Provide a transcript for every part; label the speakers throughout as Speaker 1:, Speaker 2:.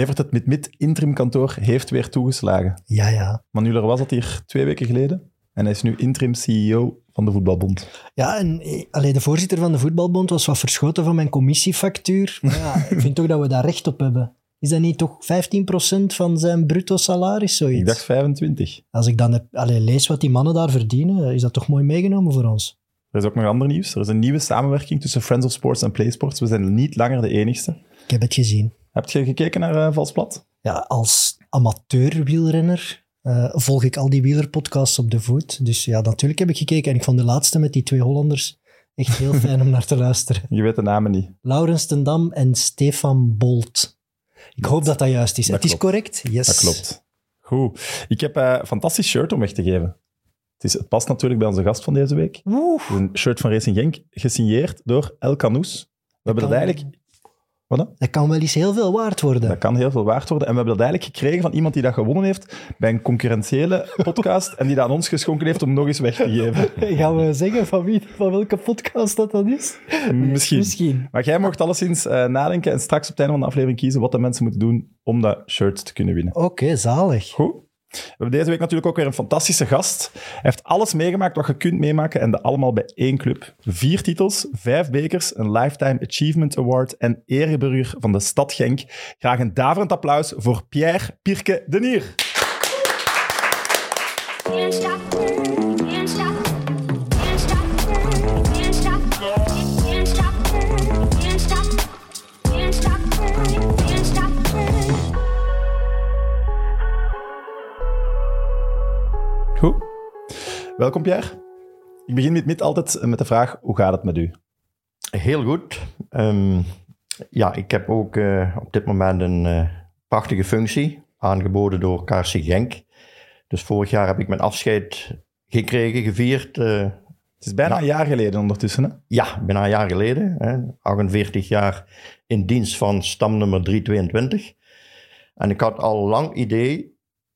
Speaker 1: Evert, het mid-mid interimkantoor heeft weer toegeslagen.
Speaker 2: Ja, ja.
Speaker 1: Manuel was dat hier twee weken geleden. En hij is nu interim CEO van de voetbalbond.
Speaker 2: Ja, en eh, allee, de voorzitter van de voetbalbond was wat verschoten van mijn commissiefactuur. Maar ja, ik vind toch dat we daar recht op hebben. Is dat niet toch 15% van zijn bruto salaris, zoiets?
Speaker 1: Ik dacht 25.
Speaker 2: Als ik dan heb, allee, lees wat die mannen daar verdienen, is dat toch mooi meegenomen voor ons.
Speaker 1: Er is ook nog ander nieuws. Er is een nieuwe samenwerking tussen Friends of Sports en PlaySports. We zijn niet langer de enigste.
Speaker 2: Ik heb het gezien.
Speaker 1: Heb je gekeken naar uh, Valsplat?
Speaker 2: Ja, als amateur-wielrenner uh, volg ik al die wielerpodcasts op de voet. Dus ja, natuurlijk heb ik gekeken. En ik vond de laatste met die twee Hollanders echt heel fijn om naar te luisteren.
Speaker 1: Je weet de namen niet.
Speaker 2: Laurens ten Dam en Stefan Bolt. Ik hoop dat dat juist is.
Speaker 1: Dat
Speaker 2: het is correct? Yes.
Speaker 1: Dat klopt. Goed. Ik heb eh, een fantastisch shirt om weg te geven. Het, is, het past natuurlijk bij onze gast van deze week.
Speaker 2: Oeh.
Speaker 1: Een shirt van Racing Genk, gesigneerd door El Canoes. We hebben dat eigenlijk... Wat dan?
Speaker 2: Dat kan wel eens heel veel waard worden.
Speaker 1: Dat kan heel veel waard worden. En we hebben dat eigenlijk gekregen van iemand die dat gewonnen heeft bij een concurrentiële podcast en die dat aan ons geschonken heeft om nog eens weg te geven.
Speaker 2: Gaan we zeggen van, wie, van welke podcast dat dan is?
Speaker 1: Misschien.
Speaker 2: Misschien.
Speaker 1: Maar jij mocht alleszins eh, nadenken en straks op het einde van de aflevering kiezen wat de mensen moeten doen om dat shirt te kunnen winnen.
Speaker 2: Oké, zalig.
Speaker 1: Goed. We hebben deze week natuurlijk ook weer een fantastische gast. Hij heeft alles meegemaakt wat je kunt meemaken en dat allemaal bij één club. Vier titels, vijf bekers, een Lifetime Achievement Award en ereburger van de stad Genk. Graag een daverend applaus voor Pierre Pierke Denier. Welkom Pierre. Ik begin met, met altijd met de vraag, hoe gaat het met u?
Speaker 3: Heel goed. Ehm, ja, ik heb ook eh, op dit moment een eh, prachtige functie, aangeboden door KRC Genk. Dus vorig jaar heb ik mijn afscheid gekregen, gevierd. eh,
Speaker 1: Het is bijna een jaar geleden ondertussen. Hè?
Speaker 3: ja, bijna een jaar geleden. Hè, 48 jaar in dienst van stamnummer 322. En ik had al lang idee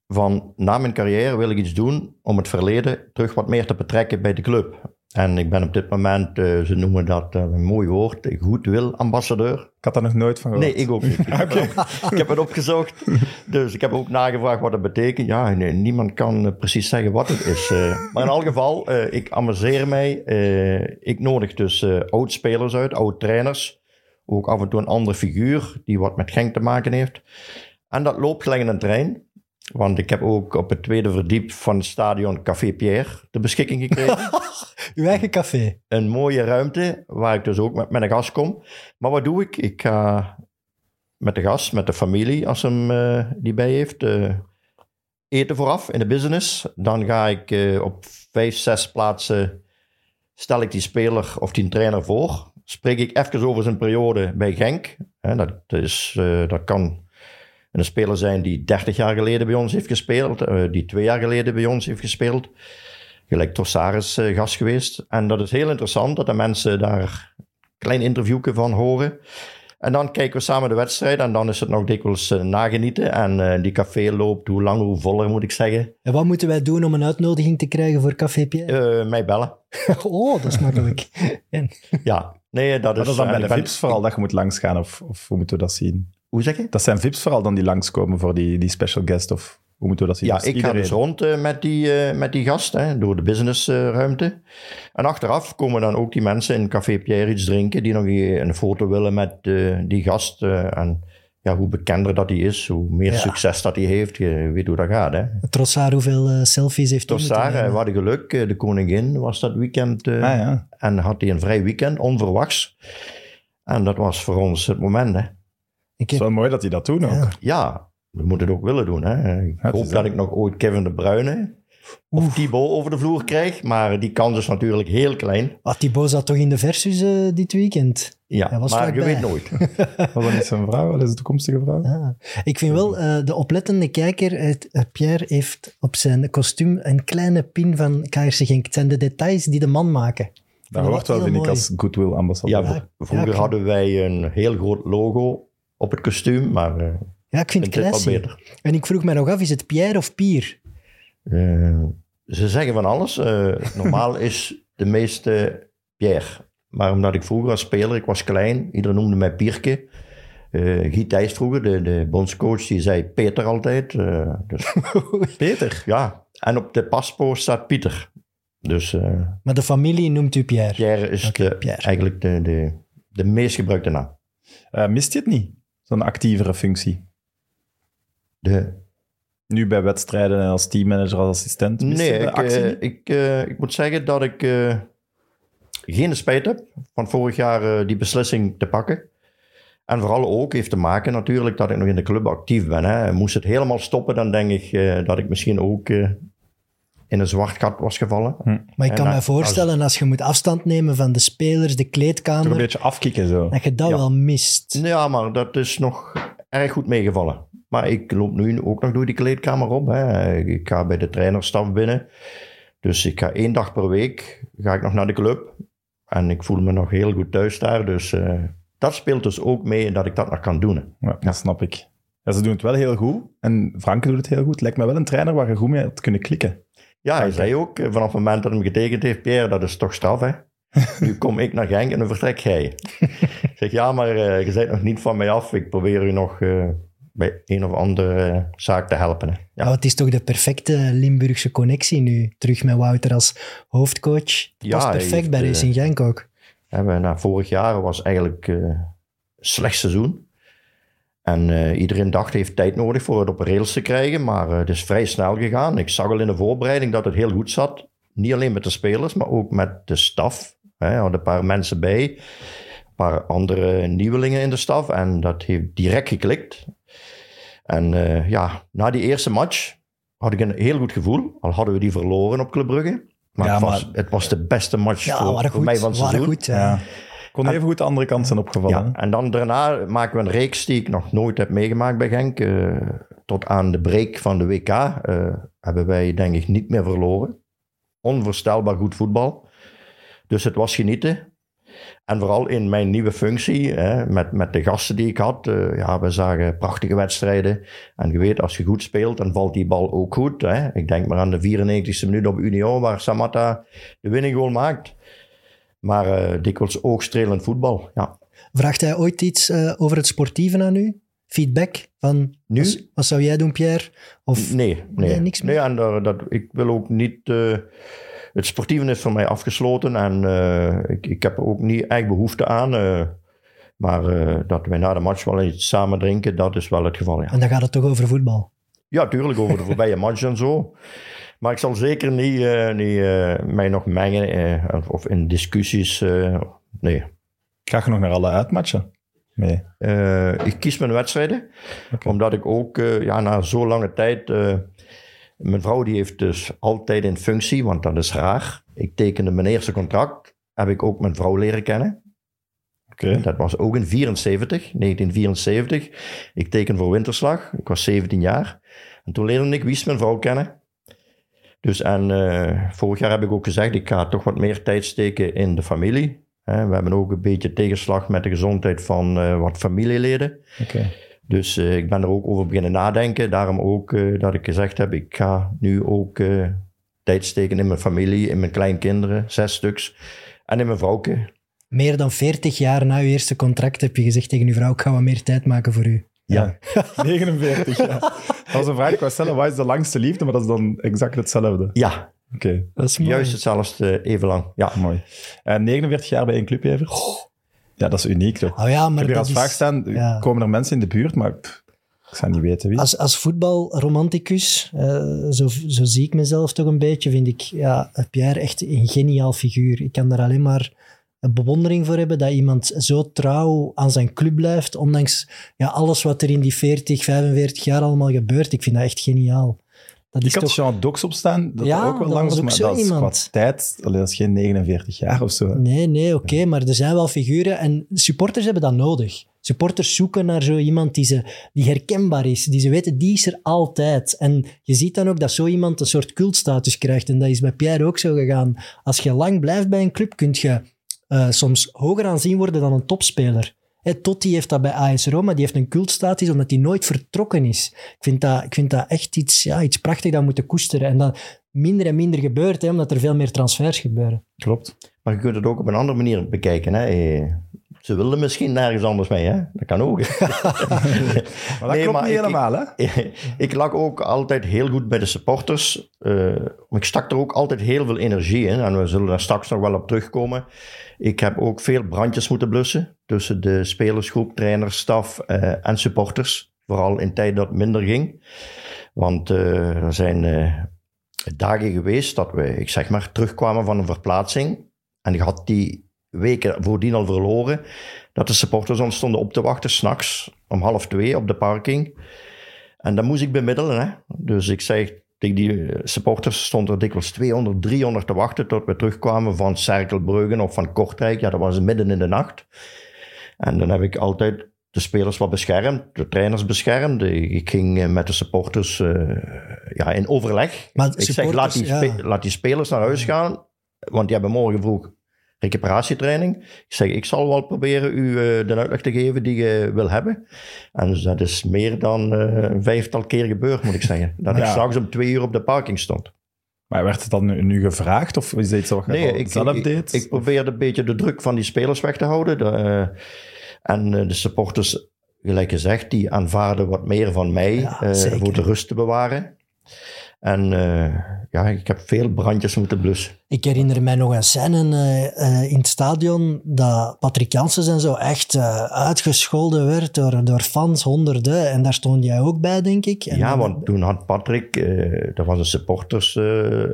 Speaker 3: van, na mijn carrière wil ik iets doen om het verleden terug wat meer te betrekken bij de club. En ik ben op dit moment, eh, ze noemen dat eh, een mooi woord, goodwill-ambassadeur.
Speaker 1: Ik had daar nog nooit van gehoord.
Speaker 3: Nee, ik ook niet. ik heb het opgezocht. Dus ik heb ook nagevraagd wat het betekent. Ja, nee, niemand kan eh, precies zeggen wat het is. maar in elk geval, ik amuseer mij. ik nodig dus oud-spelers uit, oud-trainers. Ook af en toe een andere figuur die wat met Genk te maken heeft. En dat loopt gelijk in een trein. Want ik heb ook op het tweede verdiep van het stadion Café Pierre de beschikking gekregen
Speaker 2: Uw eigen café.
Speaker 3: een mooie ruimte waar ik dus ook met mijn gast kom. Maar wat doe ik? Ik ga met de gast, met de familie, als hem eh, die bij heeft, eh, eten vooraf in de business. Dan ga ik eh, op vijf, zes plaatsen, stel ik die speler of die trainer voor. Spreek ik even over zijn periode bij Genk. Hè, dat, is, dat kan een speler zijn die 30 jaar geleden bij ons heeft gespeeld, eh, die twee jaar geleden bij ons heeft gespeeld gelijk Torsaris eh, gast geweest. En dat is heel interessant dat de mensen daar een klein interviewje van horen. En dan kijken we samen de wedstrijd en dan is het nog dikwijls eh, nagenieten. En eh, die café loopt hoe langer hoe voller moet ik zeggen.
Speaker 2: En wat moeten wij doen om een uitnodiging te krijgen voor Café Pierre?
Speaker 3: Eh, mij bellen.
Speaker 2: oh, dat is makkelijk.
Speaker 3: Ja, nee, dat is...
Speaker 1: Dat is dan bij de
Speaker 3: ben-
Speaker 1: VIP's vooral dat je moet langsgaan, of, of hoe moeten we dat zien?
Speaker 3: Hoe zeg je?
Speaker 1: Dat zijn VIP's vooral dan die langskomen voor die, die special guest, of hoe moeten we dat zien?
Speaker 3: Ja,
Speaker 1: Dus
Speaker 3: ik ga dus rond eh, met, die, eh, met die gast, hè, door de businessruimte. en achteraf komen dan ook die mensen in Café Pierre iets drinken, die nog een foto willen met eh, die gast. eh, en ja, hoe bekender dat hij is, hoe meer
Speaker 2: Ja.
Speaker 3: succes dat hij heeft, je weet hoe dat gaat. Hè.
Speaker 2: Trossard, hoeveel selfies heeft hij
Speaker 3: we hadden geluk, de koningin was dat weekend eh,
Speaker 1: Ah, ja.
Speaker 3: en had hij een vrij weekend, onverwachts. En dat was voor ons het moment. Hè.
Speaker 2: Ik
Speaker 1: Het is wel mooi dat hij dat doen ook.
Speaker 2: Ja.
Speaker 3: Ja, we moeten het ook willen doen. Hè. Ik hoop dat
Speaker 1: dat.
Speaker 3: ik nog ooit Kevin de Bruyne of Thibaut over de vloer krijg, maar die kans is natuurlijk heel klein.
Speaker 2: ah, Thibaut zat toch in de versus eh, dit weekend?
Speaker 3: Ja,
Speaker 2: Hij was
Speaker 3: maar je weet nooit.
Speaker 1: Wat is zijn vrouw? Wat is de toekomstige vrouw?
Speaker 2: Ah. Ik vind wel, eh, de oplettende kijker, het, eh, Pierre heeft op zijn kostuum een kleine pin van KRC Genk. Het zijn de details die de man maken.
Speaker 1: Dat hoort wel, vind ik, als goodwill ambassadeur.
Speaker 3: Ja, vroeger
Speaker 2: ja,
Speaker 3: hadden wij een heel groot logo op het kostuum, maar eh,
Speaker 2: Ja, ik vind het classy.
Speaker 3: beter.
Speaker 2: En ik vroeg mij nog af, is het Pierre of Pier?
Speaker 3: Eh, ze zeggen van alles. Eh, normaal is de meeste Pierre. Maar omdat ik vroeger als speler, ik was klein, iedereen noemde mij Pierke. Eh Guy Thijs vroeger, de, de bondscoach, die zei Peter altijd. eh, dus,
Speaker 1: Peter.
Speaker 3: ja, en op de paspoort staat Pieter. Dus eh,
Speaker 2: Maar de familie noemt u Pierre.
Speaker 3: Pierre is
Speaker 2: Oké,
Speaker 3: de,
Speaker 2: Pierre.
Speaker 3: eigenlijk de, de, de meest gebruikte naam.
Speaker 1: Eh, mist je het niet? Zo'n actievere functie.
Speaker 3: De,
Speaker 1: Nu bij wedstrijden en als teammanager, als assistent.
Speaker 3: Nee, ik,
Speaker 1: actie
Speaker 3: eh, ik, eh, ik moet zeggen dat ik eh, geen spijt heb van vorig jaar die beslissing te pakken. En vooral ook heeft te maken natuurlijk dat ik nog in de club actief ben. Hè. Moest het helemaal stoppen, dan denk ik dat ik misschien ook in een zwart gat was gevallen.
Speaker 2: Maar ik kan me voorstellen, als je moet afstand nemen van de spelers, de
Speaker 1: Toch een
Speaker 2: kleedkamer,
Speaker 1: beetje afkicken zo.
Speaker 2: dat je dat
Speaker 3: Ja.
Speaker 2: wel mist.
Speaker 3: Ja, maar dat is nog erg goed meegevallen. Maar ik loop nu ook nog door die kleedkamer op. Hè. Ik ga bij de trainerstaf binnen. Dus ik ga één dag per week ga ik nog naar de club. En ik voel me nog heel goed thuis daar. Dus eh, dat speelt dus ook mee dat ik dat nog kan doen.
Speaker 1: Ja, dat snap ik. Ja, ze doen het wel heel goed. En Franke doet het heel goed. Lijkt me wel een trainer waar je goed mee had kunnen klikken.
Speaker 3: Ja, hij zei ook eh, vanaf het moment dat hij hem getekend heeft, Pierre, dat is toch straf, hè? nu kom ik naar Genk en dan vertrek jij. ik zeg, ja, maar eh, je bent nog niet van mij af. Ik probeer u nog eh, bij een of andere zaak te helpen. Hè.
Speaker 2: Ja.
Speaker 3: Ja.
Speaker 2: het is toch de perfecte Limburgse connectie nu. Terug met Wouter als hoofdcoach. Dat
Speaker 3: Ja,
Speaker 2: past perfect
Speaker 3: heeft,
Speaker 2: bij
Speaker 3: eh,
Speaker 2: Racing Genk ook.
Speaker 3: Hè, we- vorig jaar was eigenlijk een slecht seizoen. En eh, iedereen dacht, hij heeft tijd nodig voor het op rails te krijgen. Maar eh, het is vrij snel gegaan. Ik zag al in de voorbereiding dat het heel goed zat. Niet alleen met de spelers, maar ook met de staf. Hè, er hadden een paar mensen bij. Een paar andere nieuwelingen in de staf. En dat heeft direct geklikt. En eh, ja, na die eerste match had ik een heel goed gevoel. Al hadden we die verloren op Club Brugge. Maar,
Speaker 1: Ja,
Speaker 3: het, was,
Speaker 1: maar-
Speaker 3: het was de beste match
Speaker 2: Ja,
Speaker 3: voor, voor
Speaker 2: goed.
Speaker 3: mij van het seizoen.
Speaker 2: goed ja.
Speaker 1: Kon even goed de andere kant zijn opgevallen.
Speaker 3: Ja, en dan daarna maken we een reeks die ik nog nooit heb meegemaakt bij Genk. Eh, tot aan de break van de WK eh, hebben wij denk ik niet meer verloren. Onvoorstelbaar goed voetbal. Dus het was genieten. En vooral in mijn nieuwe functie, hè, met, met de gasten die ik had. eh, ja, we zagen prachtige wedstrijden. En je weet, als je goed speelt, dan valt die bal ook goed. Hè. Ik denk maar aan de 94e minuut op Union, waar Samatta de winning goal maakt. Maar eh, dikwijls oogstrelend voetbal, ja.
Speaker 2: Vraagt hij ooit iets eh, over het sportieve aan u? Feedback van,
Speaker 3: Nu?
Speaker 2: Wat, wat zou jij doen, Pierre? Of,
Speaker 3: Nee, nee.
Speaker 2: Nee, niks meer?
Speaker 3: Nee, en daar- dat, ik wil ook niet... eh, het sportieve is voor mij afgesloten en eh, ik, ik heb er ook niet echt behoefte aan. eh, maar eh, dat wij na de match wel iets samen drinken, dat is wel het geval, ja.
Speaker 2: En dan gaat het toch over voetbal.
Speaker 3: Ja, tuurlijk, over de voorbije match en zo. Maar ik zal zeker niet, eh, niet eh, mij nog mengen eh, of- in discussies. nee.
Speaker 1: Ga je nog naar alle uitmatchen? Nee.
Speaker 3: Ik kies mijn wedstrijden, omdat ik ook ja, na zo'n lange tijd... mijn vrouw die heeft dus altijd in functie, want dat is raar. Ik tekende mijn eerste contract, heb ik ook mijn vrouw leren kennen.
Speaker 1: Oké.
Speaker 3: Dat was ook in 74, 1974. Ik teken voor Winterslag, ik was 17 jaar. En toen leerde ik Wies mijn vrouw kennen. Dus en eh, vorig jaar heb ik ook gezegd, ik ga toch wat meer tijd steken in de familie. Hè, we hebben ook een beetje tegenslag met de gezondheid van eh, wat familieleden. Dus eh, ik ben er ook over beginnen nadenken. Daarom ook dat ik gezegd heb, ik ga nu ook tijd steken in mijn familie, in mijn kleinkinderen, zes stuks. En in mijn vrouwke.
Speaker 2: Meer dan 40 jaar na uw eerste contract heb je gezegd tegen uw vrouw, ik ga wat meer tijd maken voor u.
Speaker 1: Ja. 49, ja. Dat was een vraag die ik wou stellen. Wat is de langste liefde? Maar dat is dan exact hetzelfde.
Speaker 3: Ja,
Speaker 1: Oké,
Speaker 2: Dat is mooi.
Speaker 3: juist hetzelfde, eh, even lang. Ja.
Speaker 1: mooi. En 49 jaar bij één club? Ja, dat is uniek, toch?
Speaker 2: Oh ja,
Speaker 1: ik
Speaker 2: maar
Speaker 1: heb hier
Speaker 2: dat
Speaker 1: als
Speaker 2: is-
Speaker 1: vraag staan,
Speaker 2: ja.
Speaker 1: komen er mensen in de buurt? Maar pff, ik zou niet weten wie.
Speaker 2: Als, als voetbalromanticus, eh, zo, zo zie ik mezelf toch een beetje, vind ik ja, Pierre echt een geniaal figuur. Ik kan daar alleen maar een bewondering voor hebben dat iemand zo trouw aan zijn club blijft, ondanks ja, alles wat er in die 40, 45 jaar allemaal gebeurt. Ik vind dat echt geniaal. Dat
Speaker 1: ik
Speaker 2: is
Speaker 1: had
Speaker 2: toch...
Speaker 1: Jean Dox op staan, dat
Speaker 2: Ja,
Speaker 1: ook wel lang
Speaker 2: was
Speaker 1: maar dat is
Speaker 2: iemand.
Speaker 1: qua tijd, allee, dat is geen 49 jaar of zo.
Speaker 2: Nee, nee, oké, maar er zijn wel figuren en supporters hebben dat nodig. Supporters zoeken naar zo iemand die, ze, die herkenbaar is, die ze weten, die is er altijd. En je ziet dan ook dat zo iemand een soort cultstatus krijgt en dat is bij Pierre ook zo gegaan. Als je lang blijft bij een club, kun je eh, soms hoger aanzien worden dan een topspeler. Hè, Totti heeft dat bij AS Roma, die heeft een cultstatus omdat hij nooit vertrokken is. Ik vind dat, ik vind dat echt iets, ja, iets prachtigs dat moeten koesteren. En dat minder en minder gebeurt, omdat er veel meer transfers gebeuren.
Speaker 1: Klopt.
Speaker 3: Maar je kunt het ook op een andere manier bekijken. Hè. Ze wilden misschien nergens anders mee, hè? Dat kan ook.
Speaker 1: Maar dat
Speaker 3: Nee,
Speaker 1: klopt
Speaker 3: maar
Speaker 1: niet
Speaker 3: ik-
Speaker 1: helemaal, hè?
Speaker 3: ik lag ook altijd heel goed bij de supporters. Eh, ik stak er ook altijd heel veel energie in. En we zullen daar straks nog wel op terugkomen. Ik heb ook veel brandjes moeten blussen. Tussen de spelersgroep, trainers, staf eh, en supporters. Vooral in tijden dat het minder ging. Want eh, er zijn dagen geweest dat we, ik zeg maar, terugkwamen van een verplaatsing. En je had die weken voordien al verloren. Dat de supporters ons stonden op te wachten, s'nachts om half twee op de parking. En dan moest ik bemiddelen. Hè? Dus ik zei tegen die eh, supporters, stond er dikwijls 200, 300 te wachten tot we terugkwamen van Cerkelbruggen of van Kortrijk. Ja, dat was midden in de nacht. En dan heb ik altijd de spelers wat beschermd, de trainers beschermd. Ik ging eh, met de supporters eh, ja, in overleg.
Speaker 2: Maar
Speaker 3: Ik zeg, laat die,
Speaker 2: ja.
Speaker 3: laat die spelers naar huis gaan, want die hebben morgen vroeg recuperatietraining. Ik zeg, ik zal wel proberen u eh, de uitleg te geven die je wil hebben. En dus dat is meer dan eh, een vijftal keer gebeurd, moet ik zeggen. Dat ik
Speaker 1: Ja.
Speaker 3: straks om twee uur op de parking stond.
Speaker 1: Maar werd het dan nu, nu gevraagd of is dit iets wat je
Speaker 3: Nee,
Speaker 1: al
Speaker 3: ik,
Speaker 1: zelf
Speaker 3: ik,
Speaker 1: deed?
Speaker 3: ik probeerde een beetje de druk van die spelers weg te houden. De, eh, en de supporters, gelijk gezegd, die aanvaarden wat meer van mij
Speaker 2: Ja,
Speaker 3: eh, voor de rust te bewaren. En eh, ja, ik heb veel brandjes moeten blussen.
Speaker 2: Ik herinner mij nog een scène eh, eh, in het stadion dat Patrick Janssens en zo echt uitgescholden werd door, door fans, honderden. En daar stond jij ook bij, denk ik. En
Speaker 3: ja,
Speaker 2: dan-
Speaker 3: want toen had Patrick, dat was een supporters eh,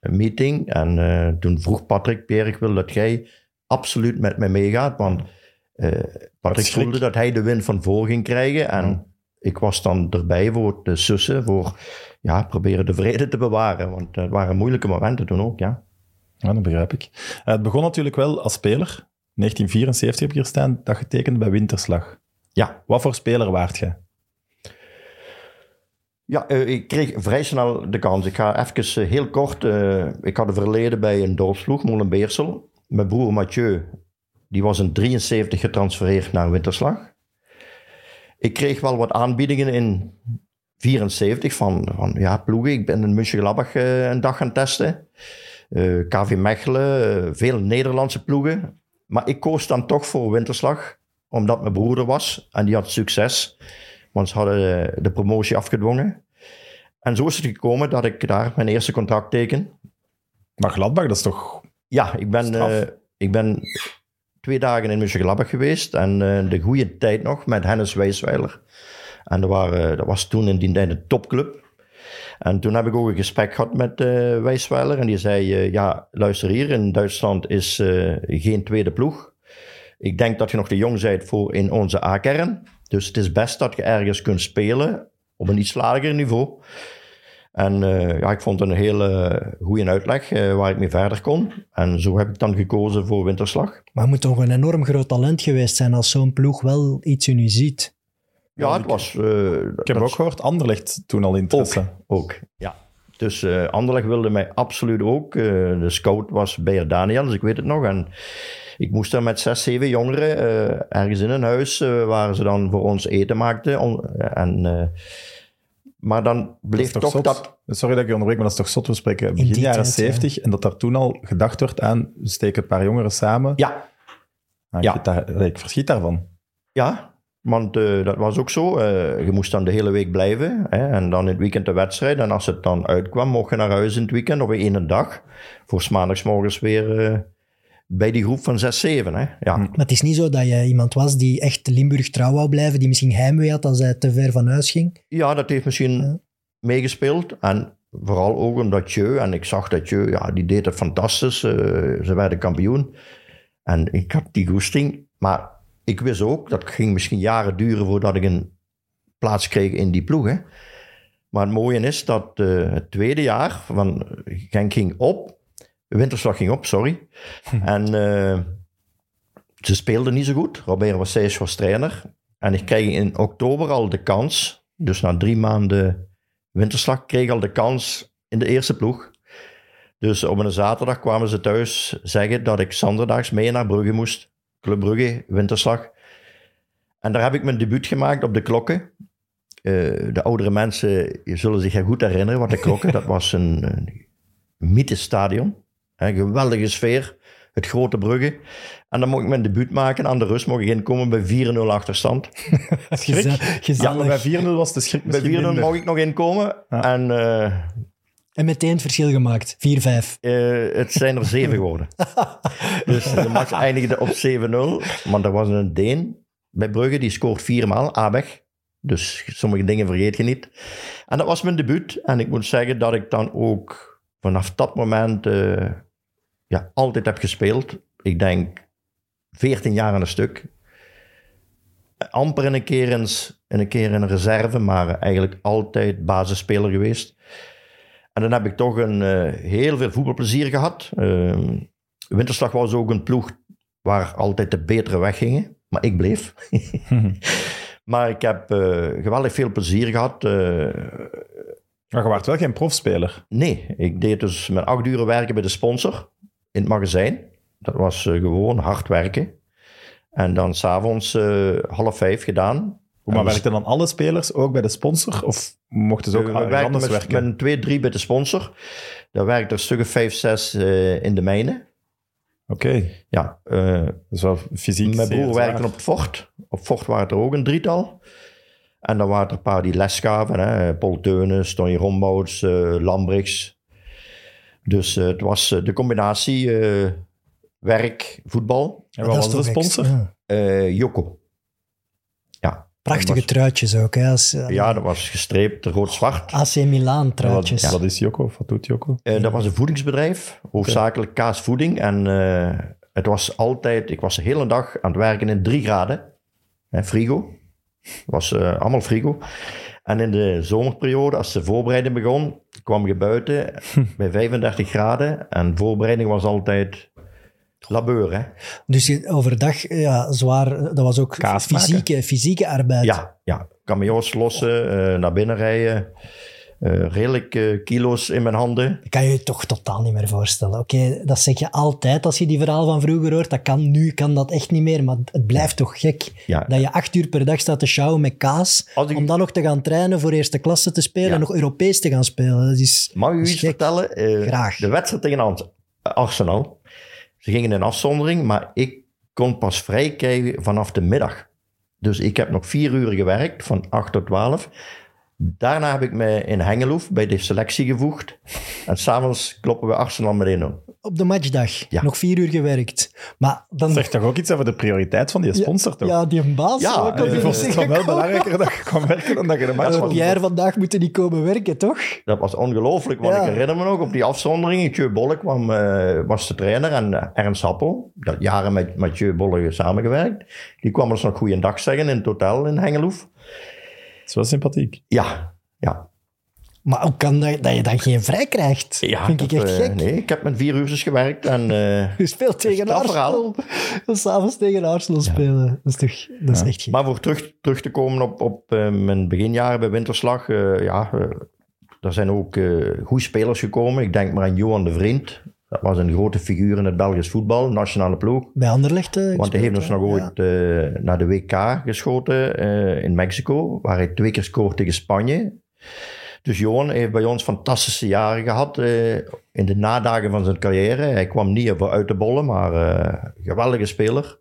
Speaker 3: meeting. En toen vroeg Patrick, Pierre, ik wil dat jij absoluut met mij meegaat. Want Patrick voelde dat hij de win van voor ging krijgen. En ik was dan erbij voor te sussen, voor ja, proberen de vrede te bewaren. Want het waren moeilijke momenten toen ook, ja.
Speaker 1: Ja, dat begrijp ik. Eh, het begon natuurlijk wel als speler. 1974 heb ik hier staan, dat getekend bij Winterslag.
Speaker 3: Ja,
Speaker 1: Wat voor speler waart jij?
Speaker 3: Ja, eh, ik kreeg vrij snel de kans. Ik ga even eh, heel kort. ik had een verleden bij een dorpsploeg, Molenbeersel. Mijn broer Mathieu, die was in 73 getransfereerd naar Winterslag. Ik kreeg wel wat aanbiedingen in 74 van, van ja, ploegen. Ik ben in München-Gladbach eh, een dag gaan testen. Eh, KV Mechelen, eh, veel Nederlandse ploegen. Maar ik koos dan toch voor Winterslag, omdat mijn broer er was. En die had succes. Want ze hadden de promotie afgedwongen. En zo is het gekomen dat ik daar mijn eerste contract teken.
Speaker 1: Maar Gladbach, dat is toch...
Speaker 3: Ja, ik ben, ik ben twee dagen in Mönchengladbach geweest. En de goede tijd nog met Hennis Wijsweiler. En dat, waren, dat was toen in die tijd een topclub. En toen heb ik ook een gesprek gehad met eh Wijsweiler. En die zei, eh, ja, luister hier, in Duitsland is eh, geen tweede ploeg. Ik denk dat je nog te jong bent voor in onze A-kern. Dus het is best dat je ergens kunt spelen op een iets lager niveau. En ja, ik vond het een hele goede uitleg waar ik mee verder kon. En zo heb ik dan gekozen voor Winterslag.
Speaker 2: Maar het moet toch een enorm groot talent geweest zijn als zo'n ploeg wel iets in u ziet.
Speaker 3: Ja, het was... eh,
Speaker 1: Ik heb ook gehoord, Anderlecht toen al interesse.
Speaker 3: Ook, ja. Dus eh Anderlecht wilde mij absoluut ook. Eh, de scout was Beer Daniel, dus ik weet het nog. En ik moest daar met zes, zeven jongeren eh, ergens in een huis eh, waar ze dan voor ons eten maakten. On- en, eh, maar dan
Speaker 1: Dat
Speaker 3: bleef
Speaker 1: toch
Speaker 3: dat...
Speaker 1: Sorry dat ik je onderbreek, maar dat is toch zot? We spreken begin jaren
Speaker 2: tijd,
Speaker 1: 70 en dat daar toen al gedacht werd aan, we steken een paar jongeren samen.
Speaker 3: Ja,
Speaker 1: Ah, ik,
Speaker 3: Ja.
Speaker 1: daar- ik verschiet daarvan.
Speaker 3: Ja, want eh, dat was ook zo. Eh, je moest dan de hele week blijven. Hè, en dan in het weekend de wedstrijd. En als het dan uitkwam, mocht je naar huis in het weekend of in een dag. Voor maandagsmorgens weer eh, bij die groep van 6, 7. Hè. Ja.
Speaker 2: Maar het is niet zo dat je iemand was die echt Limburg trouw wou blijven, die misschien heimwee had als hij te ver van huis ging.
Speaker 3: ja, dat heeft misschien
Speaker 2: Ja.
Speaker 3: meegespeeld. En vooral ook omdat Jeu, en ik zag dat Jeu, ja, die deed het fantastisch. Ze werden kampioen. En ik had die goesting. Maar ik wist ook, dat ging misschien jaren duren voordat ik een plaats kreeg in die ploeg. Hè. Maar het mooie is dat eh, het tweede jaar van Genk ging op. Winterslag ging op, sorry. En eh, ze speelden niet zo goed. Robert Wassijs was trainer. En ik kreeg in oktober al de kans. Dus na drie maanden winterslag kreeg ik al de kans in de eerste ploeg. Dus op een zaterdag kwamen ze thuis zeggen dat ik zondags mee naar Brugge moest. Club Brugge, winterslag. En daar heb ik mijn debuut gemaakt op de klokken. Eh, de oudere mensen zullen zich goed herinneren wat de klokken. dat was een, een mythisch stadion. Een geweldige sfeer. het grote Brugge. En dan mocht ik mijn debuut maken. Aan de rust mocht ik inkomen bij 4-0 achterstand.
Speaker 1: Schrik.
Speaker 2: Geze-
Speaker 1: Ja,
Speaker 2: gezellig.
Speaker 1: maar bij 4-0 was de schrik
Speaker 3: Bij 4-0
Speaker 1: misschien minder.
Speaker 3: mocht ik nog inkomen.
Speaker 1: Ja.
Speaker 3: En eh,
Speaker 2: En meteen het verschil gemaakt. 4-5.
Speaker 3: eh, het zijn er zeven geworden. dus de match eindigde op 7-0. Maar er was een Deen bij Brugge, die scoort viermaal, Abeg. Dus sommige dingen vergeet je niet. En dat was mijn debuut. En ik moet zeggen dat ik dan ook vanaf dat moment eh, ja, altijd heb gespeeld. Ik denk 14 jaar aan een stuk. Amper een keer, eens, een keer in een reserve, maar eigenlijk altijd basisspeler geweest. En dan heb ik toch een, eh, heel veel voetbalplezier gehad. Ehm, Winterslag was ook een ploeg waar altijd de betere weggingen. Maar ik bleef. maar ik heb eh, geweldig veel plezier gehad. Eh,
Speaker 1: Maar je was wel geen profspeler.
Speaker 3: nee, ik deed dus mijn acht uren werken bij de sponsor in het magazijn. Dat was gewoon hard werken. En dan s'avonds eh half vijf gedaan.
Speaker 1: Maar
Speaker 3: we-
Speaker 1: werkten dan alle spelers ook bij de sponsor? Of mochten ze ook
Speaker 3: we
Speaker 1: ergens
Speaker 3: werkten
Speaker 1: anders
Speaker 3: met,
Speaker 1: werken?
Speaker 3: met twee, drie bij de sponsor. Daar werkte er stukken vijf, zes eh, in de mijnen.
Speaker 1: Oké,
Speaker 3: Ja, eh,
Speaker 1: dat is wel fysiek
Speaker 3: Mijn broer werkte op het fort. Op fort waren er ook een drietal. En dan waren er een paar die les gaven. Hè? Paul Teunis, Tony Rombouts, eh Lambrichts. Dus eh, het was eh, de combinatie eh, werk, voetbal.
Speaker 1: En wat was de sponsor?
Speaker 2: ja.
Speaker 3: eh Joko.
Speaker 2: Prachtige
Speaker 3: Dat was-
Speaker 2: truitjes ook. Hè, als, eh,
Speaker 3: ja, dat was gestreept rood-zwart.
Speaker 2: AC Milan
Speaker 1: Wat,
Speaker 2: truitjes.
Speaker 1: wat is Joko? Of wat doet Joko?
Speaker 3: Eh, dat was een voedingsbedrijf, hoofdzakelijk kaasvoeding. En eh, het was altijd, ik was de hele dag aan het werken in drie graden. Hè, frigo. Het was eh, allemaal frigo. En in de zomerperiode, als de voorbereiding begon, kwam je buiten bij 35 graden. En voorbereiding was altijd labeur. Hè?
Speaker 2: Dus overdag, ja, zwaar. Dat was ook fysieke, fysieke arbeid.
Speaker 3: Ja, ja. Cameo's lossen, eh, naar binnen rijden. eh, redelijk eh, kilo's in mijn handen.
Speaker 2: Dat kan je je toch totaal niet meer voorstellen. Oké, dat zeg je altijd als je die verhaal van vroeger hoort. Dat kan nu, kan dat echt niet meer. Maar het blijft toch gek
Speaker 3: Ja.
Speaker 2: dat je acht uur per dag staat te sjouwen met kaas. Om dan nog te gaan trainen voor eerste klasse te spelen
Speaker 3: Ja.
Speaker 2: en nog Europees te gaan spelen. Dat is,
Speaker 3: Mag ik u iets
Speaker 2: gek.
Speaker 3: vertellen? Eh,
Speaker 2: Graag.
Speaker 3: De wedstrijd tegen Arsenal. Ze gingen in afzondering, maar ik kon pas vrij krijgen vanaf de middag. Dus ik heb nog vier uur gewerkt, van 8 tot 12. Daarna heb ik me in Hengeloef bij de selectie gevoegd. En s'avonds kloppen we Arsenal meteen op.
Speaker 2: Op de matchdag.
Speaker 3: Ja.
Speaker 2: Nog vier uur gewerkt. Maar dan...
Speaker 1: Zegt toch ook iets over de prioriteit van die sponsor, toch?
Speaker 2: Ja, die baas.
Speaker 3: Ja,
Speaker 2: ook die
Speaker 1: vond het wel belangrijker dat je kwam werken dan dat je de match
Speaker 2: Had
Speaker 1: was.
Speaker 2: Pierre vandaag moeten niet komen werken, toch?
Speaker 3: Dat was ongelooflijk, want
Speaker 2: Ja.
Speaker 3: ik herinner me nog op die afzondering. Tjeu Bolle kwam, eh, was de trainer en eh, Ernst Happel, dat jaren met Mathieu Bolle samengewerkt, die kwam ons nog goeiedag zeggen in het hotel in Hengeloef.
Speaker 1: Dat is wel sympathiek.
Speaker 3: Ja, ja.
Speaker 2: Maar hoe kan dat, dat je dan geen vrij krijgt?
Speaker 3: ja
Speaker 2: Vind ik echt
Speaker 3: eh,
Speaker 2: gek.
Speaker 3: nee, ik heb met vier uurtjes gewerkt en eh,
Speaker 2: Je speelt tegen Arsenal. S'avonds tegen Arsenal spelen. Dat is toch dat is echt gek.
Speaker 3: Maar voor terug, terug te komen op, op eh, mijn beginjaren bij Winterslag, ja, er zijn ook goede spelers gekomen. Ik denk maar aan Johan de Vriend. Dat was een grote figuur in het Belgisch voetbal, nationale ploeg.
Speaker 2: Bij Anderlecht
Speaker 3: Want hij heeft ons nog
Speaker 2: hè?
Speaker 3: ooit naar de WK geschoten in Mexico, waar hij twee keer scoort tegen Spanje. Dus Johan heeft bij ons fantastische jaren gehad eh, in de nadagen van zijn carrière. Hij kwam niet uit de bollen, maar eh, geweldige speler.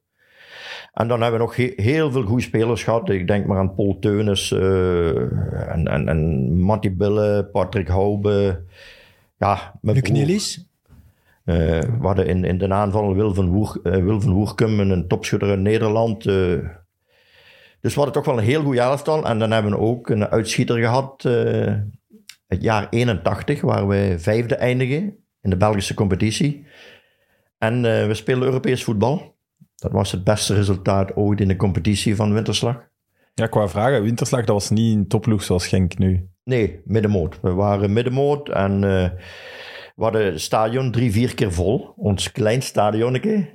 Speaker 3: En dan hebben we nog he- heel veel goede spelers gehad. Ik denk maar aan Paul Teunis eh, en, en, en Matty Bille, Patrick Hoube. Ja,
Speaker 2: Luc. Nielis.
Speaker 3: Eh, we hadden in, in de aanval Wil van, Woer, Wil van Woerkum, een topschutter uit Nederland. eh. Dus we hadden toch wel een heel goed elftal. En dan hebben we ook een uitschieter gehad, eh, het jaar 81, waar we vijfde eindigen in de Belgische competitie. En eh, we spelen Europees voetbal. Dat was het beste resultaat ooit in de competitie van Winterslag.
Speaker 1: Ja, wou vragen, Winterslag, dat was niet een topploeg zoals Genk nu.
Speaker 3: Nee, middenmoot. We waren middenmoot en eh, we hadden het stadion drie, vier keer vol. Ons klein stadionnetje,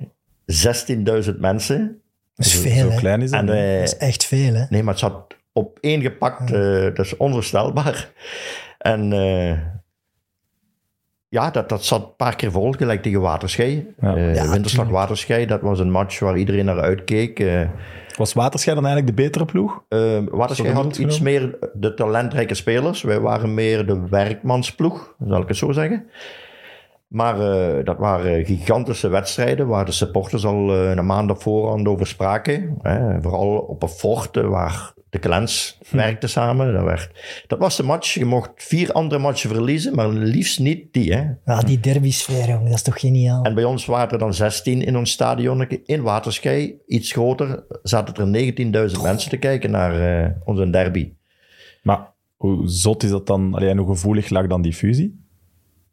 Speaker 3: 16.000 mensen.
Speaker 2: Dat is veel,
Speaker 1: Zo klein is dat.
Speaker 3: En
Speaker 2: Dat is echt veel, hè?
Speaker 3: nee, maar het zat op één gepakt, eh, dat is onvoorstelbaar. En eh, ja, dat, dat zat een paar keer vol, gelijk tegen Waterschei.
Speaker 1: Ja.
Speaker 3: Eh,
Speaker 2: Ja,
Speaker 3: Winterslag. Waterschei, dat was een match waar iedereen naar uitkeek. Eh
Speaker 1: Was Waterschei dan eigenlijk de betere ploeg?
Speaker 3: Uh, Waterschei had iets meer de talentrijke spelers. Wij waren meer de werkmansploeg, zal ik het zo zeggen. Maar eh, dat waren gigantische wedstrijden waar de supporters al eh, een maand op voorhand over spraken. Hè. Vooral op een fort eh, waar de clans werkten samen. Dat, werd, dat was de match. Je mocht vier andere matchen verliezen, maar liefst niet die. Hè.
Speaker 2: Ja, die derby-sfeer, jongen, dat is toch geniaal.
Speaker 3: En bij ons waren er dan 16 in ons stadion. In Waterschei, iets groter, zaten er 19.000 mensen te kijken naar eh, onze derby.
Speaker 1: Maar hoe zot is dat dan? Allee, en hoe gevoelig lag dan die fusie?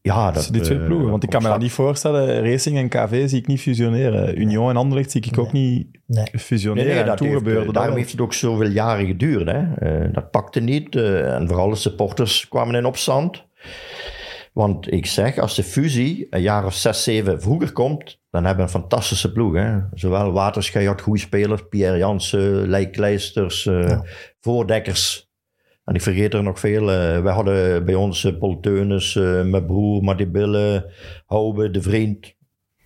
Speaker 3: Ja, dat,
Speaker 1: die twee
Speaker 3: eh,
Speaker 1: ploegen? Want ik kan me dat niet voorstellen. Racing en KV zie ik niet fusioneren. Union en Anderlecht zie ik ook niet
Speaker 2: Nee.
Speaker 1: Fusioneren.
Speaker 3: nee, dat heeft,
Speaker 1: gebeurde
Speaker 3: eh,
Speaker 1: dat
Speaker 3: daarom heeft het ook zoveel jaren geduurd. Hè. Eh, dat pakte niet. eh, en vooral de supporters kwamen in opstand. Want ik zeg, als de fusie een jaar of zes, zeven vroeger komt, dan hebben we een fantastische ploeg. Hè. Zowel Waterschei had goede spelers, Pierre Jansen, Leik Kleisters, eh,
Speaker 2: Ja.
Speaker 3: Voordekkers. En ik vergeet er nog veel. eh wij hadden bij ons uh, Paul Teunis, eh, mijn broer, Matti Bille, Hoube, de vriend.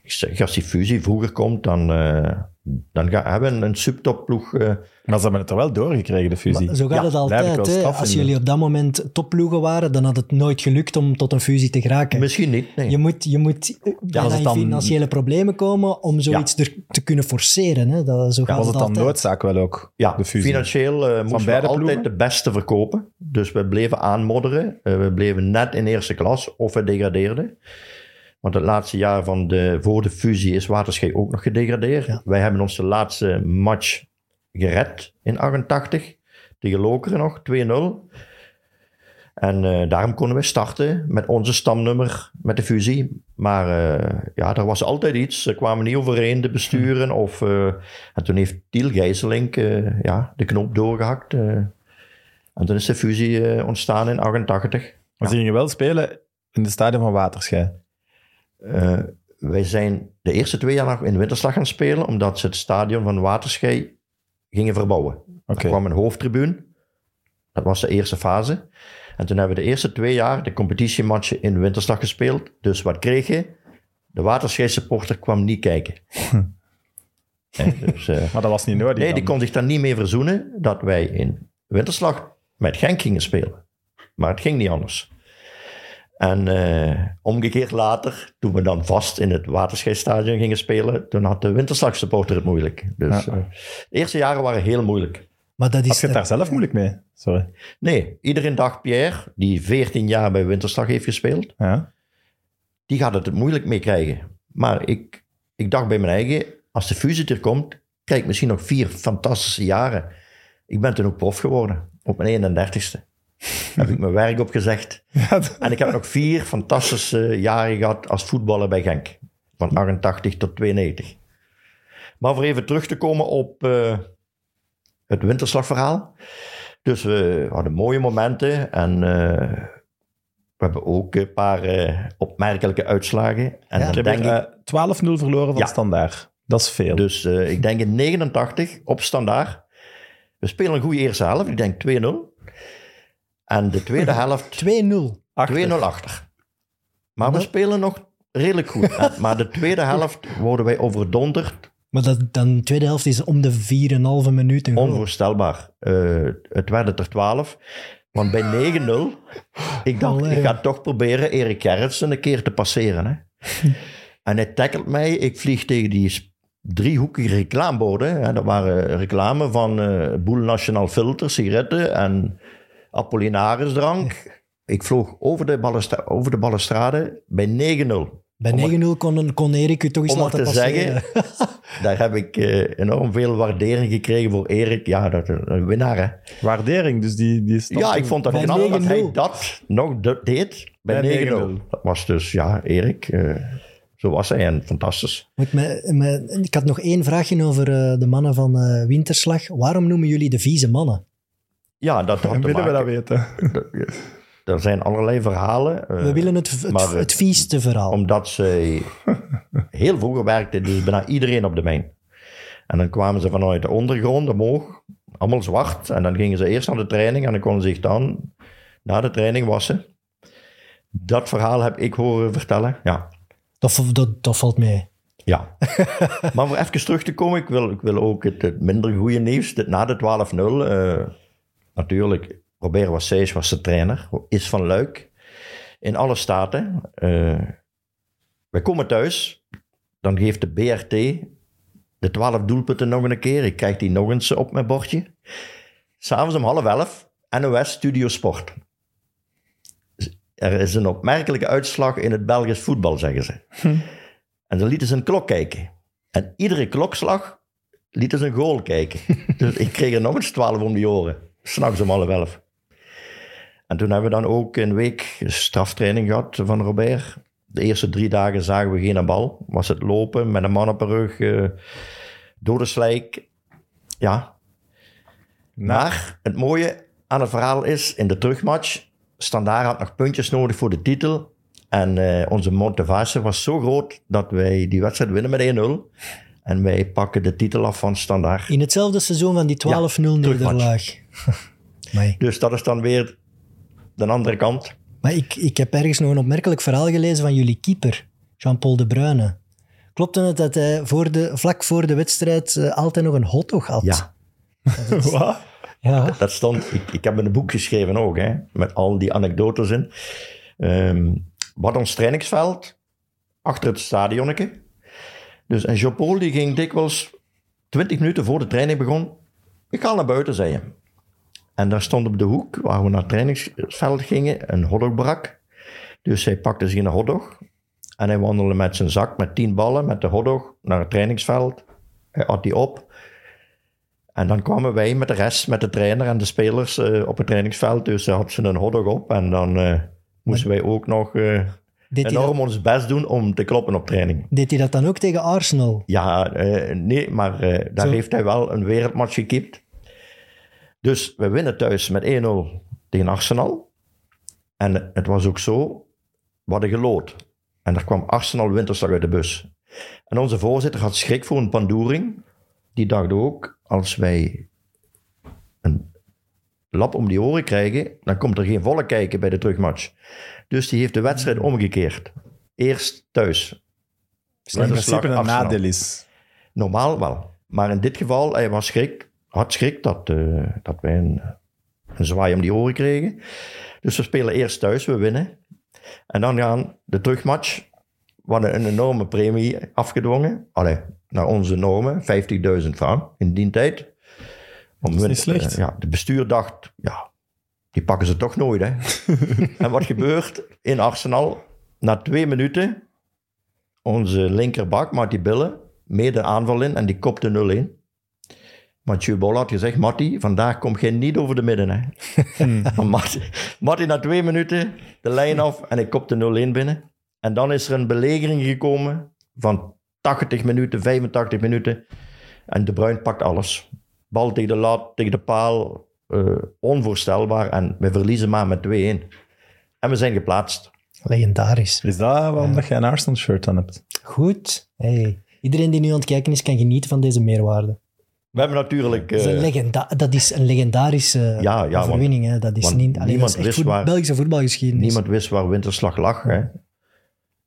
Speaker 3: Ik zeg, als die fusie vroeger komt, dan, eh, dan gaan, hebben we een subtopploeg. eh
Speaker 1: Maar ze hebben het er wel doorgekregen, de fusie.
Speaker 2: Maar zo gaat
Speaker 3: Ja,
Speaker 2: het altijd. Hè. Als jullie op dat moment topploegen waren, dan had het nooit gelukt om tot een fusie te geraken.
Speaker 3: Misschien niet. Nee.
Speaker 2: Je moet, je moet in
Speaker 1: dan-
Speaker 2: financiële problemen komen om zoiets er te kunnen forceren. Hè. Dat, zo gaat
Speaker 1: was het dan
Speaker 2: altijd.
Speaker 1: noodzaak wel ook,
Speaker 3: Ja,
Speaker 1: de fusie?
Speaker 3: financieel eh moesten we altijd
Speaker 1: ploegen?
Speaker 3: de beste verkopen. Dus we bleven aanmodderen. Eh, we bleven net in eerste klas of we degradeerden. Want het laatste jaar van de, voor de fusie is Waterschei ook nog gedegradeerd.
Speaker 2: Ja.
Speaker 3: Wij hebben onze laatste match gered in 88. Tegen Lokeren nog, 2-0. En eh, daarom konden we starten met onze stamnummer met de fusie. Maar eh, ja, er was altijd iets. Ze kwamen niet overeen, de besturen. Of, eh, en toen heeft Tiel Gijzelink ja, de knoop doorgehakt. eh. en toen is de fusie ontstaan in 88.
Speaker 1: Maar ze gingen wel spelen in de stadion van Waterschei.
Speaker 3: Eh, wij zijn de eerste twee jaar nog in Winterslag gaan spelen, omdat ze het stadion van Waterschei gingen verbouwen. Er kwam een hoofdtribune. Dat was de eerste fase. En toen hebben we de eerste twee jaar de competitiematchen in Winterslag gespeeld. Dus wat kreeg je? De Waterschei supporter kwam niet kijken. Dus, eh,
Speaker 1: Maar dat was niet nodig
Speaker 3: nee,
Speaker 1: dan.
Speaker 3: die kon zich daar niet mee verzoenen dat wij in Winterslag met Genk gingen spelen. Maar het ging niet anders. En eh, omgekeerd later, toen we dan vast in het Waterscheidstadion gingen spelen, toen had de Winterslag supporter het moeilijk. Dus
Speaker 1: Ja.
Speaker 3: eh, de eerste jaren waren heel moeilijk.
Speaker 2: Maar dat
Speaker 1: Had
Speaker 2: is,
Speaker 1: je het daar zelf moeilijk mee? Sorry.
Speaker 3: Nee, iedereen dacht Pierre, die 14 jaar bij Winterslag heeft gespeeld,
Speaker 1: Ja.
Speaker 3: die gaat het er moeilijk mee krijgen. Maar ik, ik dacht bij mijn eigen, als de fusie er komt, krijg ik misschien nog vier fantastische jaren. Ik ben toen ook prof geworden, op mijn 31ste. Heb ik mijn werk opgezegd. En ik heb nog vier fantastische jaren gehad als voetballer bij Genk. Van 88 tot 92. Maar voor even terug te komen op eh, het winterslagverhaal. Dus we hadden mooie momenten en eh, we hebben ook een paar eh, opmerkelijke uitslagen. En
Speaker 2: Ja.
Speaker 3: dan denk ik,
Speaker 1: er, eh, 12-0 verloren van
Speaker 3: Ja.
Speaker 1: standaard. Dat is veel.
Speaker 3: dus ik denk in 89 op standaard. We spelen een goede eerste helft, ik denk 2-0. En de tweede helft
Speaker 2: 2-0.
Speaker 3: 2-0 achter. Maar we spelen nog redelijk goed. En- maar de tweede helft worden wij overdonderd.
Speaker 2: Maar dat, dan de tweede helft is om de 4,5 minuut een goal.
Speaker 3: Onvoorstelbaar. Eh, het werd er 12. Want bij 9-0, ik dacht,
Speaker 2: Allee.
Speaker 3: ik ga toch proberen Erik Gerritsen een keer te passeren. Hè. en hij tackelt mij. Ik vlieg tegen die s- driehoekige reclameborden. Hè. Dat waren reclame van eh Boel Nationaal Filter, sigaretten en Apollinaris drank. Ik vloog over de, ballustra- over de balustrade bij 9-0.
Speaker 2: Bij 9-0 kon, kon Erik u toch eens
Speaker 3: Om
Speaker 2: laten
Speaker 3: te
Speaker 2: passeren.
Speaker 3: Daar heb ik eh, enorm veel waardering gekregen voor Erik. Ja, dat is een winnaar, hè.
Speaker 1: Waardering, dus die, die stond
Speaker 3: Ja, ik vond dat knap dat
Speaker 2: 9-0.
Speaker 3: hij dat nog de- deed bij
Speaker 1: Bij
Speaker 3: 9-0. Dat was dus, ja, Erik, eh, zo was hij en fantastisch.
Speaker 2: Ik me- me- ik had nog één vraagje over eh, de mannen van eh, Winterslag. Waarom noemen jullie de vieze mannen?
Speaker 3: Ja, dat had
Speaker 1: En
Speaker 3: te
Speaker 1: willen we dat weten?
Speaker 3: Er zijn allerlei verhalen. eh,
Speaker 2: We willen het, het,
Speaker 3: maar, eh,
Speaker 2: het vieste verhaal.
Speaker 3: Omdat zij heel vroeger werkte, dus bijna iedereen op de mijn. En dan kwamen ze vanuit de ondergrond omhoog, allemaal zwart. En dan gingen ze eerst naar de training en dan konden ze zich dan na de training wassen. Dat verhaal heb ik horen vertellen. Ja.
Speaker 2: Dat, dat, dat valt mee.
Speaker 3: Ja. maar om even terug te komen, ik wil, ik wil ook het, het minder goede nieuws. Dat na de 12-0, eh, natuurlijk, Robert Wassees was de trainer, is van Luik. In alle staten. eh, we komen thuis, dan geeft de BRT de 12 doelpunten nog een keer. Ik krijg die nog eens op mijn bordje. S'avonds om half elf, NOS Studio Sport. Er is een opmerkelijke uitslag in het Belgisch voetbal, zeggen ze. En ze lieten ze een klok kijken. En iedere klokslag lieten ze een goal kijken. dus ik kreeg er nog eens 12 om die oren. S'nachts om half elf. En toen hebben we dan ook een week straftraining gehad van Robert. De eerste drie dagen zagen we geen bal. Was het lopen met een man op de rug, eh, door de slijk. Ja. Maar het mooie aan het verhaal is, in de terugmatch, Standaard had nog puntjes nodig voor de titel. En eh, onze motivatie was zo groot dat wij die wedstrijd winnen met 1-0. En wij pakken de titel af van Standaard.
Speaker 2: In hetzelfde seizoen van die 12-0 nederlaag.
Speaker 3: Dus dat is dan weer de andere kant.
Speaker 2: Maar ik, ik heb ergens nog een opmerkelijk verhaal gelezen van jullie keeper, Jean-Paul de Bruyne. Klopte het dat hij voor de, vlak voor de wedstrijd eh, altijd nog een hotdog had?
Speaker 3: Ja,
Speaker 1: Wat?
Speaker 2: Ja.
Speaker 3: dat stond. Ik, ik heb een boek geschreven ook, hè, met al die anekdotes in. Ehm wat ons trainingsveld, achter het stadionnetje. Dus, en Jean-Paul die ging dikwijls 20 minuten voor de training begon. Ik ga naar buiten, zei hij. En daar stond op de hoek, waar we naar het trainingsveld gingen, een hotdogbrak. Dus hij pakte zich een hotdog. En hij wandelde met zijn zak met 10 ballen, met de hotdog, naar het trainingsveld. Hij at die op. En dan kwamen wij met de rest, met de trainer en de spelers eh, op het trainingsveld. Dus hij had ze een hotdog op. En dan eh, moesten wij ook nog eh, enorm
Speaker 2: dat,
Speaker 3: ons best doen om te kloppen op training.
Speaker 2: deed hij dat dan ook tegen Arsenal?
Speaker 3: Ja, nee, maar daar
Speaker 2: Zo.
Speaker 3: heeft hij wel een wereldmatch gekiept. Dus we winnen thuis met 1-0 tegen Arsenal. En het was ook zo, we hadden gelood. En er kwam Arsenal winterslag uit de bus. En onze voorzitter had schrik voor een pandoering. Die dacht ook, als wij een lap om die oren krijgen, dan komt er geen volk kijken bij de terugmatch. Dus die heeft de wedstrijd omgekeerd. Eerst thuis.
Speaker 1: Wat in principe een
Speaker 3: Arsenal.
Speaker 1: nadeel is.
Speaker 3: Normaal wel. Maar in dit geval, hij was schrik, had schrik dat, eh, dat wij een, een zwaai om die oren kregen. Dus we spelen eerst thuis, we winnen. En dan gaan de terugmatch, we hadden een enorme premie afgedwongen. Allee, naar onze normen, 50.000 frank in die tijd. Om
Speaker 1: is niet slecht.
Speaker 3: ja, de bestuur dacht, ja, die pakken ze toch nooit. Hè? en wat gebeurt in Arsenal? Na twee minuten, onze linkerbak, Marty Billen, mee de aanval in en die kopte 0-1. Mathieu Bol had gezegd, Matty, vandaag kom jij niet over de midden. Hè? Matty na twee minuten de lijn af en ik kopte 0-1 binnen. En dan is er een belegering gekomen van 80 minuten, 85 minuten. En De Bruin pakt alles. Bal tegen de lat, tegen de paal. eh, onvoorstelbaar. En we verliezen maar met 2-1. En we zijn geplaatst.
Speaker 2: Legendarisch.
Speaker 1: Is dat waarom dat jij een Arsenal shirt aan hebt?
Speaker 2: Goed. Hey. Iedereen die nu aan het kijken is, kan genieten van deze meerwaarde.
Speaker 3: We hebben natuurlijk...
Speaker 2: Dat is een,
Speaker 3: eh,
Speaker 2: legenda dat is een legendarische
Speaker 3: Ja, ja,
Speaker 2: overwinning. hè. Dat is
Speaker 3: want
Speaker 2: niet... Allee,
Speaker 3: niemand
Speaker 2: dat is
Speaker 3: wist
Speaker 2: voet-
Speaker 3: waar-
Speaker 2: Belgische voetbalgeschiedenis.
Speaker 3: Niemand wist waar Winterslag lag. Hè.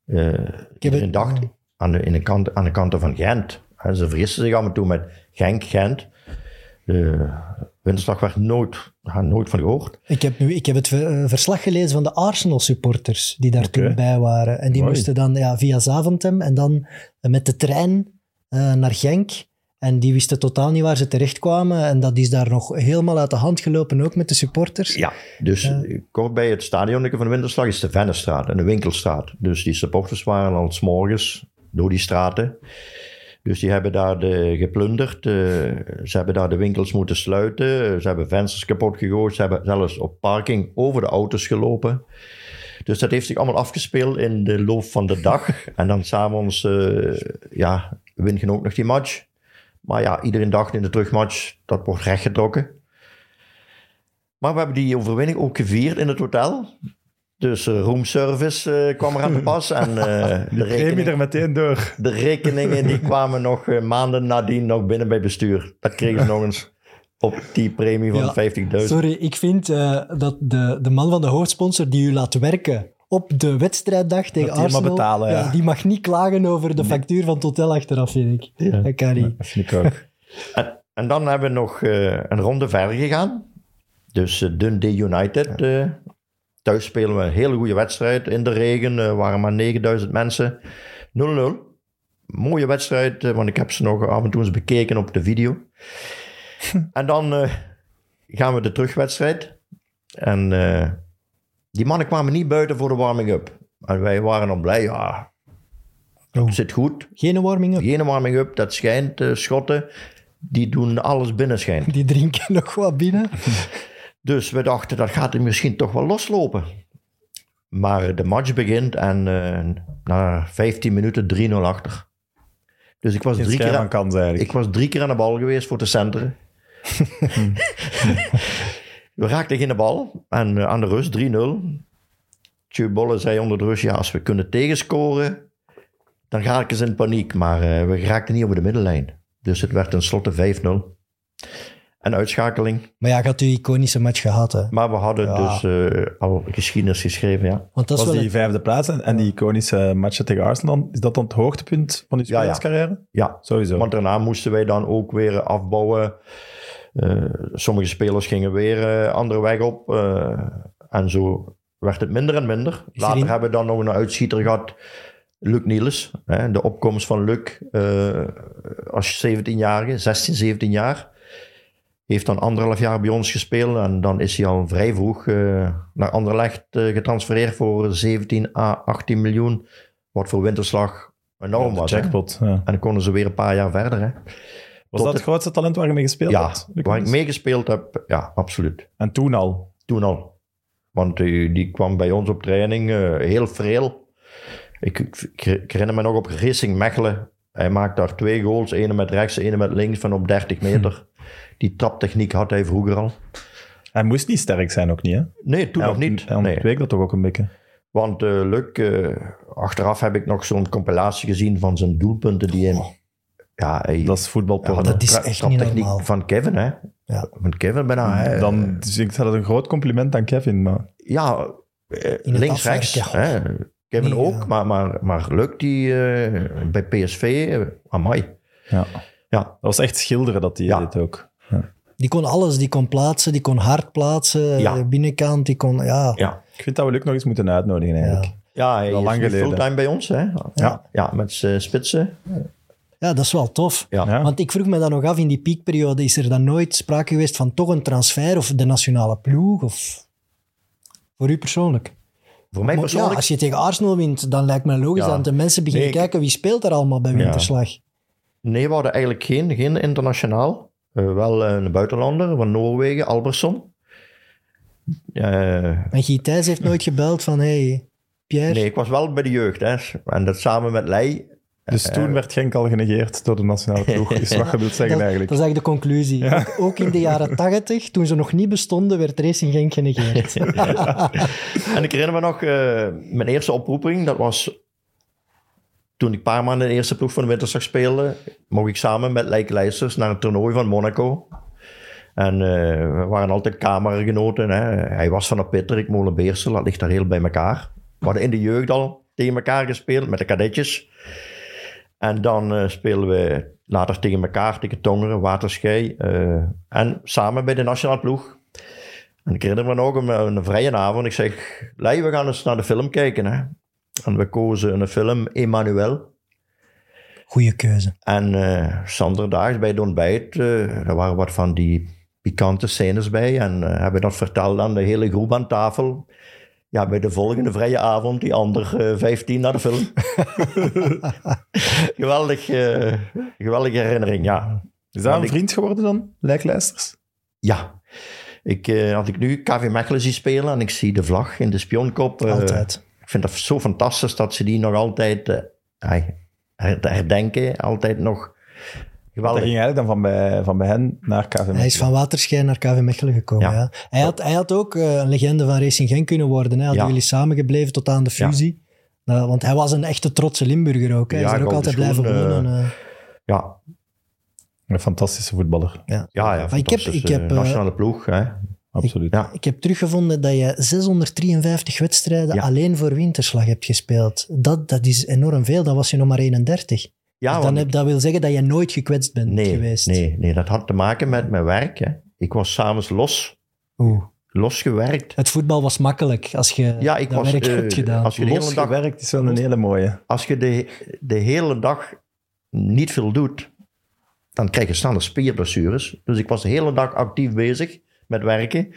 Speaker 3: Eh, iedereen
Speaker 2: het-
Speaker 3: dacht aan de, in de kant, aan de kanten van Gent. Hè, ze vergisten zich af en toe met Genk, Gent. De Winterslag werd nooit, nooit van gehoord.
Speaker 2: Ik heb, nu, ik heb het eh, verslag gelezen van de Arsenal-supporters die daar toen bij waren. En die
Speaker 1: Mooi.
Speaker 2: moesten dan ja, via Zaventem en dan eh, met de trein eh, naar Genk. En die wisten totaal niet waar ze terechtkwamen. En dat is daar nog helemaal uit de hand gelopen, ook met de supporters.
Speaker 3: Ja, dus eh, kort bij het stadion van Winterslag is de Vennestraat en de Winkelstraat. Dus die supporters waren al 's morgens door die straten. Dus die hebben daar de, geplunderd. eh, ze hebben daar de winkels moeten sluiten. Ze hebben vensters kapot gegooid. Ze hebben zelfs op parking over de auto's gelopen. Dus dat heeft zich allemaal afgespeeld in de loop van de dag. en dan s'avonds, eh ja, win je ook nog die match. Maar ja, iedereen dacht in de terugmatch, dat wordt rechtgetrokken. Maar we hebben die overwinning ook gevierd in het hotel. Dus eh, roomservice eh, kwam er aan de pas. En eh, de,
Speaker 1: Premie
Speaker 3: rekening,
Speaker 1: er meteen door.
Speaker 3: de rekeningen die kwamen nog maanden nadien nog binnen bij bestuur. Dat kregen ze nog eens op die premie van
Speaker 2: Ja,
Speaker 3: 50.000.
Speaker 2: Sorry, ik vind eh, dat de, de man van de hoofdsponsor die u laat werken op de wedstrijddag tegen
Speaker 1: die
Speaker 2: Arsenal,
Speaker 1: betalen, ja.
Speaker 2: die mag niet klagen over de factuur van het hotel achteraf, vind ik.
Speaker 3: Ja.
Speaker 2: Dat kan niet.
Speaker 1: Dat vind ik ook.
Speaker 3: En, en dan hebben we nog eh, een ronde verder gegaan. Dus eh, Dundee United. eh, thuis spelen we een hele goede wedstrijd. In de regen waren maar 9000 mensen. Mooie wedstrijd, want ik heb ze nog af en toe eens bekeken op de video. en dan gaan we de terugwedstrijd. En die mannen kwamen niet buiten voor de warming-up. En wij waren dan blij, ja,
Speaker 2: Oh.
Speaker 3: zit goed.
Speaker 2: Geen warming-up.
Speaker 3: Geen warming-up, dat schijnt. eh, schotten, die doen alles binnen schijnt.
Speaker 2: Die drinken nog wat binnen.
Speaker 3: Dus we dachten, dat gaat er misschien toch wel loslopen. Maar de match begint en eh, na 15 minuten 3-0 achter. Dus ik was,
Speaker 1: Geen
Speaker 3: drie keer aan,
Speaker 1: kans eigenlijk.
Speaker 3: ik was drie keer aan de bal geweest voor te centeren. we raakten geen bal. En eh, aan de rust 3-0. Tjeu Bolle zei onder de rust, ja, als we kunnen tegenscoren, dan raken ze in paniek. Maar eh, we raakten niet over de middenlijn. Dus het werd tenslotte 5-0. En uitschakeling.
Speaker 2: Maar ja, je had die iconische match gehad, hè.
Speaker 3: Maar we hadden
Speaker 2: Ja.
Speaker 3: dus eh, al geschiedenis geschreven, ja.
Speaker 2: Want dat
Speaker 1: was die vijfde plaats en, en die iconische matchen tegen Arsenal, is dat dan het hoogtepunt van uw
Speaker 3: Ja, ja.
Speaker 1: spelerscarrière?
Speaker 3: Ja,
Speaker 1: Sowieso.
Speaker 3: want daarna moesten wij dan ook weer afbouwen. Eh, sommige spelers gingen weer eh, andere weg op. eh, en zo werd het minder en minder.
Speaker 2: er
Speaker 3: Later hebben we dan nog een uitschieter gehad. Luc Niels, hè, de opkomst van Luc als 17-jarige, 16, 17 jaar. Heeft dan anderhalf jaar bij ons gespeeld en dan is hij al vrij vroeg naar Anderlecht getransfereerd voor 17 à 18 miljoen. Wat voor winterslag enorm was. hè.
Speaker 1: jackpot. Ja.
Speaker 3: En dan konden ze weer een paar jaar verder. Hè.
Speaker 1: Was dat het grootste talent waar je mee gespeeld
Speaker 3: Ja,
Speaker 1: hebt? Luc
Speaker 3: waar ik meegespeeld heb, ja, absoluut.
Speaker 1: En toen al.
Speaker 3: Toen al. Want die, die kwam bij ons op training, eh, heel freel. Ik, ik, ik herinner me nog op Racing Mechelen. Hij maakte daar twee goals, ene met rechts, ene met links van op 30 meter. Die traptechniek had hij vroeger al.
Speaker 1: Hij moest niet sterk zijn ook niet, hè?
Speaker 3: Nee, toen nog niet.
Speaker 1: Hij
Speaker 3: Nee.
Speaker 1: dat toch ook een beetje.
Speaker 3: Want eh Luc, eh, achteraf heb ik nog zo'n compilatie gezien van zijn doelpunten die hij... Ja, hij,
Speaker 1: Dat is voetbalporno.
Speaker 2: dat is echt niet
Speaker 3: traptechniek
Speaker 2: normaal.
Speaker 3: van Kevin, hè.
Speaker 2: Ja.
Speaker 3: Van Kevin bijna, hè.
Speaker 1: Dan, dus ik dat een groot compliment aan Kevin, maar...
Speaker 3: Ja, eh, links, rechts. Hè. Kevin
Speaker 2: Nee,
Speaker 3: ook,
Speaker 2: ja.
Speaker 3: maar, maar, maar Luc die eh, bij PSV, eh, amai.
Speaker 1: Ja.
Speaker 3: Ja,
Speaker 1: Dat was echt schilderen dat hij
Speaker 3: Ja.
Speaker 1: deed ook.
Speaker 2: Die kon alles. Die kon plaatsen, die kon hard plaatsen.
Speaker 3: Ja.
Speaker 2: eh, Binnenkant, die kon... Ja,
Speaker 3: ja.
Speaker 1: Ik vind dat we Luc nog eens moeten uitnodigen eigenlijk.
Speaker 3: Ja, hij
Speaker 1: Al
Speaker 3: is
Speaker 1: lang geleden.
Speaker 3: fulltime bij ons, hè.
Speaker 1: Ja.
Speaker 3: Ja, met zijn spitsen.
Speaker 2: Ja, dat is wel tof.
Speaker 3: Ja.
Speaker 1: Ja.
Speaker 2: Want ik vroeg me dan nog af, in die piekperiode, is er dan nooit sprake geweest van toch een transfer of de nationale ploeg? Of... Voor u persoonlijk?
Speaker 3: Voor mij persoonlijk,
Speaker 2: Ja, als je tegen Arsenal wint, dan lijkt me logisch
Speaker 3: Ja.
Speaker 2: dat de mensen beginnen
Speaker 3: Nee, ik-
Speaker 2: kijken wie speelt er allemaal bij
Speaker 3: Ja.
Speaker 2: Winterslag.
Speaker 3: nee, we hadden eigenlijk geen, geen internationaal. Eh, wel een buitenlander van Noorwegen, Albersson. Eh,
Speaker 2: En Guy Thijs heeft nooit gebeld van, hey, Pierre,
Speaker 3: nee, ik was wel bij de jeugd, hè. En dat samen met Leij.
Speaker 1: Dus toen werd Genk al genegeerd door de nationale ploeg, is wat je wilt zeggen
Speaker 2: dat,
Speaker 1: eigenlijk.
Speaker 2: dat is eigenlijk de conclusie. Ook, ook in de jaren tachtig, toen ze nog niet bestonden, werd Racing Genk genegeerd.
Speaker 3: En ik herinner me nog, eh, mijn eerste oproeping, dat was toen ik een paar maanden in de eerste ploeg van de Winterslag speelde, mocht ik samen met Lijke Leijsters naar een toernooi van Monaco. En eh, we waren altijd kamergenoten. Hè. Hij was van de Pitter, ik Molenbeersel, dat ligt daar heel bij elkaar. We hadden in de jeugd al tegen elkaar gespeeld met de kadetjes. En dan eh spelen we later tegen elkaar, tegen Tongeren, Waterschei. eh, en samen bij de nationale ploeg. En ik herinner me nog een, een vrije avond. Ik zeg, Lei, we gaan eens naar de film kijken. Hè. En we kozen een film, Emmanuel.
Speaker 2: Goeie keuze.
Speaker 3: En eh zanderdags bij het ontbijt, er waren wat van die pikante scènes bij. En hebben dat verteld aan de hele groep aan tafel. Ja, bij de volgende vrije avond, die ander eh 15 naar de film. Geweldig, eh, geweldige herinnering, ja.
Speaker 1: Is dat een
Speaker 3: ik-
Speaker 1: vriend geworden dan, Lijklijsters?
Speaker 3: Ja. Ik, eh, als ik nu KV Mechelen zie spelen en ik zie de vlag in de spionkop.
Speaker 2: Altijd.
Speaker 3: Ik vind dat zo fantastisch dat ze die nog altijd herdenken. Altijd nog
Speaker 1: Dat ging eigenlijk dan van bij, van bij hen naar KV
Speaker 2: Hij is van Waterschijn naar KV Mechelen gekomen.
Speaker 3: Ja.
Speaker 2: Ja. Hij, had, hij had ook eh, een legende van Racing Genk kunnen worden. Hè. Hadden
Speaker 3: Ja.
Speaker 2: jullie samengebleven tot aan de fusie. Nou, want hij was een echte trotse Limburger ook. Hij
Speaker 3: Ja,
Speaker 2: is er ook altijd blijven wonen. eh.
Speaker 3: Ja,
Speaker 1: Een fantastische voetballer,
Speaker 2: ja.
Speaker 3: ja, ja
Speaker 2: ik heb- ik heb,
Speaker 3: eh,
Speaker 2: eh,
Speaker 3: nationale ploeg. Hè.
Speaker 1: absoluut.
Speaker 3: Ja.
Speaker 2: Ik heb teruggevonden dat je 653 wedstrijden
Speaker 3: Ja.
Speaker 2: alleen voor Winterslag hebt gespeeld. Dat, dat is enorm veel. Dan was je nog maar 31.
Speaker 3: Ja,
Speaker 2: Dus dan dat wil zeggen dat je nooit gekwetst bent
Speaker 3: nee,
Speaker 2: geweest.
Speaker 3: nee, nee, dat had te maken met mijn werk. Hè. Ik was s'avonds los.
Speaker 2: Oeh.
Speaker 3: losgewerkt.
Speaker 2: Het voetbal was makkelijk als je
Speaker 3: Ja, ik
Speaker 2: dat
Speaker 3: was,
Speaker 2: werk
Speaker 3: eh,
Speaker 2: hebt gedaan.
Speaker 3: als je de hele dag,
Speaker 1: is wel een hele mooie.
Speaker 3: als je de, de hele dag niet veel doet, dan krijg je snelle spierblessures. Dus ik was de hele dag actief bezig met werken.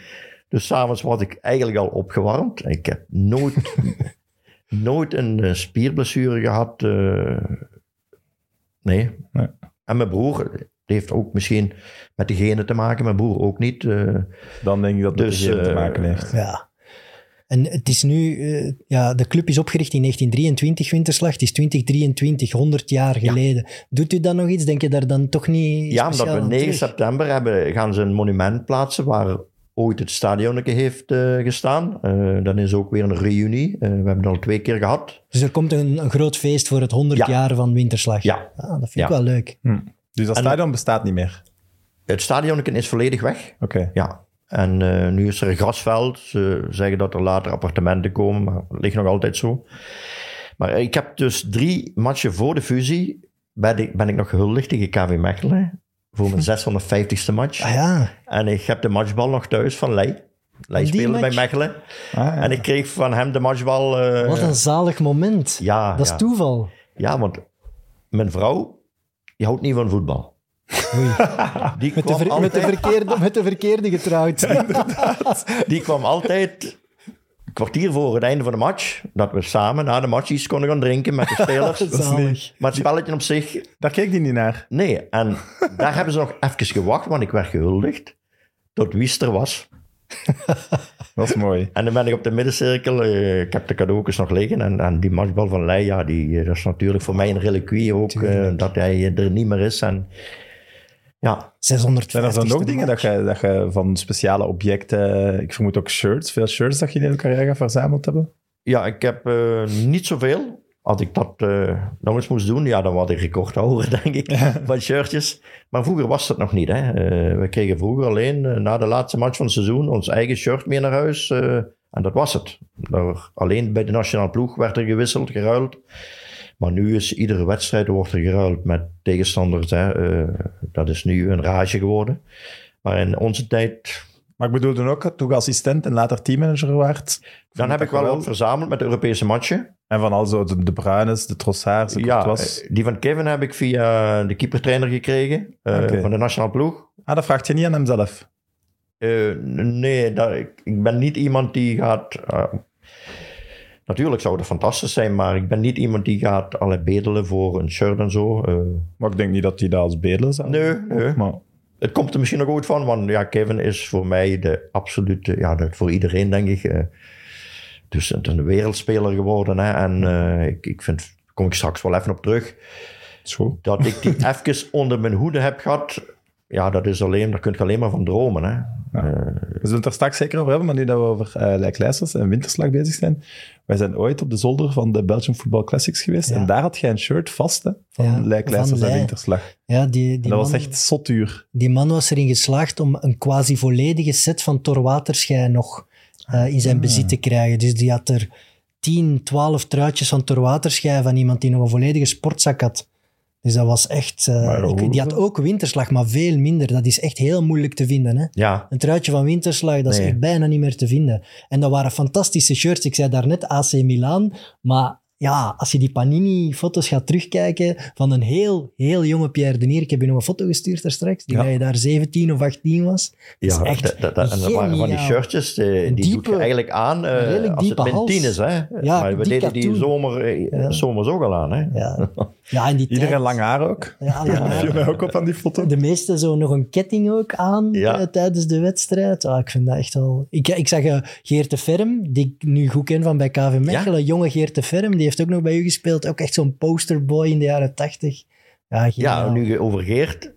Speaker 3: Dus s'avonds was ik eigenlijk al opgewarmd. Ik heb nooit, nooit een eh, spierblessure gehad. eh, nee.
Speaker 1: Nee.
Speaker 3: En mijn broer, heeft ook misschien met de genen te maken. Mijn broer ook niet. eh.
Speaker 1: Dan denk ik dat het
Speaker 3: Dus,
Speaker 1: te
Speaker 3: eh,
Speaker 1: maken heeft.
Speaker 2: Ja. En het is nu, eh, ja, de club is opgericht in 1923, Winterslag. Het is 2023, 100 jaar geleden. Doet u dan nog iets? Denk je daar dan toch niet
Speaker 3: Ja, omdat we
Speaker 2: aan
Speaker 3: 9
Speaker 2: terug?
Speaker 3: september hebben, gaan ze een monument plaatsen waar ooit het stadionnetje heeft eh, gestaan. Eh dan is ook weer een reunie. Eh, we hebben het al twee keer gehad.
Speaker 2: Dus er komt een, een groot feest voor het 100
Speaker 3: Ja.
Speaker 2: jaar van Winterslag.
Speaker 3: Ja.
Speaker 2: Ah, dat vind
Speaker 3: Ja.
Speaker 2: ik wel leuk.
Speaker 1: Dus dat
Speaker 3: En-
Speaker 1: stadion bestaat niet meer.
Speaker 3: Het stadionnetje is volledig weg.
Speaker 1: Oké.
Speaker 3: Ja. En eh, nu is er een grasveld. Ze zeggen dat er later appartementen komen, maar dat ligt nog altijd zo. Maar ik heb dus drie matchen voor de fusie, ben ik, ben ik nog gehuldigd tegen KV Mechelen. Voor mijn 650ste match.
Speaker 2: Ah ja,
Speaker 3: En ik heb de matchbal nog thuis van Lei. Lei speelde bij? Mechelen.
Speaker 1: Ah, ja.
Speaker 3: En ik kreeg van hem de matchbal. eh,
Speaker 2: wat een zalig moment.
Speaker 3: ja,
Speaker 2: dat is toeval.
Speaker 3: ja, want mijn vrouw, die houdt niet van voetbal. Die
Speaker 2: Met, de met, verkeerde, met de verkeerde getrouwd.
Speaker 3: die kwam altijd kwartier voor het einde van de match, dat we samen na de match iets konden gaan drinken met de spelers. Maar het spelletje op zich,
Speaker 1: Daar keek die niet naar.
Speaker 3: nee. En daar hebben ze nog even gewacht, want ik werd gehuldigd tot wie er was.
Speaker 1: Dat is mooi.
Speaker 3: En dan ben ik op de middencirkel, eh, ik heb de cadeautjes nog liggen. En, en die matchbal van Lei, ja, die, eh, dat is natuurlijk voor mij een reliquie ook, eh, dat hij er niet meer is. En ja,
Speaker 2: 650
Speaker 1: Zijn er dan nog dingen dat je, dat je van speciale objecten, ik vermoed ook shirts, veel shirts dat je in je carrière verzameld hebben?
Speaker 3: ja ik heb eh, niet zoveel. Als ik dat eh, nog eens moest doen, ja, dan was ik recordhouder, denk ik, van shirtjes. Maar vroeger was dat nog niet. Hè. Eh, we kregen vroeger alleen eh, na de laatste match van het seizoen ons eigen shirt mee naar huis. eh, en dat was het. Daar, alleen bij de nationale ploeg werd er gewisseld, geruild. Maar nu is iedere wedstrijd wordt er geruild met tegenstanders. Hè. Eh, dat is nu een rage geworden. Maar in onze tijd,
Speaker 1: Maar ik bedoel toen ook, toen je assistent en later teammanager werd.
Speaker 3: dan heb ik wel wat verzameld met de Europese matchen.
Speaker 1: En van al zo de, de Bruines, de Trossards,
Speaker 3: Ja,
Speaker 1: Courtois.
Speaker 3: eh, die van Kevin heb ik via de keepertrainer gekregen eh, van de nationale ploeg.
Speaker 1: Ah, dat vraagt je niet aan hemzelf.
Speaker 3: Eh, nee, dat, ik, ik ben niet iemand die gaat. Natuurlijk zou het fantastisch zijn, maar ik ben niet iemand die gaat alle bedelen voor een shirt en zo. eh.
Speaker 1: Maar ik denk niet dat hij dat als bedelen zou
Speaker 3: nee, nee.
Speaker 1: Maar
Speaker 3: Het komt er misschien nog ooit van, want ja, Kevin is voor mij de absolute, ja, dat voor iedereen denk ik. eh, dus een wereldspeler geworden. Hè, en eh, ik, ik vind, daar kom ik straks wel even op terug.
Speaker 1: goed.
Speaker 3: dat ik die even onder mijn hoede heb gehad, ja, dat is alleen, daar kun je alleen maar van dromen. Hè.
Speaker 1: We zullen het er straks zeker over hebben, maar nu dat we over uh, Lijklijsters en Winterslag bezig zijn. Wij zijn ooit op de zolder van de Belgian Football Classics geweest
Speaker 2: Ja.
Speaker 1: en daar had jij een shirt vast hè, van
Speaker 2: Ja, van
Speaker 1: en. Winterslag.
Speaker 2: Ja, die, die
Speaker 1: dat was echt zot duur.
Speaker 2: Die man was erin geslaagd om een quasi volledige set van Thor Waterschei nog eh, in zijn bezit te krijgen. Dus die had er 10, 12 truitjes van Thor Waterschei van iemand die nog een volledige sportzak had. Dus dat was echt... eh, ik- die had ook winterslag, maar veel minder. Dat is echt heel moeilijk te vinden. Hè?
Speaker 3: ja,
Speaker 2: Een truitje van winterslag, dat is
Speaker 3: Nee.
Speaker 2: echt bijna niet meer te vinden. En dat waren fantastische shirts. Ik zei daarnet AC Milan, maar ja, als je die Panini-foto's gaat terugkijken van een heel, heel jonge Pierre Denier. Ik heb je nog een foto gestuurd daar straks, die
Speaker 1: Ja.
Speaker 2: hij daar 17 of 18 was. Dat is
Speaker 3: ja
Speaker 2: echt
Speaker 3: dat, dat, dat- en dat waren van die shirtjes, eh, die
Speaker 2: Diepe-
Speaker 3: je eigenlijk aan
Speaker 2: redelijk
Speaker 3: als het
Speaker 2: diepe
Speaker 3: min
Speaker 2: hals.
Speaker 3: 10 is. Hè.
Speaker 2: Ja,
Speaker 3: maar we
Speaker 2: die
Speaker 3: deden die zomer, eh,
Speaker 2: Ja.
Speaker 3: zomers ook al aan. Hè.
Speaker 2: Ja, ja die
Speaker 1: Iedereen
Speaker 2: tijd-
Speaker 1: lang haar ook.
Speaker 2: Ja, lang haar.
Speaker 1: mij ook op aan die foto.
Speaker 2: De meeste zo nog een ketting ook aan
Speaker 3: Ja.
Speaker 2: tijdens de wedstrijd. Ah, ik vind dat echt wel... Ik, ik zag eh, Geert de Ferm, die ik nu goed ken van bij KV Mechelen. Jonge Geert de Ferm, die heeft ook nog bij u gespeeld. Ook echt zo'n posterboy in de jaren tachtig. Ja,
Speaker 3: nu overgeerd.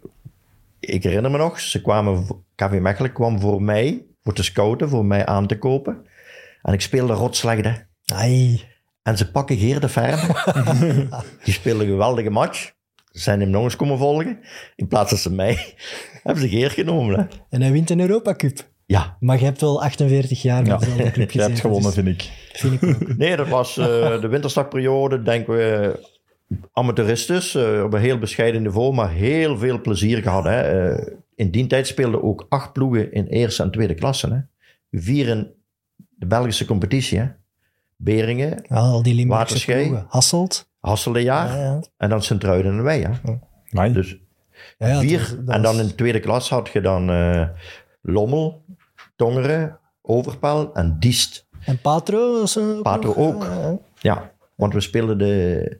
Speaker 3: Ik herinner me nog, ze kwamen, KV Mechelen kwam voor mij, voor te scouten, voor mij aan te kopen. En ik speelde rot slecht, hè.
Speaker 2: Ai.
Speaker 3: En ze pakken Geer de Verme. Die speelde een geweldige match. Ze zijn hem nog eens komen volgen. In plaats van ze mij, hebben ze Geer genomen. Hè.
Speaker 2: En hij wint een Europa Cup.
Speaker 3: Ja,
Speaker 2: Maar je hebt wel 48 jaar met
Speaker 1: Ja,
Speaker 2: dezelfde club
Speaker 1: je
Speaker 2: gezeten.
Speaker 1: hebt gewonnen,
Speaker 2: dus
Speaker 1: vind ik.
Speaker 2: vind ik ook.
Speaker 3: nee, dat was eh, de winterstagperiode, denken we, amateuristisch, eh, op een heel bescheiden niveau, maar heel veel plezier gehad. Hè. Eh, in die tijd speelden ook acht ploegen in eerste en tweede klasse. Hè. vier in de Belgische competitie. Hè? Beringen,
Speaker 2: Ja, al die Limburgse
Speaker 3: Waterschei.
Speaker 2: ploegen. Hasselt. Ja, ja.
Speaker 3: en dan Sint-Truiden en wij. Hè? Dus
Speaker 2: Ja, ja,
Speaker 3: vier.
Speaker 2: dat- dat
Speaker 3: en dan
Speaker 2: was-
Speaker 3: in de tweede klas had je dan eh, Lommel, Tongeren, Overpel en Diest.
Speaker 2: En Patro? was er
Speaker 3: Patro
Speaker 2: nog?
Speaker 3: ook.
Speaker 2: Ja, ja.
Speaker 3: Want we speelden de,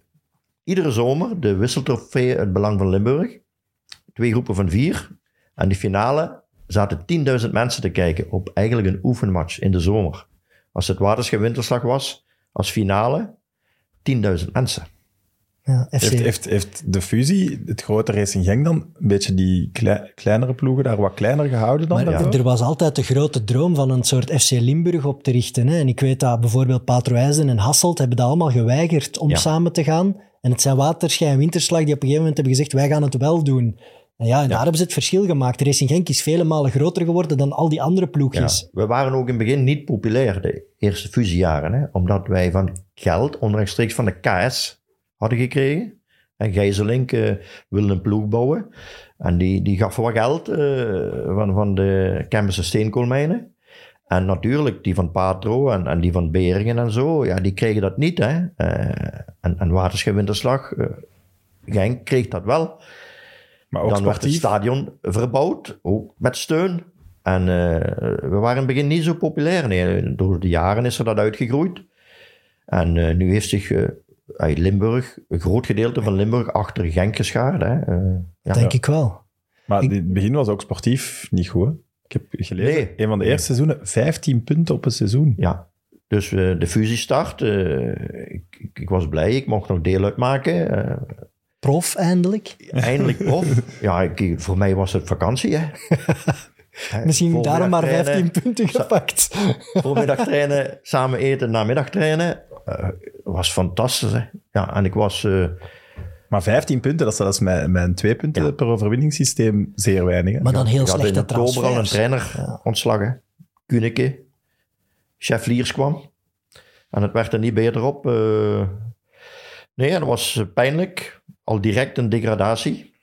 Speaker 3: iedere zomer de wisseltrofee Het Belang van Limburg. Twee groepen van vier. En die finale zaten 10.000 mensen te kijken op eigenlijk een oefenmatch in de zomer. Als het Waterschei Winterslag was, als finale, 10.000 mensen.
Speaker 2: Ja.
Speaker 1: Heeft, heeft, heeft de fusie, het grote Racing Genk dan, een beetje die klei- kleinere ploegen daar wat kleiner gehouden dan?
Speaker 2: Maar er was altijd de grote droom van een soort FC Limburg op te richten. Hè? En ik weet dat bijvoorbeeld Patro IJzen en Hasselt hebben dat allemaal geweigerd om
Speaker 3: Ja.
Speaker 2: samen te gaan. En het zijn Waterschei en Winterslag die op een gegeven moment hebben gezegd, wij gaan het wel doen. En ja, en daar hebben ze het verschil gemaakt. Racing Genk is vele malen groter geworden dan al die andere
Speaker 3: Ja,
Speaker 2: ploegjes.
Speaker 3: we waren ook in het begin niet populair, de eerste fusiejaren. Hè, omdat wij van geld onrechtstreeks van de KS hadden gekregen. En Gijzelink eh, wilde een ploeg bouwen. En die, die gaf wat geld eh, van, van de Kempense steenkoolmijnen. En natuurlijk, die van Patro en, en die van Beringen en zo, ja, die kregen dat niet. Hè. Eh, en, en Waterschei Winterslag, eh, Genk kreeg dat wel.
Speaker 1: maar ook
Speaker 3: Dan werd het stadion verbouwd, ook met steun. En we waren in het begin niet zo populair. Nee, door de jaren is er dat uitgegroeid. En nu heeft zich uit Limburg, een groot gedeelte van Limburg, achter Genk geschaard. Hè. Eh, ja.
Speaker 2: Denk ik wel.
Speaker 1: Maar
Speaker 2: Ik-
Speaker 1: het begin was ook sportief niet goed. hè? Ik heb gelezen,
Speaker 3: Nee.
Speaker 1: een van de eerste seizoenen, 15 punten op een seizoen.
Speaker 3: Ja. Dus eh, de fusiestart, eh ik, ik, ik was blij, ik mocht nog deel uitmaken. Eh,
Speaker 2: Prof eindelijk.
Speaker 3: eindelijk prof. ja, ik, voor mij was het vakantie. Hè.
Speaker 2: Misschien daarom maar
Speaker 3: trainen.
Speaker 2: 15 punten gepakt.
Speaker 3: Voormiddag trainen, samen eten, namiddag trainen. Eh, was fantastisch. Hè? Ja, en ik was... eh,
Speaker 1: Maar 15 punten, dat is zelfs met een twee punten
Speaker 3: Ja.
Speaker 1: per overwinningssysteem zeer weinig. hè?
Speaker 2: Maar dan heel
Speaker 3: ik had in
Speaker 2: slechte
Speaker 3: oktober al een
Speaker 2: transfers.
Speaker 3: trainer ontslagen. Kuneke. Chef Liers kwam. En het werd er niet beter op. eh. nee, en dat was pijnlijk. Al direct een degradatie.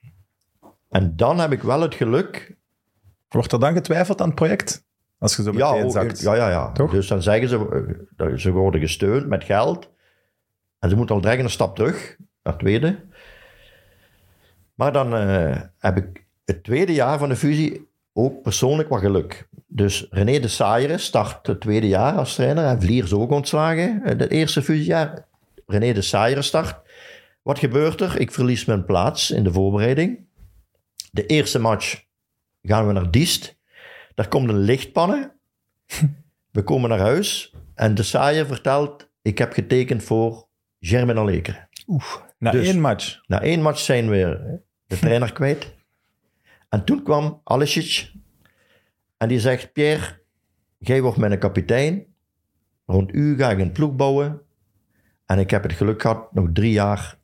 Speaker 3: En dan heb ik wel het geluk...
Speaker 1: Wordt er dan getwijfeld aan het project? Als je zo
Speaker 3: Ja,
Speaker 1: meteen
Speaker 3: ook-
Speaker 1: zakt.
Speaker 3: ja, ja, ja.
Speaker 1: Toch?
Speaker 3: Dus dan zeggen ze, eh, dat ze worden gesteund met geld. En ze moeten al direct een stap terug, naar het tweede. Maar dan eh, heb ik het tweede jaar van de fusie ook persoonlijk wat geluk. Dus René de Saaieren start het tweede jaar als trainer. En Vliers ook ontslagen, eh, het eerste fusiejaar. René de Saaieren start. Wat gebeurt er? Ik verlies mijn plaats in de voorbereiding. De eerste match gaan we naar Diest. Daar komt een lichtpannen. We komen naar huis en de saaier vertelt: Ik heb getekend voor Germinal Lekeren.
Speaker 1: Na
Speaker 3: Dus-
Speaker 1: één match.
Speaker 3: Na één match zijn we de trainer kwijt. En toen kwam Alisic en die zegt: Pierre, jij wordt mijn kapitein. Rond u ga ik een ploeg bouwen. En ik heb het geluk gehad, nog drie jaar.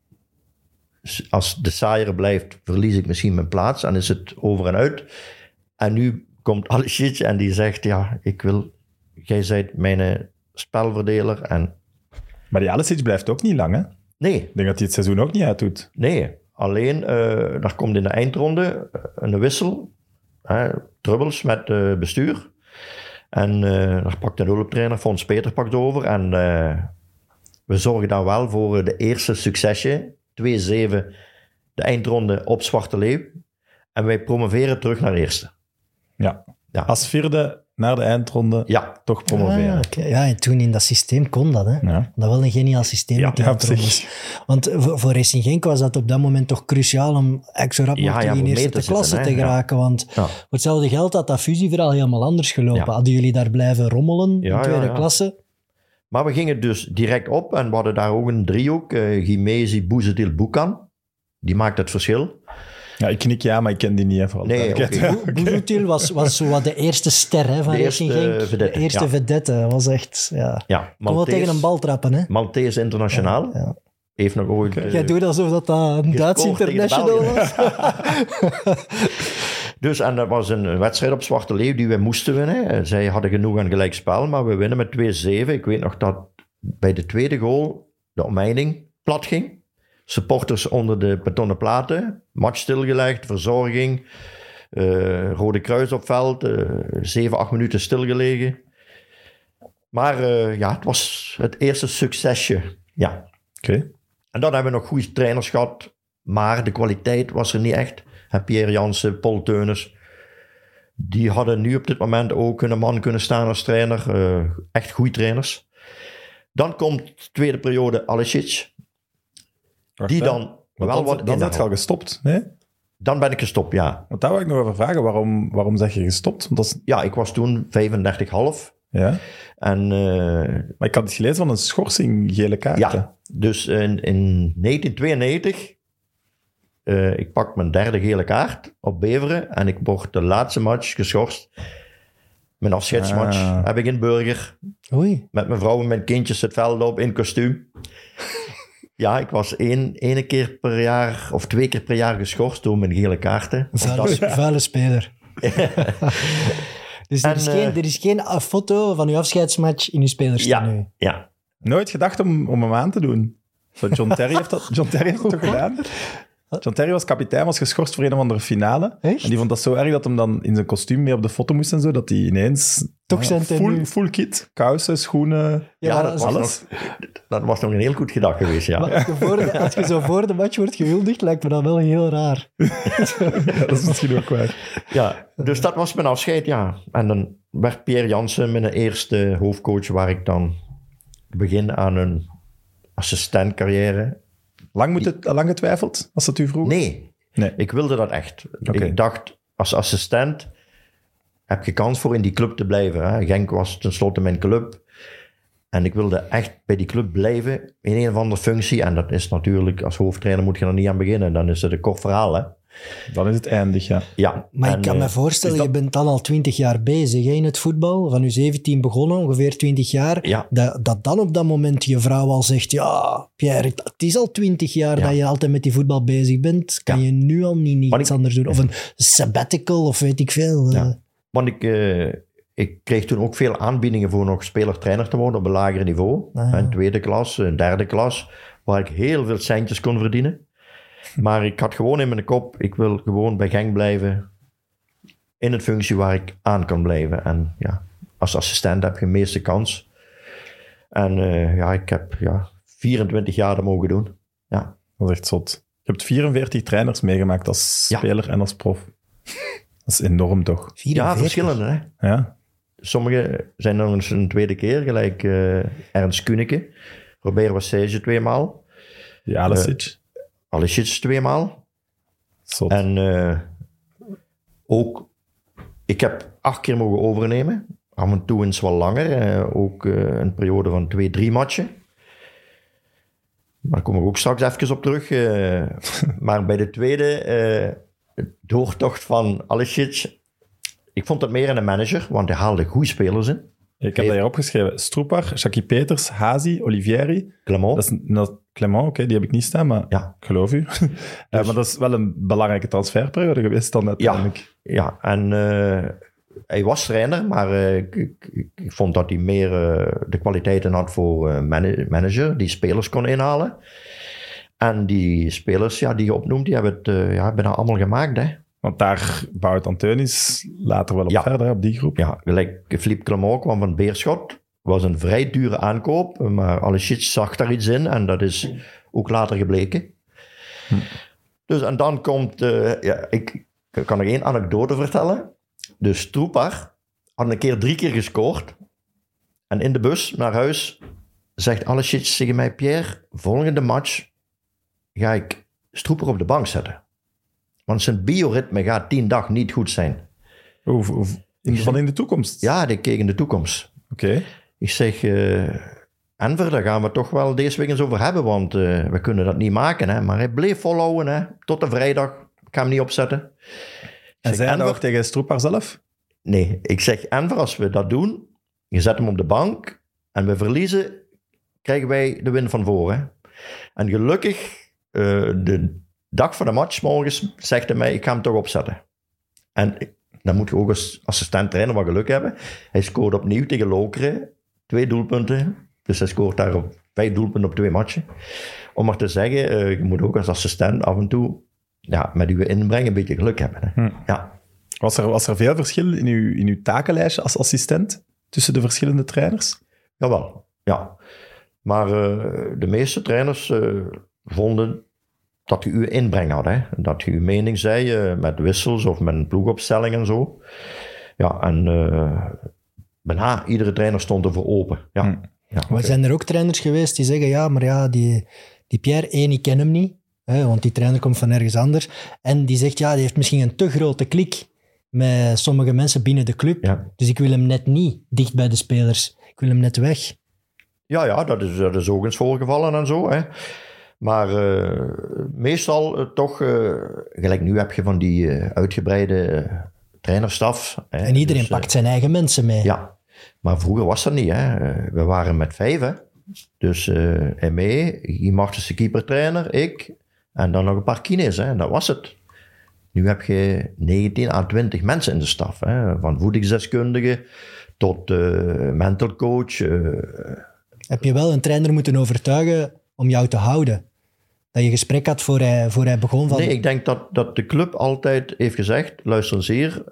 Speaker 3: Als de saaier blijft, verlies ik misschien mijn plaats en is het over en uit. En nu komt Alisic en die zegt: Ja, ik wil, jij bent mijn spelverdeler. En
Speaker 1: Maar die Alisic blijft ook niet lang, hè?
Speaker 3: nee,
Speaker 1: Ik denk dat hij het seizoen ook niet uitdoet.
Speaker 3: Nee, alleen eh daar komt in de eindronde eh, een wissel. Hè, trubbels met eh, bestuur. En daar pakt een hulptrainer, Fons Peter pakt over. En we zorgen dan wel voor de eerste succesje. 2-7 de eindronde op Zwarte Leeuw. En wij promoveren terug naar eerste.
Speaker 1: Ja.
Speaker 3: Ja.
Speaker 1: Als vierde naar de eindronde
Speaker 3: Ja,
Speaker 1: toch promoveren.
Speaker 2: Ah, oké. Ja, en toen in dat systeem kon dat. Hè.
Speaker 1: Ja.
Speaker 2: Dat wel een geniaal systeem.
Speaker 3: Ja.
Speaker 2: Want voor, voor Racing Genk was dat op dat moment toch cruciaal om zo rap mogelijk
Speaker 3: ja,
Speaker 2: in eerste
Speaker 3: te
Speaker 2: klasse
Speaker 3: zitten,
Speaker 2: te geraken. Want
Speaker 3: Ja.
Speaker 2: voor hetzelfde geld had dat fusieverhaal helemaal anders gelopen.
Speaker 3: Ja.
Speaker 2: Hadden jullie daar blijven rommelen
Speaker 3: Ja,
Speaker 2: in tweede
Speaker 3: ja, ja.
Speaker 2: klasse?
Speaker 3: maar we gingen dus direct op. En we hadden daar ook een driehoek. eh Gimezi, Boezetil, Boekan. Die maakt het verschil.
Speaker 1: Ja, ik knik ja, maar ik ken die niet. Alle
Speaker 3: Nee, oké.
Speaker 2: Was, was zo wat de eerste ster hè, van
Speaker 3: De eerste
Speaker 2: Genk.
Speaker 3: vedette,
Speaker 2: de eerste
Speaker 3: ja.
Speaker 2: vedette. was echt... Ja.
Speaker 3: Ja,
Speaker 2: wel tegen een bal trappen, hè?
Speaker 3: Maltese internationaal.
Speaker 2: Ja.
Speaker 3: Heeft nog ooit... eh,
Speaker 2: Jij doet alsof dat, dat een Duits international was.
Speaker 3: Dus, en dat was een wedstrijd op Zwarte Leeuw die we moesten winnen. Zij hadden genoeg aan gelijk spel, maar we winnen met 2-7. Ik weet nog dat bij de tweede goal de omheining plat ging. Supporters onder de betonnen platen. Match stilgelegd, verzorging. eh, Rode Kruis op veld. eh 7, 8 minuten stilgelegen. Maar eh, ja, het was het eerste succesje. Ja.
Speaker 1: Oké.
Speaker 3: En dan hebben we nog goede trainers gehad. Maar de kwaliteit was er niet echt. En Pierre Jansen, Paul Teuners. Die hadden nu op dit moment ook een man kunnen staan als trainer. Eh, echt goede trainers. Dan komt de tweede periode Alicic. Die dan wel
Speaker 1: dan,
Speaker 3: wat
Speaker 1: dan ben je
Speaker 3: inhoud.
Speaker 1: al gestopt, nee?
Speaker 3: Dan ben ik gestopt, ja.
Speaker 1: Want daar wil ik nog over vragen. Waarom, waarom zeg je gestopt? Want dat is,
Speaker 3: Ja, ik was toen 35,5.
Speaker 1: ja.
Speaker 3: En eh,
Speaker 1: Maar ik had iets gelezen van een schorsing gele kaarten.
Speaker 3: Ja, dus in, in 1992, eh, ik pak mijn derde gele kaart op Beveren en ik word de laatste match geschorst. Mijn afscheidsmatch
Speaker 1: Ah.
Speaker 3: heb ik in Burger,
Speaker 2: Oei.
Speaker 3: met mijn vrouw en mijn kindjes het veld op in kostuum. Ja, ik was één, ene keer per jaar of twee keer per jaar geschorst door mijn gele kaarten.
Speaker 2: Een vuile, vuile speler. dus er
Speaker 3: En,
Speaker 2: is,
Speaker 3: eh,
Speaker 2: geen, er is geen ah, foto van uw afscheidsmatch in uw spelersteam
Speaker 3: Ja,
Speaker 2: nu.
Speaker 3: ja.
Speaker 1: Nooit gedacht om, om hem aan te doen. Zo, John Terry heeft dat, John Terry heeft dat toch gedaan? John Terry was kapitein, was geschorst voor een of andere finale.
Speaker 2: Echt?
Speaker 1: En die vond dat zo erg dat hem dan in zijn kostuum mee op de foto moest en zo, dat hij ineens...
Speaker 2: Toch zijn tenue.
Speaker 1: full, full kit. Kousen, schoenen...
Speaker 2: Ja,
Speaker 3: dat
Speaker 1: alles.
Speaker 3: nog, dat was nog een heel goed gedacht geweest, ja.
Speaker 2: maar als je voor de, als je zo voor de match wordt gehuldigd, lijkt me dat wel heel raar.
Speaker 1: Ja, dat is misschien ook waar.
Speaker 3: Ja, dus dat was mijn afscheid, ja. En dan werd Pierre Jansen mijn eerste hoofdcoach, waar ik dan begin aan een assistentcarrière.
Speaker 1: Lang, moet het, lang getwijfeld, als dat u vroeg?
Speaker 3: Nee,
Speaker 1: Nee.
Speaker 3: ik wilde dat echt. Ik dacht, als assistent heb je kans voor in die club te blijven. Hè. Genk was tenslotte mijn club. En ik wilde echt bij die club blijven in een of andere functie. En dat is natuurlijk, als hoofdtrainer moet je er niet aan beginnen. Dan is het een kort verhaal, hè.
Speaker 1: Dan is het eindig, ja.
Speaker 3: Ja.
Speaker 2: Maar
Speaker 3: en,
Speaker 2: ik kan
Speaker 3: eh,
Speaker 2: me voorstellen,
Speaker 1: is dat-
Speaker 2: je bent dan al 20 jaar bezig hè, in het voetbal. Van je 17 begonnen, ongeveer 20 jaar.
Speaker 3: Ja.
Speaker 2: Dat, dat dan op dat moment je vrouw al zegt, ja, Pierre, het is al 20 jaar
Speaker 3: Ja.
Speaker 2: dat je altijd met die voetbal bezig bent. Kan
Speaker 3: Ja.
Speaker 2: je nu al niet iets
Speaker 3: ik-
Speaker 2: anders doen? Of een sabbatical, of weet ik veel.
Speaker 3: Ja.
Speaker 2: eh.
Speaker 3: Want ik, eh, ik kreeg toen ook veel aanbiedingen voor nog speler-trainer te worden op een lager niveau.
Speaker 2: Ah.
Speaker 3: Een tweede klas, een derde klas, waar ik heel veel centjes kon verdienen. Maar ik had gewoon in mijn kop, ik wil gewoon bij Genk blijven. In een functie waar ik aan kan blijven. En ja, als assistent heb je de meeste kans. En eh, ja, ik heb ja, 24 jaar dat mogen doen. Ja,
Speaker 1: Dat is echt zot. Je hebt 44 trainers meegemaakt als
Speaker 3: Ja.
Speaker 1: speler en als prof. Dat is enorm, toch?
Speaker 2: 44.
Speaker 3: ja verschillende hè.
Speaker 1: Ja.
Speaker 3: Sommige zijn nog eens een tweede keer, gelijk eh, Ernst Kuneke. Robert Wassage tweemaal.
Speaker 1: Alicic.
Speaker 3: Alicic tweemaal.
Speaker 1: Zot.
Speaker 3: En eh, ook, ik heb acht keer mogen overnemen. Af en toe eens wat langer. eh, ook eh, een periode van twee, drie matchen. Maar daar kom ik ook straks even op terug. maar bij de tweede doortocht van Alicic... Ik vond het meer een manager, want hij haalde goede spelers in.
Speaker 1: Ik heb dat hier opgeschreven. Stroepar, Jackie Peters, Hazi, Olivieri.
Speaker 3: Clement.
Speaker 1: Dat is Clement, oké, die heb ik niet staan, maar
Speaker 3: Ja.
Speaker 1: ik geloof u. Eh, maar dat is wel een belangrijke transferperiode geweest dan uiteindelijk.
Speaker 3: Ja, en eh, hij was trainer, maar eh, ik, ik, vond dat hij meer de kwaliteiten had voor mana- manager, die spelers kon inhalen. En die spelers ja, die je opnoemt, die hebben het ja, bijna allemaal gemaakt. Hè?
Speaker 1: Want daar bouwt Antonis later wel op
Speaker 3: Ja.
Speaker 1: verder, op die groep.
Speaker 3: Ja, gelijk Philippe Clement kwam van Beerschot. Was een vrij dure aankoop, maar Alicic zag daar iets in en dat is ook later gebleken. Dus en dan komt, eh, ja, ik, ik kan nog één anekdote vertellen. Dus Stroepar had een keer drie keer gescoord. En in de bus naar huis zegt Alicic tegen mij, Pierre, volgende match ga ik Stroeper op de bank zetten. Want zijn bioritme gaat tien dag niet goed zijn.
Speaker 1: In, van in de toekomst?
Speaker 3: Ja, die keek in de toekomst.
Speaker 1: Oké.
Speaker 3: Ik zeg, eh Enver, daar gaan we toch wel deze week eens over hebben, want eh, we kunnen dat niet maken. Hè? Maar hij bleef volhouden, hè? tot de vrijdag. Ik ga hem niet opzetten.
Speaker 1: En zei hij ook tegen Stroepar zelf?
Speaker 3: Nee, ik zeg, Enver, als we dat doen, je zet hem op de bank en we verliezen, krijgen wij de win van voren. En gelukkig, eh, de dag van de match morgens, zegt hij mij, ik ga hem toch opzetten. En dan moet je ook als assistent trainer wat geluk hebben. Hij scoort opnieuw tegen Lokeren, twee doelpunten. Dus hij scoort daar op vijf doelpunten op twee matchen. Om maar te zeggen, eh, je moet ook als assistent af en toe ja, met uw inbreng een beetje geluk hebben. Hè.
Speaker 1: Hm.
Speaker 3: Ja.
Speaker 1: Was er, was er veel verschil in uw, in uw takenlijstje als assistent tussen de verschillende trainers?
Speaker 3: Jawel, ja. Maar eh, de meeste trainers eh, vonden dat je uw inbreng had. Hè? Dat je uw mening zei met wissels of met een ploegopstelling en zo. Ja, en bijna iedere trainer stond ervoor open. Ja.
Speaker 1: Hm.
Speaker 3: ja
Speaker 2: zijn er ook trainers geweest die zeggen, ja, maar ja, die, die Pierre, één, ik ken hem niet. Hè, want die trainer komt van ergens anders. En die zegt, ja, die heeft misschien een te grote klik met sommige mensen binnen de club.
Speaker 3: Ja.
Speaker 2: Dus ik wil hem net niet dicht bij de spelers. Ik wil hem net weg.
Speaker 3: Ja, ja, dat is, dat is ook eens voorgevallen en zo. Hè. Maar eh, meestal eh, toch, eh, gelijk nu heb je van die eh, uitgebreide trainerstaf. Hè.
Speaker 2: En iedereen
Speaker 3: Dus,
Speaker 2: pakt zijn eigen mensen mee.
Speaker 3: Ja, maar vroeger was dat niet. Hè. We waren met vijf. Hè. Dus eh ME, Martens de keepertrainer, ik en dan nog een paar kines. Hè. En dat was het. Nu heb je 19 à 20 mensen in de staf. Hè. Van voedingsdeskundige tot eh mental coach. eh,
Speaker 2: Heb je wel een trainer moeten overtuigen om jou te houden? Dat je gesprek had voor hij, voor hij begon van...
Speaker 3: Nee, ik denk dat, dat de club altijd heeft gezegd: luister eens hier,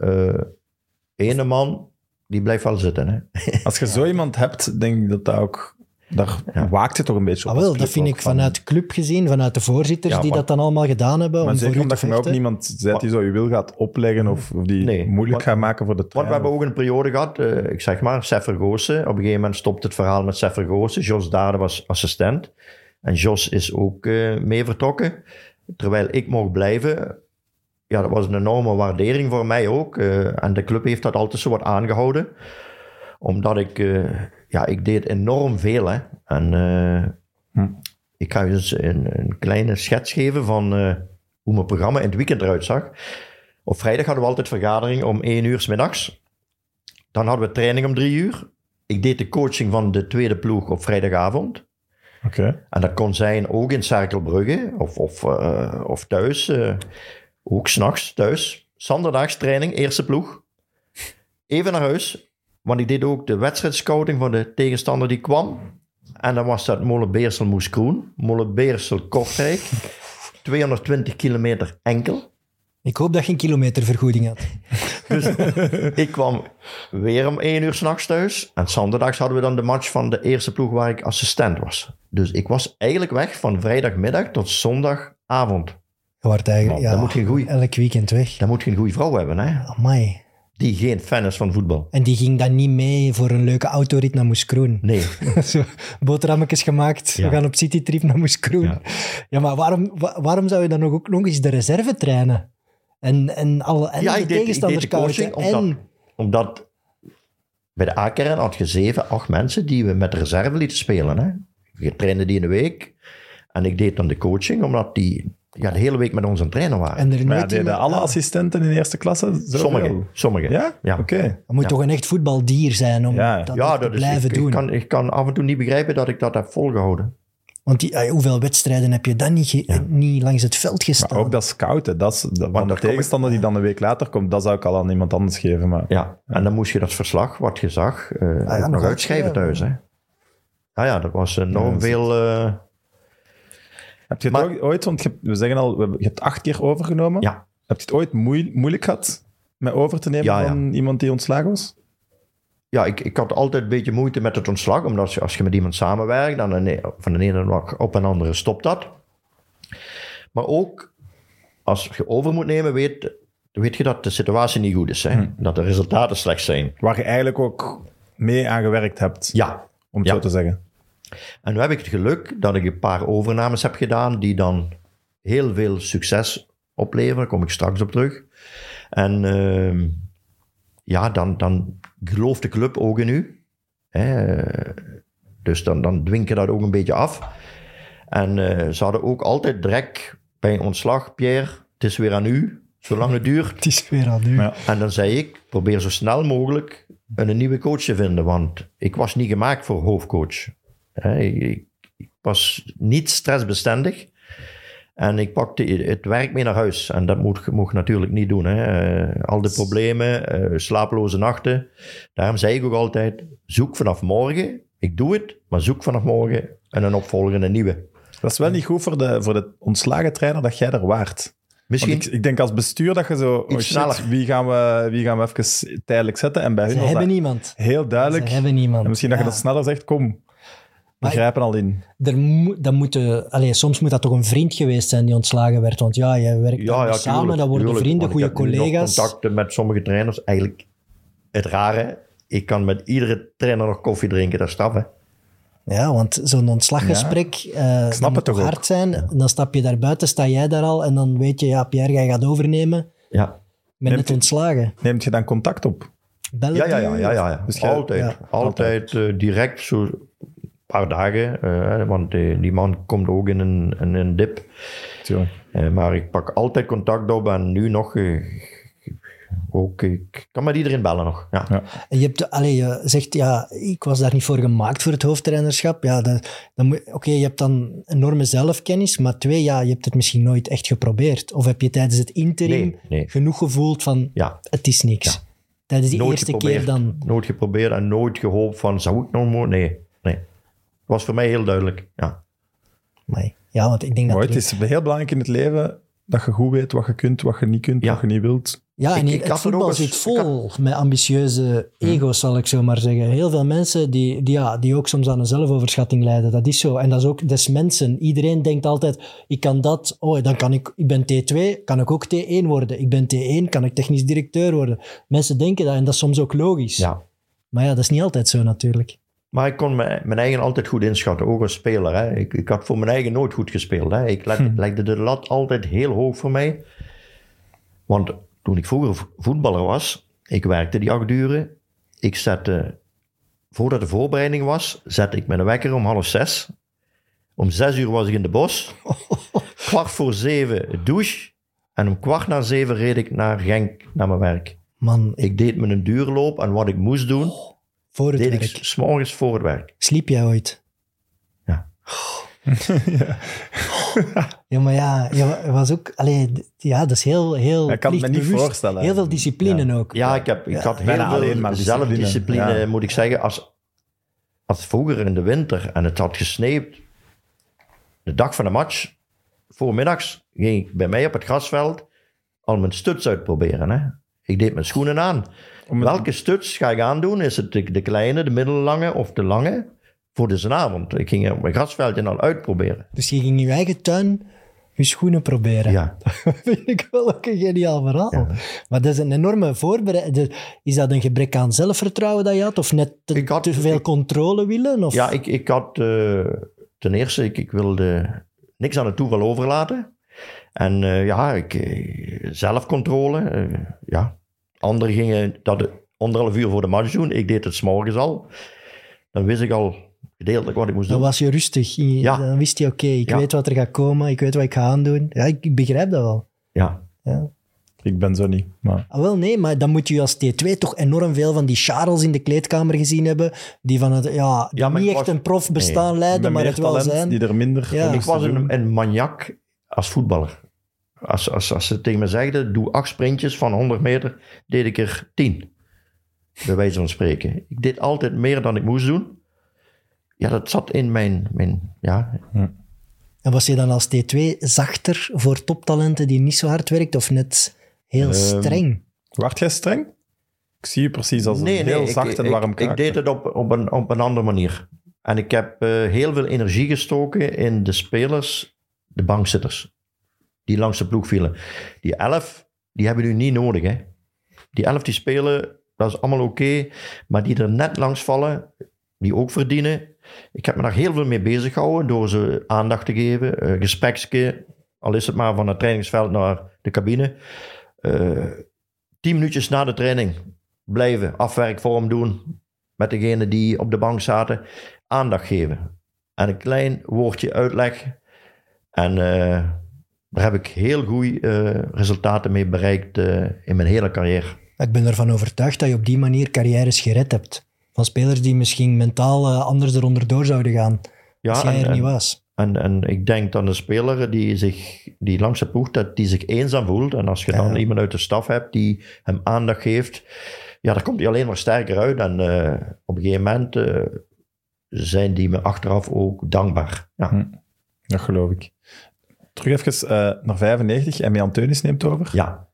Speaker 3: ene man die blijft wel zitten. Hè.
Speaker 1: Als je zo iemand hebt, denk ik dat dat ook... Daar
Speaker 3: Ja.
Speaker 1: waakt het toch een beetje op.
Speaker 2: Ah, wel, dat vind ik
Speaker 1: van-
Speaker 2: vanuit de club gezien, vanuit de voorzitters
Speaker 3: Ja,
Speaker 2: die dat dan allemaal gedaan hebben.
Speaker 1: Maar
Speaker 2: om voor
Speaker 1: zeker omdat
Speaker 2: te
Speaker 1: je mij ook niemand zet die zo je wil gaat opleggen of, of die
Speaker 3: Nee,
Speaker 1: moeilijk
Speaker 3: want-
Speaker 1: gaat maken voor de
Speaker 3: Want we hebben ook een periode gehad, eh, ik zeg maar, Seffer Goossen. Op een gegeven moment stopt het verhaal met Seffer Goossen. Jos Dade was assistent. En Jos is ook eh, mee vertrokken. Terwijl ik mocht blijven. Ja, dat was een enorme waardering voor mij ook. eh, en de club heeft dat altijd zo wat aangehouden. Omdat ik, eh, ja, ik deed enorm veel. Hè. En eh,
Speaker 1: Hm.
Speaker 3: ik ga je eens een, een kleine schets geven van hoe mijn programma in het weekend eruit zag. Op vrijdag hadden we altijd vergadering om 1 uur 's middags. Dan hadden we training om 3 uur. Ik deed de coaching van de tweede ploeg op vrijdagavond.
Speaker 1: Oké.
Speaker 3: En dat kon zijn ook in Cerkelbrugge of, of, of thuis. Ook s'nachts thuis. Zondags training, eerste ploeg. Even naar huis. Want ik deed ook de wedstrijdscouting van de tegenstander die kwam. En dan was dat Molenbeersel Moes Kroen. Molenbeersel Kortrijk. 220 kilometer enkel.
Speaker 2: Ik hoop dat je een kilometervergoeding had.
Speaker 3: Dus ik kwam weer om één uur s'nachts thuis. En zondags hadden we dan de match van de eerste ploeg waar ik assistent was. Dus ik was eigenlijk weg van vrijdagmiddag tot zondagavond.
Speaker 2: Wordt eigenlijk ja,
Speaker 3: dan moet je een goeie-
Speaker 2: elk weekend weg.
Speaker 3: Dan moet je een goede vrouw hebben, hè?
Speaker 2: Amai.
Speaker 3: Die geen fan is van voetbal.
Speaker 2: En die ging dan niet mee voor een leuke autorit naar Moeskroen.
Speaker 3: Nee.
Speaker 2: Zo, boterhammetjes gemaakt.
Speaker 3: Ja.
Speaker 2: We gaan op citytrip naar Moeskroen. Ja.
Speaker 3: Ja.
Speaker 2: maar waarom, wa- waarom zou je dan nog, ook nog eens de reserve trainen? En, en, al, en
Speaker 3: Ja,
Speaker 2: de
Speaker 3: ik ik
Speaker 2: tegenstanders
Speaker 3: deed de coaching omdat, omdat bij de A-kern had je zeven, acht mensen die we met reserve lieten spelen. Hè? Je trainde die in de week. En ik deed dan de coaching, omdat die ja, de hele week met ons aan het trainen waren.
Speaker 2: en er
Speaker 1: Maar deden alle
Speaker 2: ah,
Speaker 1: assistenten in eerste klasse?
Speaker 3: Sommigen. Sommigen.
Speaker 1: Ja?
Speaker 3: Ja.
Speaker 1: Oké.
Speaker 2: Je moet
Speaker 3: Ja.
Speaker 2: toch een echt voetbaldier zijn om
Speaker 1: Ja.
Speaker 2: dat te
Speaker 3: dat is,
Speaker 2: blijven
Speaker 3: ik,
Speaker 2: doen.
Speaker 3: ik, kan, ik kan af en toe niet begrijpen dat ik dat heb volgehouden.
Speaker 2: Want die, ah, hoeveel wedstrijden heb je dan niet, ge-
Speaker 3: Ja.
Speaker 2: niet langs het veld gestaan?
Speaker 1: Maar ook dat scouten, dat is, dat, van de
Speaker 3: ik-
Speaker 1: tegenstander die dan een week later komt, dat zou ik al aan iemand anders geven. Maar
Speaker 3: Ja. En dan moest je dat verslag, wat je zag, eh, ook
Speaker 2: nog
Speaker 3: nog uitschrijven thuis. Hè? Ja, ja, dat was enorm veel... eh,
Speaker 1: heb je het
Speaker 3: Maar-
Speaker 1: ooit, want je, we zeggen al, je hebt acht keer overgenomen.
Speaker 3: Ja.
Speaker 1: Heb je het ooit moe- moeilijk gehad met over te nemen
Speaker 3: Ja, ja.
Speaker 1: van iemand die ontslagen was?
Speaker 3: ja, ik, ik had altijd een beetje moeite met het ontslag, omdat als je, als je met iemand samenwerkt, dan een- van de ene dag op een andere stopt dat. Maar ook als je over moet nemen, weet, weet je dat de situatie niet goed is. Hè?
Speaker 1: Hm.
Speaker 3: Dat de resultaten slecht zijn.
Speaker 1: Waar je eigenlijk ook mee aan gewerkt hebt,
Speaker 3: Ja,
Speaker 1: om het
Speaker 3: Ja.
Speaker 1: zo te zeggen.
Speaker 3: En nu heb ik het geluk dat ik een paar overnames heb gedaan die dan heel veel succes opleveren. Daar kom ik straks op terug. En ehm, ja, dan, dan gelooft de club ook in u. Hè? Dus dan, dan dwing je dat ook een beetje af. En eh, ze hadden ook altijd direct bij een ontslag, Pierre, het is weer aan u, zolang het duurt.
Speaker 2: Het is weer aan u.
Speaker 1: Ja.
Speaker 3: En dan zei ik, probeer zo snel mogelijk een nieuwe coach te vinden, want ik was niet gemaakt voor hoofdcoach. Ik, ik- ik was niet stressbestendig en ik pakte het werk mee naar huis. En dat moet, mocht je natuurlijk niet doen. Hè. Eh, al de problemen, eh, slapeloze nachten. Daarom zei ik ook altijd, zoek vanaf morgen. Ik doe het, maar zoek vanaf morgen en een opvolger, een nieuwe.
Speaker 1: Dat is wel niet goed voor de, voor de ontslagen trainer dat jij er waart.
Speaker 3: Misschien.
Speaker 1: Ik, ik denk als bestuur dat je zo... Oh
Speaker 3: Iets
Speaker 1: shit,
Speaker 3: sneller.
Speaker 1: wie, gaan we, wie gaan we even tijdelijk zetten? En bij
Speaker 2: Ze hebben niemand.
Speaker 1: heel duidelijk.
Speaker 2: Ze hebben niemand.
Speaker 1: En misschien dat je dat sneller zegt, kom, we grijpen al in.
Speaker 2: Er moet, dat moet, eh, allee, soms moet dat toch een vriend geweest zijn die ontslagen werd. Want ja, je werkt samen,
Speaker 3: tuurlijk,
Speaker 2: dat worden
Speaker 3: tuurlijk.
Speaker 2: vrienden,
Speaker 3: ik
Speaker 2: goede
Speaker 3: heb nu nog
Speaker 2: collega's.
Speaker 3: contacten met sommige trainers. Eigenlijk het rare, ik kan met iedere trainer nog koffie drinken, dat is straf, hè.
Speaker 2: Ja, want zo'n ontslaggesprek eh dat
Speaker 1: het
Speaker 2: moet
Speaker 1: toch
Speaker 2: toch
Speaker 1: ook.
Speaker 2: hard zijn. Dan stap je daar buiten, sta jij daar al en dan weet je, ja, Pierre, jij gaat overnemen. Ik
Speaker 3: Ja.
Speaker 1: Neemt
Speaker 2: net
Speaker 1: je-
Speaker 2: ontslagen.
Speaker 1: Neemt je dan contact op?
Speaker 2: Bellen
Speaker 3: Ja, ja, ja, ja, ja, ja.
Speaker 1: Dus jij-
Speaker 3: altijd.
Speaker 2: ja,
Speaker 3: altijd eh, direct, zo paar dagen. eh, want die, die man komt ook in een, in een dip. Eh, maar ik pak altijd contact op en nu nog... eh, ook, ik kan met iedereen bellen nog. Ja.
Speaker 1: Ja.
Speaker 2: En je, hebt, allee, je zegt, ja, ik was daar niet voor gemaakt voor het hoofdtrainerschap. Ja, dat, dan moet- Oké, je hebt dan enorme zelfkennis, maar twee, ja, je hebt het misschien nooit echt geprobeerd. Of heb je tijdens het interim
Speaker 3: Nee, nee.
Speaker 2: genoeg gevoeld van,
Speaker 3: ja.
Speaker 2: het is niks. Tijdens die
Speaker 3: nooit
Speaker 2: eerste
Speaker 3: geprobeerd.
Speaker 2: keer dan...
Speaker 3: Nooit geprobeerd en nooit gehoopt van, zou ik nog moeten? Nee, was voor mij heel duidelijk, ja.
Speaker 2: Nee. Ja, want ik denk dat...
Speaker 1: Maar het is heel belangrijk in het leven dat je goed weet wat je kunt, wat je niet kunt,
Speaker 3: Ja.
Speaker 1: wat je niet wilt.
Speaker 2: Ja, en
Speaker 3: Ik- ik
Speaker 2: het voetbal zit vol met ambitieuze ego's, zal ik zo maar zeggen. Heel veel mensen die, die, ja, die ook soms aan een zelfoverschatting lijden. Dat is zo. En dat is ook des mensen. Iedereen denkt altijd, ik kan dat, oh, dan kan ik, ik ben T2, kan ik ook T1 worden. Ik ben T1, kan ik technisch directeur worden. Mensen denken dat en dat is soms ook logisch.
Speaker 3: ja.
Speaker 2: Maar ja, dat is niet altijd zo natuurlijk.
Speaker 3: Maar ik kon mijn, mijn eigen altijd goed inschatten, ook als speler. Hè. Ik, ik had voor mijn eigen nooit goed gespeeld. Hè. Ik leg, legde de lat altijd heel hoog voor mij. Want toen ik vroeger vo- voetballer was, ik werkte die acht uren. Ik zette, voordat de voorbereiding was, zette ik mijn wekker om half zes. Om zes uur was ik in de bos. kwart voor zeven douche. En om kwart na zeven reed ik naar Genk, naar mijn werk.
Speaker 2: Man,
Speaker 3: Ik deed me een duurloop en wat ik moest doen,
Speaker 2: voor het
Speaker 3: deed
Speaker 2: werk.
Speaker 3: ik s'morgens voor het werk.
Speaker 2: Sliep jij ooit?
Speaker 3: Ja.
Speaker 2: Ja, maar ja, je was ook... Allee, ja, dat is heel, heel
Speaker 1: Ik kan het me niet voorstellen,
Speaker 2: Heel veel discipline ook.
Speaker 3: Ja, ik, heb, ik had heel
Speaker 1: Bijna
Speaker 3: veel
Speaker 1: alleen maar discipline.
Speaker 3: zelfdiscipline,
Speaker 1: Ja.
Speaker 3: moet ik zeggen. Als, als vroeger in de winter en het had gesneeuwd, de dag van de match, voormiddags, ging ik bij mij op het grasveld al mijn stuts uitproberen. Hè. Ik deed mijn schoenen aan. Welke stuts ga ik aandoen? Is het de, de kleine, de middellange of de lange? Voor de avond. Ik ging op mijn grasveldje al uitproberen.
Speaker 2: Dus je ging in je eigen tuin je schoenen proberen.
Speaker 3: Ja.
Speaker 2: Dat vind ik wel ook een geniaal verhaal. Maar dat is een enorme voorbereiding. Is dat een gebrek aan zelfvertrouwen dat je had? Of net te,
Speaker 3: Ik had-
Speaker 2: te veel
Speaker 3: ik-
Speaker 2: controle willen? Of?
Speaker 3: Ja, ik, ik had eh, ten eerste, ik, ik wilde niks aan het toeval overlaten. En eh, ja, ik, eh, zelfcontrole. ja. Anderen gingen dat anderhalf uur voor de match doen. Ik deed het s'morgens al. Dan wist ik al gedeeltelijk wat ik moest
Speaker 2: Dan
Speaker 3: doen.
Speaker 2: was je rustig. Je-
Speaker 3: Ja.
Speaker 2: Dan wist je, oké, ik
Speaker 3: Ja.
Speaker 2: weet wat er gaat komen. Ik weet wat ik ga aandoen. Ja, ik, ik begrijp dat wel.
Speaker 3: Ja.
Speaker 2: Ja.
Speaker 1: Ik ben zo niet. Maar
Speaker 2: Ah, wel, nee, maar dan moet je als T2 toch enorm veel van die Charles in de kleedkamer gezien hebben. Die van het, ja,
Speaker 3: Ja, maar
Speaker 2: niet
Speaker 3: ik
Speaker 2: echt
Speaker 3: was-
Speaker 2: een prof bestaan leiden, maar het wel zijn.
Speaker 1: die er minder
Speaker 2: Ja.
Speaker 3: Ik was een, een maniak als voetballer. Als, als, als ze tegen me zeiden, doe acht sprintjes van 100 meter, deed ik er tien. Bij wijze van spreken. Ik deed altijd meer dan ik moest doen. Ja, dat zat in mijn... mijn ja,
Speaker 2: En was je dan als T2 zachter voor toptalenten die niet zo hard werkt of net heel
Speaker 3: Ehm,
Speaker 2: streng?
Speaker 1: Wacht jij streng? Ik zie je precies als een heel
Speaker 3: ik-
Speaker 1: zacht en
Speaker 3: ik,
Speaker 1: warm
Speaker 3: ik,
Speaker 1: karakter.
Speaker 3: deed het op, op, een, op een andere manier. En ik heb eh, heel veel energie gestoken in de spelers, de bankzitters, die langs de ploeg vielen. Die elf, die hebben nu niet nodig. Hè. Die elf die spelen, dat is allemaal oké. maar die er net langs vallen, die ook verdienen. Ik heb me daar heel veel mee bezig gehouden door ze aandacht te geven. gespreksje, al is het maar van het trainingsveld naar de cabine. Eh, tien minuutjes na de training blijven, afwerkvorm doen met degene die op de bank zaten, aandacht geven. En een klein woordje uitleg. En eh, daar heb ik heel goede resultaten mee bereikt eh, in mijn hele carrière.
Speaker 2: Ik ben ervan overtuigd dat je op die manier carrières gered hebt. Van spelers die misschien mentaal eh, anders eronder door zouden gaan
Speaker 3: Ja,
Speaker 2: als jij
Speaker 3: en-
Speaker 2: er niet was.
Speaker 3: En, en ik denk dan een speler die, zich, die langs de ploeg, dat die zich eenzaam voelt. En als je dan iemand uit de staf hebt die hem aandacht geeft, ja, dan komt hij alleen maar sterker uit. En eh, op een gegeven moment eh, zijn die me achteraf ook dankbaar. Ja.
Speaker 1: Hm. Dat geloof ik. Terug even eh, naar 95 en Anteunis neemt over.
Speaker 3: Ja.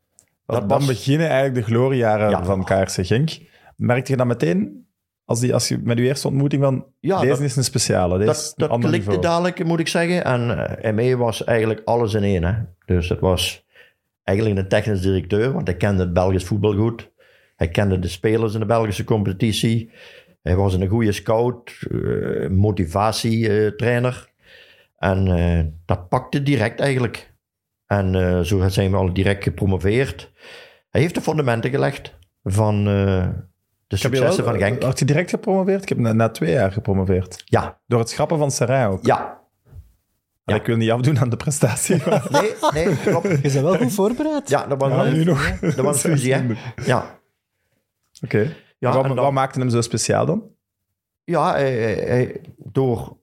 Speaker 1: Dat
Speaker 3: Dat
Speaker 1: dan
Speaker 3: was-
Speaker 1: beginnen eigenlijk de gloriejaren
Speaker 3: Ja.
Speaker 1: van KRC Genk. Merkte je dat meteen, als, die, als je met je eerste ontmoeting van,
Speaker 3: Ja,
Speaker 1: deze
Speaker 3: dat-
Speaker 1: is een speciale, deze
Speaker 3: Dat, klikte
Speaker 1: niveau.
Speaker 3: dadelijk, moet ik zeggen. En eh, ME was eigenlijk alles in één. Hè? Dus het was eigenlijk een technisch directeur, want hij kende het Belgisch voetbal goed. Hij kende de spelers in de Belgische competitie. Hij was een goede scout, eh, motivatietrainer. En eh, dat pakte direct eigenlijk. En eh, zo zijn we al direct gepromoveerd. Hij heeft de fundamenten gelegd van eh, de successen
Speaker 1: wel-
Speaker 3: van Genk.
Speaker 1: Had je direct gepromoveerd? Ik heb na, na twee jaar gepromoveerd.
Speaker 3: Ja,
Speaker 1: Door het schrappen van Sarai ook.
Speaker 3: ja.
Speaker 1: Ja. Ik wil niet afdoen aan de prestatie. maar-
Speaker 3: Nee, nee, klopt.
Speaker 2: Je bent wel goed voorbereid.
Speaker 3: Ja, dat was,
Speaker 1: Ja,
Speaker 3: een,
Speaker 1: nu nog.
Speaker 3: dat was een fusie, hè? Ja,
Speaker 1: Oké.
Speaker 3: ja,
Speaker 1: wat,
Speaker 3: en dan-
Speaker 1: wat maakte hem zo speciaal dan?
Speaker 3: ja hij- hij- hij- door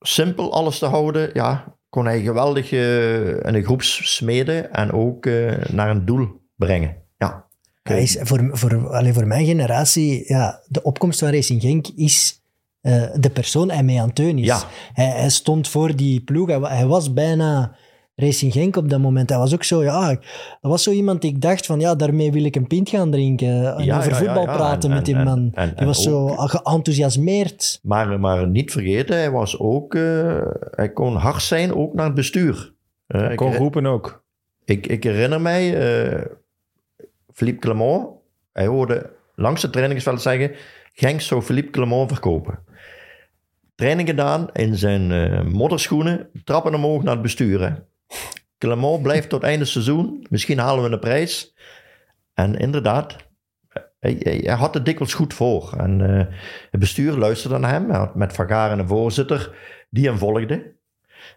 Speaker 3: simpel alles te houden, ja, kon hij geweldig eh, een groep smeden en ook eh, naar een doel brengen. Ja,
Speaker 2: Hij is voor, voor, allee, voor mijn generatie, ja, de opkomst van Racing Genk is eh, de persoon Aimé Anteunis.
Speaker 3: Ja.
Speaker 2: Hij, hij stond voor die ploeg. Hij was bijna Racing Genk op dat moment. Hij was ook zo, ja, dat was zo iemand die ik dacht van, ja, daarmee wil ik een pint gaan drinken. En
Speaker 3: Ja,
Speaker 2: over
Speaker 3: ja,
Speaker 2: voetbal
Speaker 3: ja.
Speaker 2: praten
Speaker 3: En-
Speaker 2: met die
Speaker 3: en-
Speaker 2: man.
Speaker 3: en-
Speaker 2: die
Speaker 3: en
Speaker 2: was zo geenthousiasmeerd.
Speaker 3: maar, maar niet vergeten, hij was ook, eh, hij kon hard zijn ook naar het bestuur. Eh, ik
Speaker 1: Kon roepen ook.
Speaker 3: Ik, ik herinner mij, eh, Philippe Clement, hij hoorde langs het trainingsveld zeggen, Genk zou Philippe Clement verkopen. Training gedaan in zijn eh, modderschoenen, trappen omhoog naar het bestuur. Clement blijft tot einde seizoen, misschien halen we een prijs. En inderdaad, hij, had het dikwijls goed voor. En eh, het bestuur luisterde naar hem, hij had met Van Garen een voorzitter die hem volgde.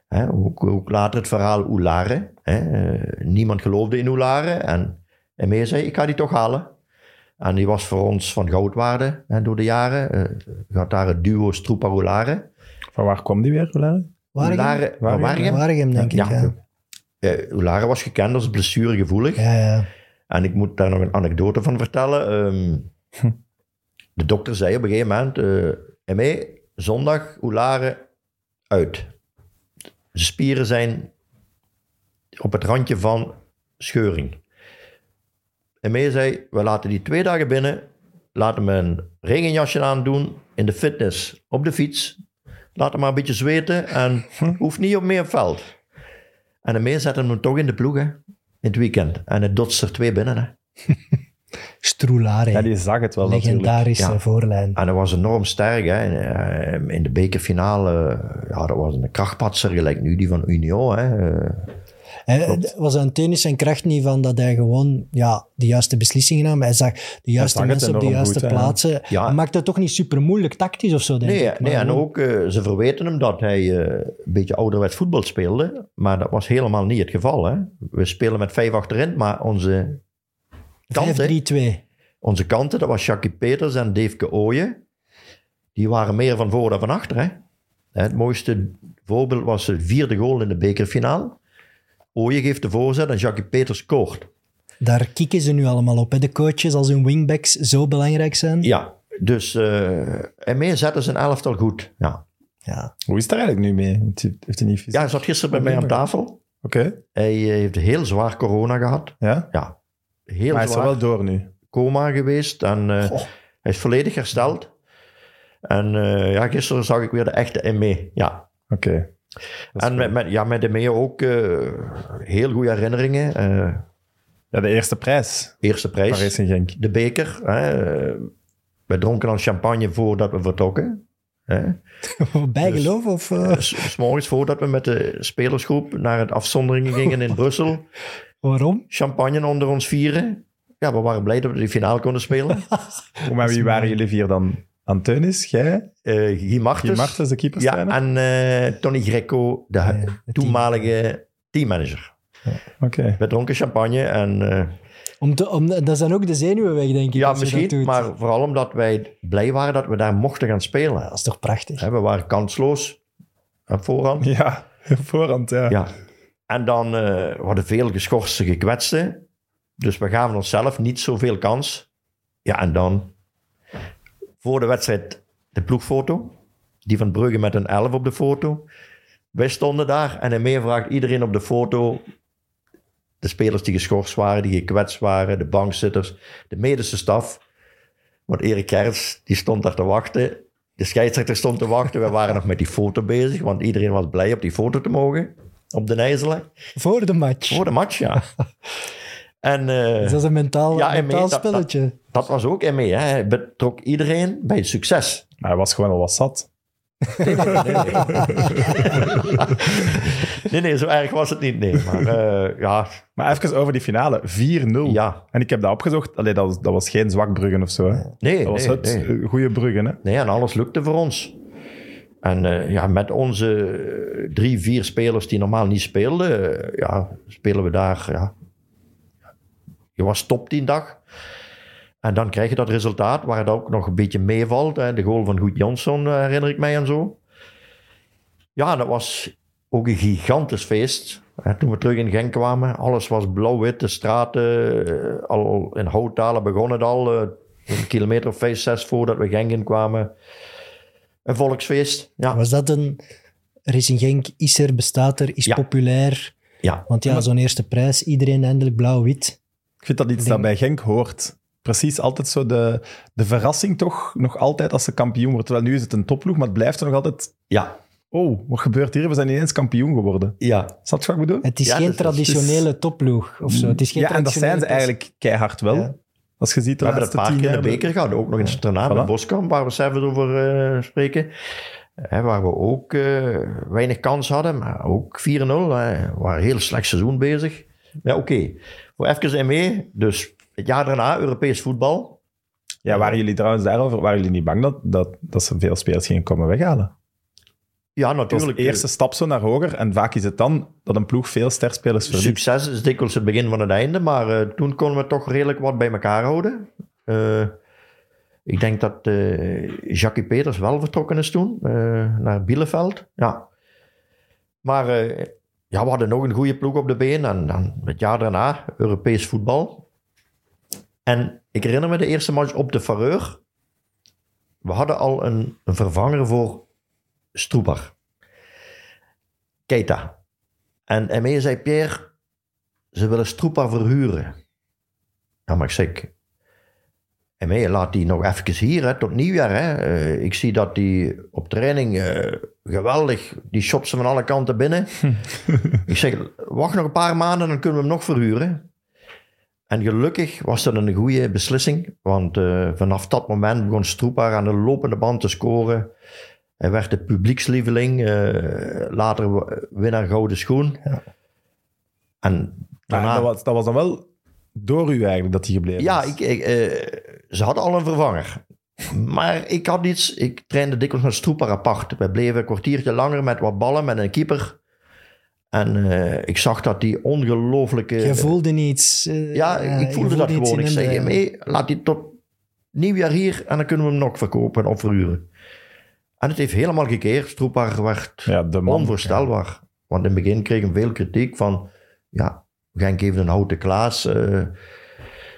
Speaker 3: Hè, ook, later het verhaal Oulare. Eh, niemand geloofde in Oulare. En, en meer zei, ik ga die toch halen. En die was voor ons van goudwaarde door de jaren. Je had daar het duo Stroepa Oulare.
Speaker 1: Van waar kwam die weer, Oulare?
Speaker 2: Waregem?
Speaker 3: Van Waregem?
Speaker 2: Waregem, denk
Speaker 3: Ja.
Speaker 2: ik. Ja.
Speaker 3: Eh, Oulare was gekend als blessuregevoelig.
Speaker 2: Ja, ja.
Speaker 3: En ik moet daar nog een anekdote van vertellen. Ehm, de dokter zei op een gegeven moment... eh ME, zondag, Oulare, uit. De spieren zijn op het randje van scheuring. ME zei, we laten die twee dagen binnen. Laten we een regenjasje aandoen in de fitness op de fiets. Laat hem maar een beetje zweten en hoeft niet op meer veld. En ME zette hem toch in de ploeg, hè. In het weekend. En het dotst er twee binnen. Hè.
Speaker 2: Stroelare.
Speaker 1: Ja, die zag het wel natuurlijk.
Speaker 2: Legendarische
Speaker 3: Ja.
Speaker 2: voorlijn.
Speaker 3: En dat was enorm sterk. Hè. Eh, In de bekerfinale, ja, dat was een krachtpatser, gelijk nu die van Union. Hè.
Speaker 2: Hij was aan tennis zijn kracht niet van dat hij gewoon ja, de juiste beslissingen nam. Hij zag de juiste
Speaker 1: zag
Speaker 2: mensen op de juiste
Speaker 1: goed,
Speaker 2: plaatsen.
Speaker 3: Ja.
Speaker 2: Hij maakte het toch niet super moeilijk tactisch of zo, denk
Speaker 3: Nee,
Speaker 2: ik.
Speaker 3: nee
Speaker 2: Maar
Speaker 3: en
Speaker 2: gewoon-
Speaker 3: ook, eh, ze verweten hem dat hij eh, een beetje ouderwets voetbal speelde. Maar dat was helemaal niet het geval. Hè. We spelen met vijf achterin, maar onze kanten,
Speaker 2: 5-3-2.
Speaker 3: onze kanten, dat was Jackie Peters en Dave Ooyen. Die waren meer van voor dan van achter. Hè. Het mooiste voorbeeld was het vierde goal in de bekerfinale. Ooyen geeft de voorzet en Jackie Peters scoort.
Speaker 2: Daar kieken ze nu allemaal op. Hè. De coaches als hun wingbacks zo belangrijk zijn.
Speaker 3: Ja, dus uh, en mee zetten zijn elftal goed. Ja.
Speaker 2: Ja.
Speaker 1: Hoe is het er eigenlijk nu mee? Heeft hij niet fysiek?
Speaker 3: ja, hij zat gisteren bij mij aan tafel.
Speaker 1: Oké,
Speaker 3: Hij eh, heeft heel zwaar corona gehad.
Speaker 1: ja.
Speaker 3: Ja, heel
Speaker 1: Maar hij is er wel door nu.
Speaker 3: Coma geweest en eh, hij is volledig hersteld. En eh, ja, gisteren zag ik weer de echte ME. Ja.
Speaker 1: Oké.
Speaker 3: En met, met, ja, met ME ook eh, heel goede herinneringen. Eh,
Speaker 1: Ja, de eerste prijs
Speaker 3: eerste prijs,
Speaker 1: Genk.
Speaker 3: de beker. Hè. We dronken al champagne voordat we vertrokken. Hè.
Speaker 2: Bijgeloof of... eh,
Speaker 3: S- morgens voordat we met de spelersgroep naar het afzonderingen gingen in Brussel.
Speaker 2: waarom?
Speaker 3: Champagne onder ons vieren. Ja, we waren blij dat we die finale konden spelen.
Speaker 1: Maar wie waren jullie vier dan? Anteunis, jij,
Speaker 3: Eh Guy Martens.
Speaker 1: Guy Martens, de
Speaker 3: ja,
Speaker 1: keeperstrainer?
Speaker 3: en eh, Tony Greco, de,
Speaker 2: Ja,
Speaker 3: toenmalige teammanager.
Speaker 1: Oké.
Speaker 3: We dronken champagne en... eh,
Speaker 2: Om te, om, dat zijn ook de zenuwen weg, denk ik.
Speaker 3: ja, misschien, maar vooral omdat wij blij waren dat we daar mochten gaan spelen.
Speaker 2: Ja, dat is toch prachtig.
Speaker 3: We waren kansloos op voorhand.
Speaker 1: Ja, op voorhand, ja.
Speaker 3: Ja. En dan eh, we hadden veel geschorste gekwetsten. Dus we gaven onszelf niet zoveel kans. Ja, en dan voor de wedstrijd de ploegfoto. Die van Brugge met een 11 op de foto. Wij stonden daar en Emé vraagt iedereen op de foto. De spelers die geschorst waren, die gekwetst waren, de bankzitters, de medische staf. Want Erik Kerts, die stond daar te wachten. De scheidsrechter stond te wachten. We waren nog met die foto bezig, want iedereen was blij op die foto te mogen. Op de Nijzelen.
Speaker 2: Voor de match.
Speaker 3: Voor de match, ja. En eh,
Speaker 2: Dus dat is een mentaal,
Speaker 3: Ja, en
Speaker 2: mentaal
Speaker 3: mee- dat- dat-
Speaker 2: spelletje.
Speaker 3: dat was ook Emé. Hè. Hij betrok iedereen bij het succes.
Speaker 1: Maar hij was gewoon al wat zat.
Speaker 3: Nee, nee, zo erg was het niet. Nee, maar eh, ja,
Speaker 1: Maar even over die finale. 4-0.
Speaker 3: ja.
Speaker 1: En ik heb dat opgezocht. Allee, dat, was, dat was geen zwak Bruggen of zo. Hè.
Speaker 3: Nee,
Speaker 1: Dat was
Speaker 3: nee,
Speaker 1: het
Speaker 3: nee.
Speaker 1: eh, goede Bruggen. Hè.
Speaker 3: Nee, en alles lukte voor ons. En eh, ja, met onze drie, vier spelers die normaal niet speelden, ja, spelen we daar. Ja. Je was top die dag. En dan krijg je dat resultaat waar het ook nog een beetje meevalt. Hè. De goal van Goed Jansson eh, herinner ik mij en zo. Ja, dat was ook een gigantisch feest. Hè, toen we terug in Genk kwamen, alles was blauw-wit. De straten, eh, al in Houttalen begon het al. eh, een kilometer of vijf, zes voordat we Genk in kwamen. Een volksfeest. Ja,
Speaker 2: Was dat een... Racing Genk is er, bestaat er, is
Speaker 3: Ja.
Speaker 2: populair.
Speaker 3: ja.
Speaker 2: Want ja, zo'n eerste prijs, iedereen eindelijk blauw-wit.
Speaker 1: Ik vind dat iets dat bij Genk hoort. Precies, altijd zo de, de verrassing toch nog altijd als ze kampioen wordt. Terwijl nu is het een topploeg, maar het blijft er nog altijd...
Speaker 3: ja,
Speaker 1: Oh, wat gebeurt hier? We zijn ineens kampioen geworden.
Speaker 3: ja.
Speaker 1: Snap je wat ik bedoel?
Speaker 2: Het is
Speaker 3: Ja,
Speaker 2: geen
Speaker 3: dus dat is-
Speaker 2: traditionele topploeg of zo. Het is geen
Speaker 1: ja, en dat zijn ze eigenlijk keihard wel.
Speaker 2: Ja.
Speaker 1: Als je ziet de
Speaker 3: We hebben een paar keer in de beker gehad. Ook nog eens daarna
Speaker 1: Voilà.
Speaker 3: met Boskamp, waar we zelf over eh, spreken. Hè, waar we ook eh, weinig kans hadden, maar ook 4-0. hè. We waren een heel slecht seizoen bezig. Ja, oké. Voor even mee. Dus het jaar daarna, Europees voetbal.
Speaker 1: Ja, waren jullie trouwens daarover... Waren jullie niet bang dat, dat, dat ze veel spelers gingen komen weghalen?
Speaker 3: Ja, natuurlijk.
Speaker 1: de eerste stap zo naar hoger. En vaak is het dan dat een ploeg veel sterspelers verliest.
Speaker 3: Succes is dikwijls het begin van het einde, maar eh, toen konden we toch redelijk wat bij elkaar houden. Eh, ik denk dat eh Jackie Peters wel vertrokken is toen, naar Bielefeld. Ja. Maar ja, we hadden nog een goede ploeg op de been en dan het jaar daarna Europees voetbal. En ik herinner me de eerste match op de Fareur. We hadden al een, een vervanger voor Stroebar. Keita. En Emme zei, Pierre, ze willen Stroepa verhuren. Ja, maar ik zeg, Emme, laat die nog even hier, hè, tot nieuwjaar. Hè. Eh, ik zie dat die op training eh, geweldig, die shot ze van alle kanten binnen. ik zeg, wacht nog een paar maanden, dan kunnen we hem nog verhuren. En gelukkig was dat een goede beslissing, want eh, vanaf dat moment begon Stroepa aan de lopende band te scoren. Hij werd de publiekslieveling, later winnaar Gouden Schoen. En
Speaker 1: Maar
Speaker 3: daarna...
Speaker 1: dat, was, dat was dan wel door u eigenlijk dat hij gebleven
Speaker 3: Ja,
Speaker 1: is.
Speaker 3: ik, ik, eh, ze hadden al een vervanger. Maar ik had iets, ik trainde dikwijls met Stroeper apart. We bleven een kwartiertje langer met wat ballen, met een keeper. En eh, ik zag dat die ongelooflijke...
Speaker 2: Je voelde niets. eh,
Speaker 3: ja,
Speaker 2: eh,
Speaker 3: ik
Speaker 2: je
Speaker 3: voelde dat gewoon. Ik
Speaker 2: hem,
Speaker 3: zeg,
Speaker 2: eh,
Speaker 3: mee, laat die tot nieuwjaar hier en dan kunnen we hem nog verkopen of verhuren. En het heeft helemaal gekeerd. Stroeper werd
Speaker 1: Ja, de man.
Speaker 3: onvoorstelbaar. Want in het begin kregen we veel kritiek van... Ja, Genk heeft een houten Klaas. eh,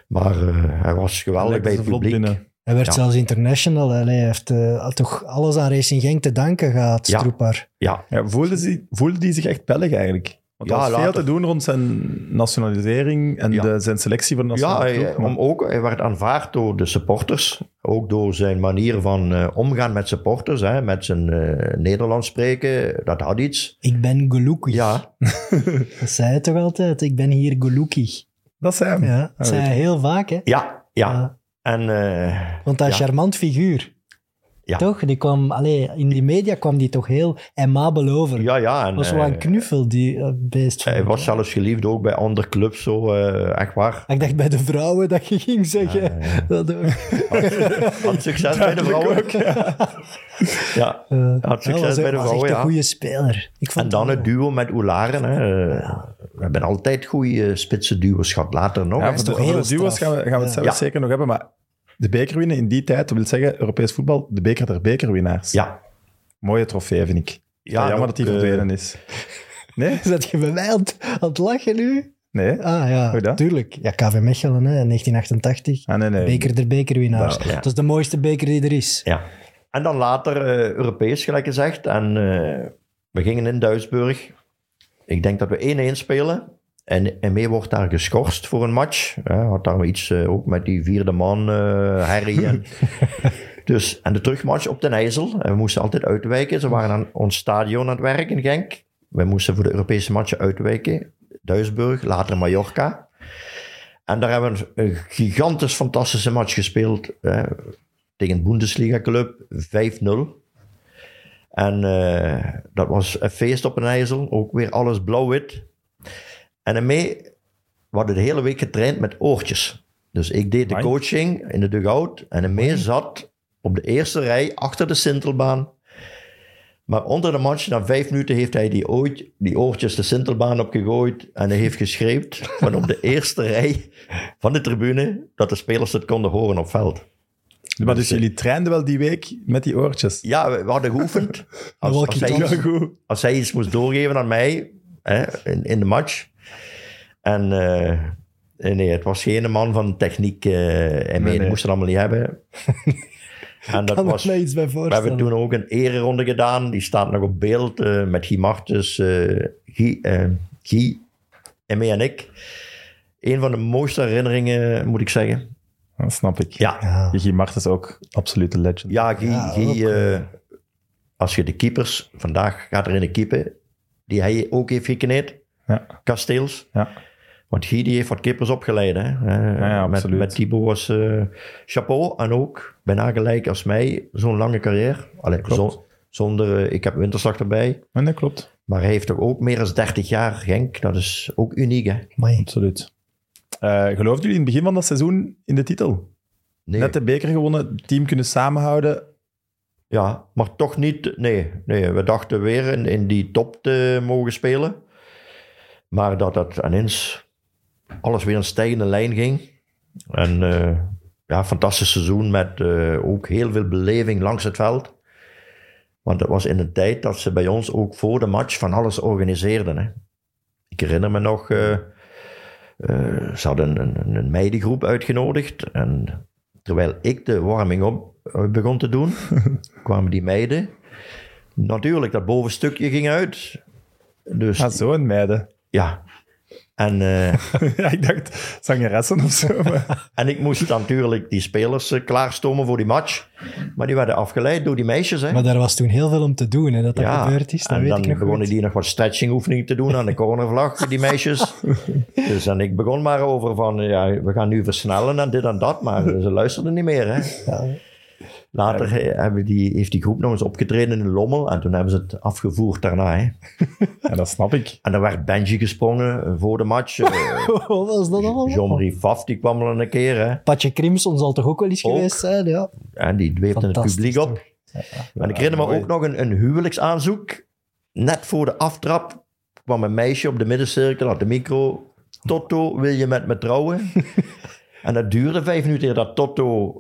Speaker 3: maar eh, hij was geweldig bij het publiek.
Speaker 1: binnen.
Speaker 2: Hij werd
Speaker 3: Ja.
Speaker 2: zelfs international. Allee, hij heeft eh, had toch alles aan Racing Genk te danken gehad,
Speaker 3: Ja.
Speaker 2: Stroepar.
Speaker 3: Ja,
Speaker 1: Ja, voelde, hij, voelde die zich echt Belg eigenlijk? Want er
Speaker 3: Ja,
Speaker 1: was veel te doen rond zijn nationalisering en
Speaker 3: Ja.
Speaker 1: de, zijn selectie voor de
Speaker 3: ja
Speaker 1: nationale
Speaker 3: hij,
Speaker 1: ploeg. maar-
Speaker 3: om ook, hij werd aanvaard door de supporters. Ook door zijn manier van eh, omgaan met supporters. Hè, met zijn eh, Nederlands spreken. Dat had iets.
Speaker 2: Ik ben gelukkig.
Speaker 3: Ja,
Speaker 2: Dat zei hij toch altijd? Ik ben hier gelukkig.
Speaker 1: Dat hem.
Speaker 2: Ja,
Speaker 1: Ah,
Speaker 2: dat
Speaker 1: weet
Speaker 2: hij heel vaak, hè?
Speaker 3: ja, ja. En eh,
Speaker 2: Want dat
Speaker 3: Ja.
Speaker 2: charmant figuur.
Speaker 3: Ja.
Speaker 2: Toch? Die kwam, allee, in die media kwam die toch heel aimabel over.
Speaker 3: ja, ja. En,
Speaker 2: was wel een
Speaker 3: eh,
Speaker 2: knuffel, die eh, beest.
Speaker 3: hij was zelfs geliefd ook bij andere clubs. Zo, eh, echt waar.
Speaker 2: Ik dacht bij de vrouwen dat je ging zeggen. Dat ook.
Speaker 3: Had succes bij de vrouwen. Ja,
Speaker 2: Eh,
Speaker 3: had
Speaker 2: hij
Speaker 3: succes
Speaker 2: was,
Speaker 3: bij de
Speaker 2: was
Speaker 3: vrouwen,
Speaker 2: echt
Speaker 3: ja.
Speaker 2: een goede speler. Ik vond
Speaker 3: En dan het duo met Oelaren. Hè. We hebben altijd goede spitse duo's gehad. Later nog.
Speaker 1: Ja, voor de, duo's gaan we, gaan we het
Speaker 2: Ja.
Speaker 1: zelfs
Speaker 3: Ja.
Speaker 1: zeker nog hebben, maar de beker winnen in die tijd, dat wil zeggen, Europees voetbal, de beker der bekerwinnaars.
Speaker 3: Ja,
Speaker 1: Mooie trofee, vind ik. Ja, jammer dat die
Speaker 3: eh,
Speaker 1: verdwenen is. Nee?
Speaker 2: Zet je bij mij aan het, aan het lachen nu?
Speaker 1: Nee?
Speaker 2: Ah ja,
Speaker 1: Hoe dat?
Speaker 2: tuurlijk. Ja, KV Mechelen, hè, 1988.
Speaker 1: Ah, nee, nee.
Speaker 2: Beker der bekerwinnaars.
Speaker 1: Ja.
Speaker 2: Dat is de mooiste beker die er is.
Speaker 3: ja. En dan later eh, Europees, gelijk gezegd. En eh, we gingen in Duisburg. Ik denk dat we 1-1 spelen. En, en mee wordt daar geschorst voor een match. Ja, had daar iets eh, ook met die vierde man, eh Harry. En, dus, en de terugmatch op Den IJssel. En we moesten altijd uitwijken. Ze waren aan ons stadion aan het werk in Genk. We moesten voor de Europese matchen uitwijken. Duisburg, later Mallorca. En daar hebben we een, een gigantisch fantastische match gespeeld. tegen een Bundesliga-club, 5-0. En eh, dat was een feest op een IJssel. Ook weer alles blauw-wit. En daarmee we hadden de hele week getraind met oortjes. Dus ik deed de coaching in de dugout. En daarmee zat op de eerste rij achter de Sintelbaan. Maar onder de match, na vijf minuten, heeft hij die, ooit, die oortjes de Sintelbaan opgegooid. En hij heeft geschreven van op de eerste rij van de tribune dat de spelers het konden horen op veld.
Speaker 1: Maar dus jullie trainden wel die week met die oortjes?
Speaker 3: Ja, we, we hadden geoefend. Als, hij, iets- als hij iets moest doorgeven aan mij hè, in, in de match. En eh, nee, het was geen man van techniek. eh en
Speaker 1: nee.
Speaker 3: moest het allemaal niet hebben. en dat
Speaker 2: kan
Speaker 3: was,
Speaker 2: me mij iets bij
Speaker 3: we hebben toen ook een ereronde gedaan. Die staat nog op beeld eh, met Guy Martens, eh Guy, eh, Guy, en ik. Een van de mooiste herinneringen, moet ik zeggen.
Speaker 1: Dat snap ik.
Speaker 3: Ja,
Speaker 2: Ja.
Speaker 1: Gigi Mart is ook absolute legend.
Speaker 3: Ja, Guy,
Speaker 2: Ja,
Speaker 3: Guy, als je de keepers, vandaag gaat er in een keeper, die hij ook heeft gekneed,
Speaker 1: Ja.
Speaker 3: Kasteels.
Speaker 1: Ja.
Speaker 3: Want Guy die heeft wat keepers opgeleid. Hè? Eh,
Speaker 1: ja,
Speaker 3: met,
Speaker 1: absoluut.
Speaker 3: met Thibaut was eh, chapeau en ook bijna gelijk als mij, zo'n lange carrière. Allee,
Speaker 1: Klopt.
Speaker 3: zo- zonder, eh, ik heb winterslag erbij.
Speaker 1: Nee, dat klopt.
Speaker 3: Maar hij heeft toch ook meer dan 30 jaar Genk. Dat is ook uniek, hè?
Speaker 2: Amai.
Speaker 1: Absoluut. Eh geloofden jullie in het begin van dat seizoen in de titel?
Speaker 3: Nee.
Speaker 1: Net de beker gewonnen, het team kunnen samenhouden.
Speaker 3: Ja, maar toch niet. Nee, nee we dachten weer in, in die top te mogen spelen. Maar dat dat ineens alles weer een stijgende lijn ging. En eh, ja, fantastisch seizoen met eh, ook heel veel beleving langs het veld. Want het was in een tijd dat ze bij ons ook voor de match van alles organiseerden. Hè. Ik herinner me nog, eh, ze hadden een, een, een meidengroep uitgenodigd. En terwijl ik de warming-up eh, begon te doen, kwamen die meiden. Natuurlijk, dat bovenstukje ging uit. Dus
Speaker 1: Ja, zo een meiden.
Speaker 3: ja. En, eh,
Speaker 1: ja, ik dacht zangeressen of zo. maar-
Speaker 3: en ik moest natuurlijk die spelers eh, klaarstomen voor die match. Maar die werden afgeleid door die meisjes. Hè.
Speaker 2: Maar daar was toen heel veel om te doen, hè, dat dat gebeurd is. Dat
Speaker 3: en
Speaker 2: weet
Speaker 3: dan
Speaker 2: ik nog
Speaker 3: begonnen
Speaker 2: goed.
Speaker 3: die nog wat stretching oefeningen te doen aan de cornervlag, die meisjes. dus en ik begon maar over van, ja, we gaan nu versnellen en dit en dat, maar ze luisterden niet meer. Hè.
Speaker 2: Ja.
Speaker 3: Later hebben die, heeft die groep nog eens opgetreden in Lommel en toen hebben ze het afgevoerd daarna. Hè.
Speaker 1: ja, dat snap ik.
Speaker 3: En er werd Benji gesprongen eh, voor de match. Eh,
Speaker 2: Wat was dat allemaal?
Speaker 3: Jean-Marie Faf, die kwam al een keer. Hè.
Speaker 2: Patje Crimson zal toch ook wel eens
Speaker 3: Ook.
Speaker 2: geweest zijn? Ja.
Speaker 3: En die dweepte het publiek op. En ik herinner me ook nog een, een huwelijksaanzoek. Net voor de aftrap kwam een meisje op de middencirkel, had de micro. Toto, wil je met me trouwen? en dat duurde vijf minuten eer dat Toto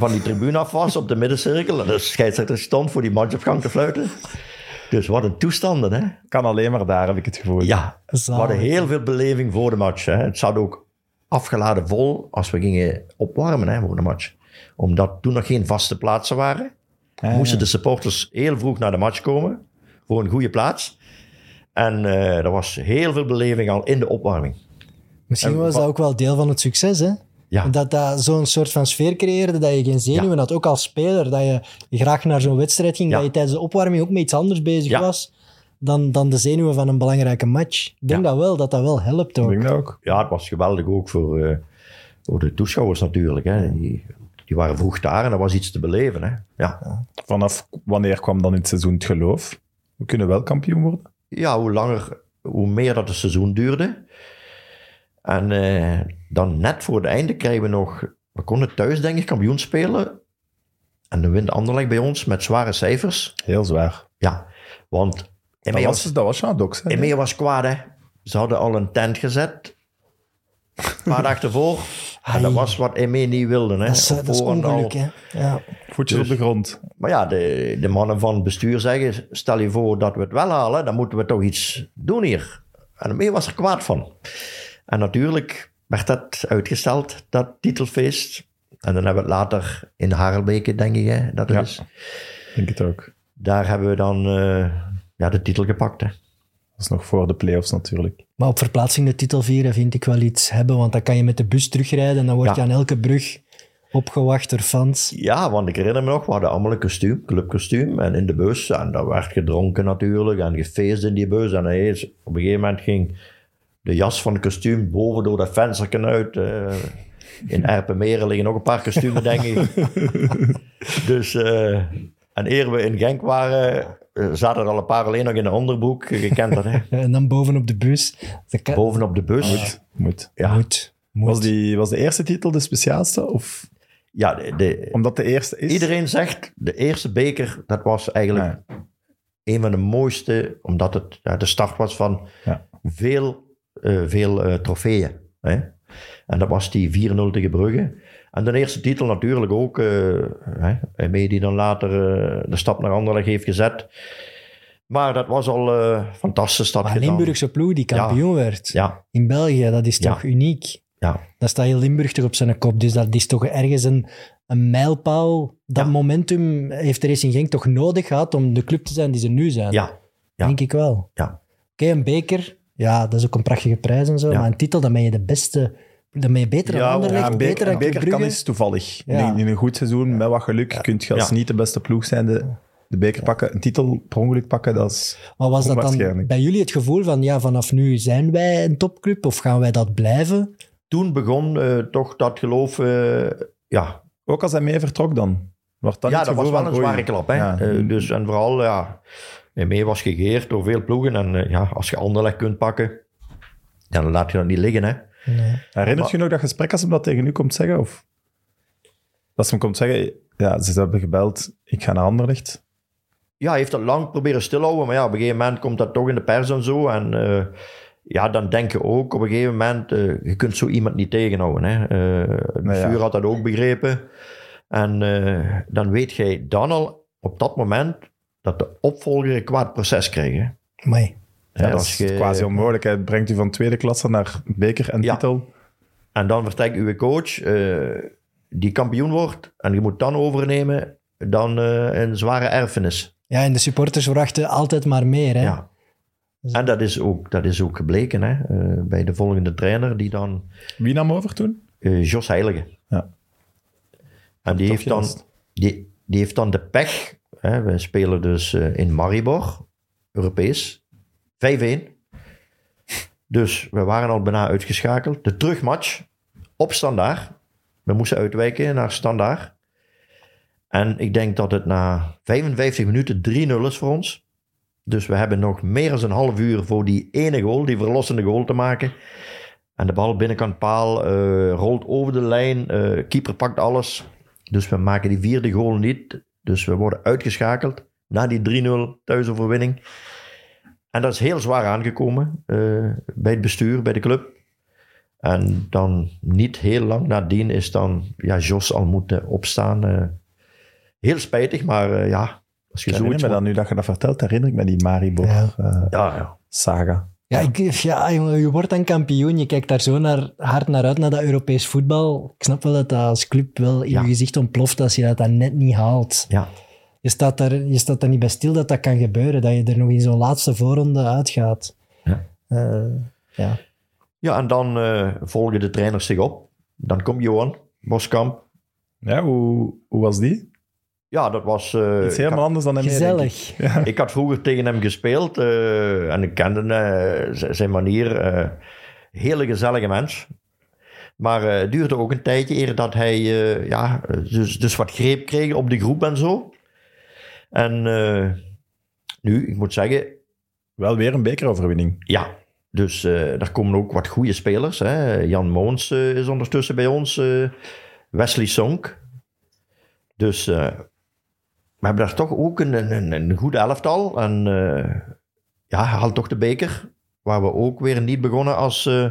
Speaker 3: van die tribune af was op de middencirkel. En de scheidsrechter stond voor die matchopgang te fluiten. Dus wat een toestanden, hè?
Speaker 1: Kan alleen maar daar, heb ik het gevoel.
Speaker 3: Ja, we hadden heel veel beleving voor de match. Hè. Het zat ook afgeladen vol als we gingen opwarmen hè, voor de match. Omdat toen nog geen vaste plaatsen waren,
Speaker 1: Ja,
Speaker 3: moesten
Speaker 1: ja.
Speaker 3: de supporters heel vroeg naar de match komen voor een goede plaats. En eh, er was heel veel beleving al in de opwarming.
Speaker 2: Misschien
Speaker 1: En
Speaker 2: was
Speaker 1: wa-
Speaker 2: dat ook wel deel van het succes, hè?
Speaker 3: Ja.
Speaker 2: Dat dat zo'n soort van sfeer creëerde, dat je geen zenuwen
Speaker 3: Ja.
Speaker 2: had. Ook als speler, dat je graag naar zo'n wedstrijd ging,
Speaker 3: Ja.
Speaker 2: dat je tijdens de opwarming ook met iets anders bezig
Speaker 3: Ja.
Speaker 2: was dan, dan de zenuwen van een belangrijke match. Ik denk
Speaker 3: Ja.
Speaker 2: dat wel, dat dat wel helpt
Speaker 1: Ik
Speaker 2: ook.
Speaker 1: denk dat ook.
Speaker 3: Ja, het was geweldig ook voor, eh, voor de toeschouwers natuurlijk. Hè. Die, die waren vroeg daar en er was iets te beleven. Hè. Ja.
Speaker 1: Vanaf wanneer kwam dan in het seizoen het geloof? We kunnen wel kampioen worden.
Speaker 3: ja, hoe langer, hoe meer dat het seizoen duurde. En eh, dan net voor het einde krijgen we nog... We konden thuis, denk ik, kampioen spelen. En dan wint Anderlecht bij ons met zware cijfers.
Speaker 1: Heel zwaar.
Speaker 3: Ja, want
Speaker 1: Dat was,
Speaker 3: was,
Speaker 1: dat was Jean Dox. hè?
Speaker 3: Emea was kwaad, hè. Ze hadden al een tent gezet. Een paar dagen ervoor. En dat was wat Emea niet wilde, hè.
Speaker 2: Dat is,
Speaker 3: Op
Speaker 2: dat is ongeluk, hè? Ja.
Speaker 1: Voetjes
Speaker 3: Dus-
Speaker 1: op de grond.
Speaker 3: Maar ja, de, de mannen van het bestuur zeggen, stel je voor dat we het wel halen, dan moeten we toch iets doen hier. En daarmee was er kwaad van. En natuurlijk werd dat uitgesteld, dat titelfeest. En dan hebben we het later in Harelbeke, denk ik, hè, dat
Speaker 1: Ja.
Speaker 3: is.
Speaker 1: Ik denk het ook.
Speaker 3: Daar hebben we dan eh, ja, de titel gepakt. Hè.
Speaker 1: Dat is nog voor de play-offs natuurlijk.
Speaker 2: Maar op verplaatsing de titel vieren vind ik wel iets hebben, want dan kan je met de bus terugrijden en dan word je
Speaker 3: Ja.
Speaker 2: aan elke brug opgewacht door fans.
Speaker 3: Ja, want ik herinner me nog, we hadden allemaal een kostuum, clubkostuum. En in de bus, en daar werd gedronken natuurlijk, en gefeest in die bus. En op een gegeven moment ging de jas van het kostuum boven door dat vensterken uit. eh. in Erpenmeren liggen nog een paar kostuums, denk ik. dus, eh, en eer we in Genk waren, eh, zaten er al een paar alleen nog in de onderbroek. Je kent dat, hè?
Speaker 2: En dan bovenop de bus. Kan,
Speaker 3: Bovenop de bus.
Speaker 1: Moet.
Speaker 3: Ja,
Speaker 2: Moet. moet.
Speaker 1: Was, die, was de eerste titel de speciaalste? Of
Speaker 3: ja de, de-
Speaker 1: omdat de eerste is?
Speaker 3: iedereen zegt, de eerste beker, dat was eigenlijk
Speaker 1: Ja.
Speaker 3: een van de mooiste, omdat het ja, de start was van
Speaker 1: Ja.
Speaker 3: veel, eh, veel eh, trofeeën. Hè? En dat was die 4-0 tegen Brugge. En de eerste titel natuurlijk ook, eh hè, mee die dan later de stap naar Anderlecht heeft gezet. Maar dat was al fantastisch. Dat
Speaker 2: Maar een Limburgse ploeg die kampioen werd
Speaker 3: Ja,
Speaker 2: in België, dat is
Speaker 3: Ja.
Speaker 2: toch uniek?
Speaker 3: ja,
Speaker 2: Dan staat heel Limburg toch op zijn kop. Dus dat is toch ergens een, een mijlpaal. Dat momentum heeft Racing Genk toch nodig gehad om de club te zijn die ze nu zijn.
Speaker 3: ja, ja.
Speaker 2: Denk ik wel.
Speaker 3: Ja.
Speaker 2: Oké, een beker, ja, dat is ook een prachtige prijs en zo.
Speaker 3: Ja.
Speaker 2: Maar een titel, dan ben je de beste. Dan ben je beter dan
Speaker 3: Ja,
Speaker 2: Anderlecht,
Speaker 1: Ja, een
Speaker 2: beter
Speaker 1: beker,
Speaker 2: dan
Speaker 1: een beker kan is toevallig.
Speaker 2: Ja.
Speaker 1: In, in een goed seizoen, met wat geluk, kun je als
Speaker 3: Ja.
Speaker 1: niet de beste ploeg zijn de, de beker pakken. Een titel per ongeluk pakken, dat is...
Speaker 2: Maar was dat dan bij jullie het gevoel van, ja, vanaf nu zijn wij een topclub of gaan wij dat blijven?
Speaker 3: Toen begon eh, toch dat geloof, eh, ja,
Speaker 1: Ook als hij mee vertrok dan? Wordt dat
Speaker 3: ja, dat
Speaker 1: het
Speaker 3: was
Speaker 1: gevoel
Speaker 3: wel een zware klap. Hè?
Speaker 1: ja.
Speaker 3: Eh, dus, en vooral, ja, mee was gegeerd door veel ploegen. En eh, ja, als je Anderlecht kunt pakken, dan laat je dat niet liggen. Hè?
Speaker 1: Herinnert
Speaker 3: Maar-
Speaker 1: je nog dat gesprek als hem dat tegen u komt zeggen? Of dat ze hem komt zeggen, ja, ze hebben gebeld, ik ga naar Anderlecht.
Speaker 3: Ja, hij heeft dat lang proberen stilhouden. Maar ja, op een gegeven moment komt dat toch in de pers en zo. En eh, ja, dan denk je ook op een gegeven moment, eh, je kunt zo iemand niet tegenhouden. Hè? Het
Speaker 1: Nou ja.
Speaker 3: bestuur had dat ook begrepen. En eh, dan weet jij dan al op dat moment dat de opvolger een kwaad proces hè.
Speaker 2: Maar
Speaker 1: Ja, dat
Speaker 3: als
Speaker 1: is
Speaker 3: je-
Speaker 1: quasi onmogelijk. Hij brengt u van tweede klasse naar beker en
Speaker 3: Ja.
Speaker 1: titel.
Speaker 3: En dan vertrekt uw coach, eh, die kampioen wordt, en je moet dan overnemen, dan eh, een zware erfenis.
Speaker 2: ja, en de supporters verwachten altijd maar meer. Hè?
Speaker 3: Ja. En dat is ook, dat is ook gebleken hè, eh, bij de volgende trainer, die dan
Speaker 1: Wie nam over toen?
Speaker 3: eh, Jos Heilige.
Speaker 1: Ja.
Speaker 3: En die heeft, dan, die, die heeft dan de pech. We spelen dus eh, in Maribor, Europees, 5-1. Dus we waren al bijna uitgeschakeld. De terugmatch op standaard. We moesten uitwijken naar standaard. En ik denk dat het na 55 minuten 3-0 is voor ons. Dus we hebben nog meer dan een half uur voor die ene goal, die verlossende goal te maken. En de bal binnenkant paal eh, rolt over de lijn. eh, keeper pakt alles. Dus we maken die vierde goal niet. Dus we worden uitgeschakeld na die 3-0 thuisoverwinning. En dat is heel zwaar aangekomen eh, bij het bestuur, bij de club. En dan niet heel lang nadien is dan ja, Jos al moeten opstaan. eh. heel spijtig, maar eh, ja, als je
Speaker 1: Ik herinner
Speaker 3: zoiets...
Speaker 1: me dan nu dat je dat vertelt, herinner ik me die Maribor
Speaker 2: Ja.
Speaker 3: Ja, ja.
Speaker 1: saga.
Speaker 2: Ja, ik, ja jongen, je wordt dan kampioen. Je kijkt daar zo naar, hard naar uit, naar dat Europees voetbal. Ik snap wel dat dat als club wel in
Speaker 3: Ja.
Speaker 2: je gezicht ontploft als je dat dan net niet haalt.
Speaker 3: ja.
Speaker 2: Je staat, daar, je staat daar niet bij stil dat dat kan gebeuren, dat je er nog in zo'n laatste voorronde uitgaat.
Speaker 3: Ja.
Speaker 2: Eh, ja.
Speaker 3: ja, en dan eh, volgen de trainers zich op. Dan komt Johan Boskamp.
Speaker 1: Ja, hoe, hoe was die?
Speaker 3: Ja, dat was... eh,
Speaker 1: Iets helemaal anders dan hem.
Speaker 2: Gezellig.
Speaker 3: Ik had vroeger tegen hem gespeeld eh, en ik kende eh, zijn manier. eh hele gezellige mens. Maar eh, het duurde ook een tijdje eer dat hij eh, ja, dus, dus wat greep kreeg op de groep en zo. En eh, nu, ik moet zeggen,
Speaker 1: Wel weer een bekeroverwinning.
Speaker 3: ja, dus eh daar komen ook wat goede spelers. Hè. Jan Moons is ondertussen bij ons. eh, Wesley Sonk. Dus eh, we hebben daar toch ook een, een, een goede elftal. En eh, ja, hij haalt toch de beker. Waar we ook weer niet begonnen als eh,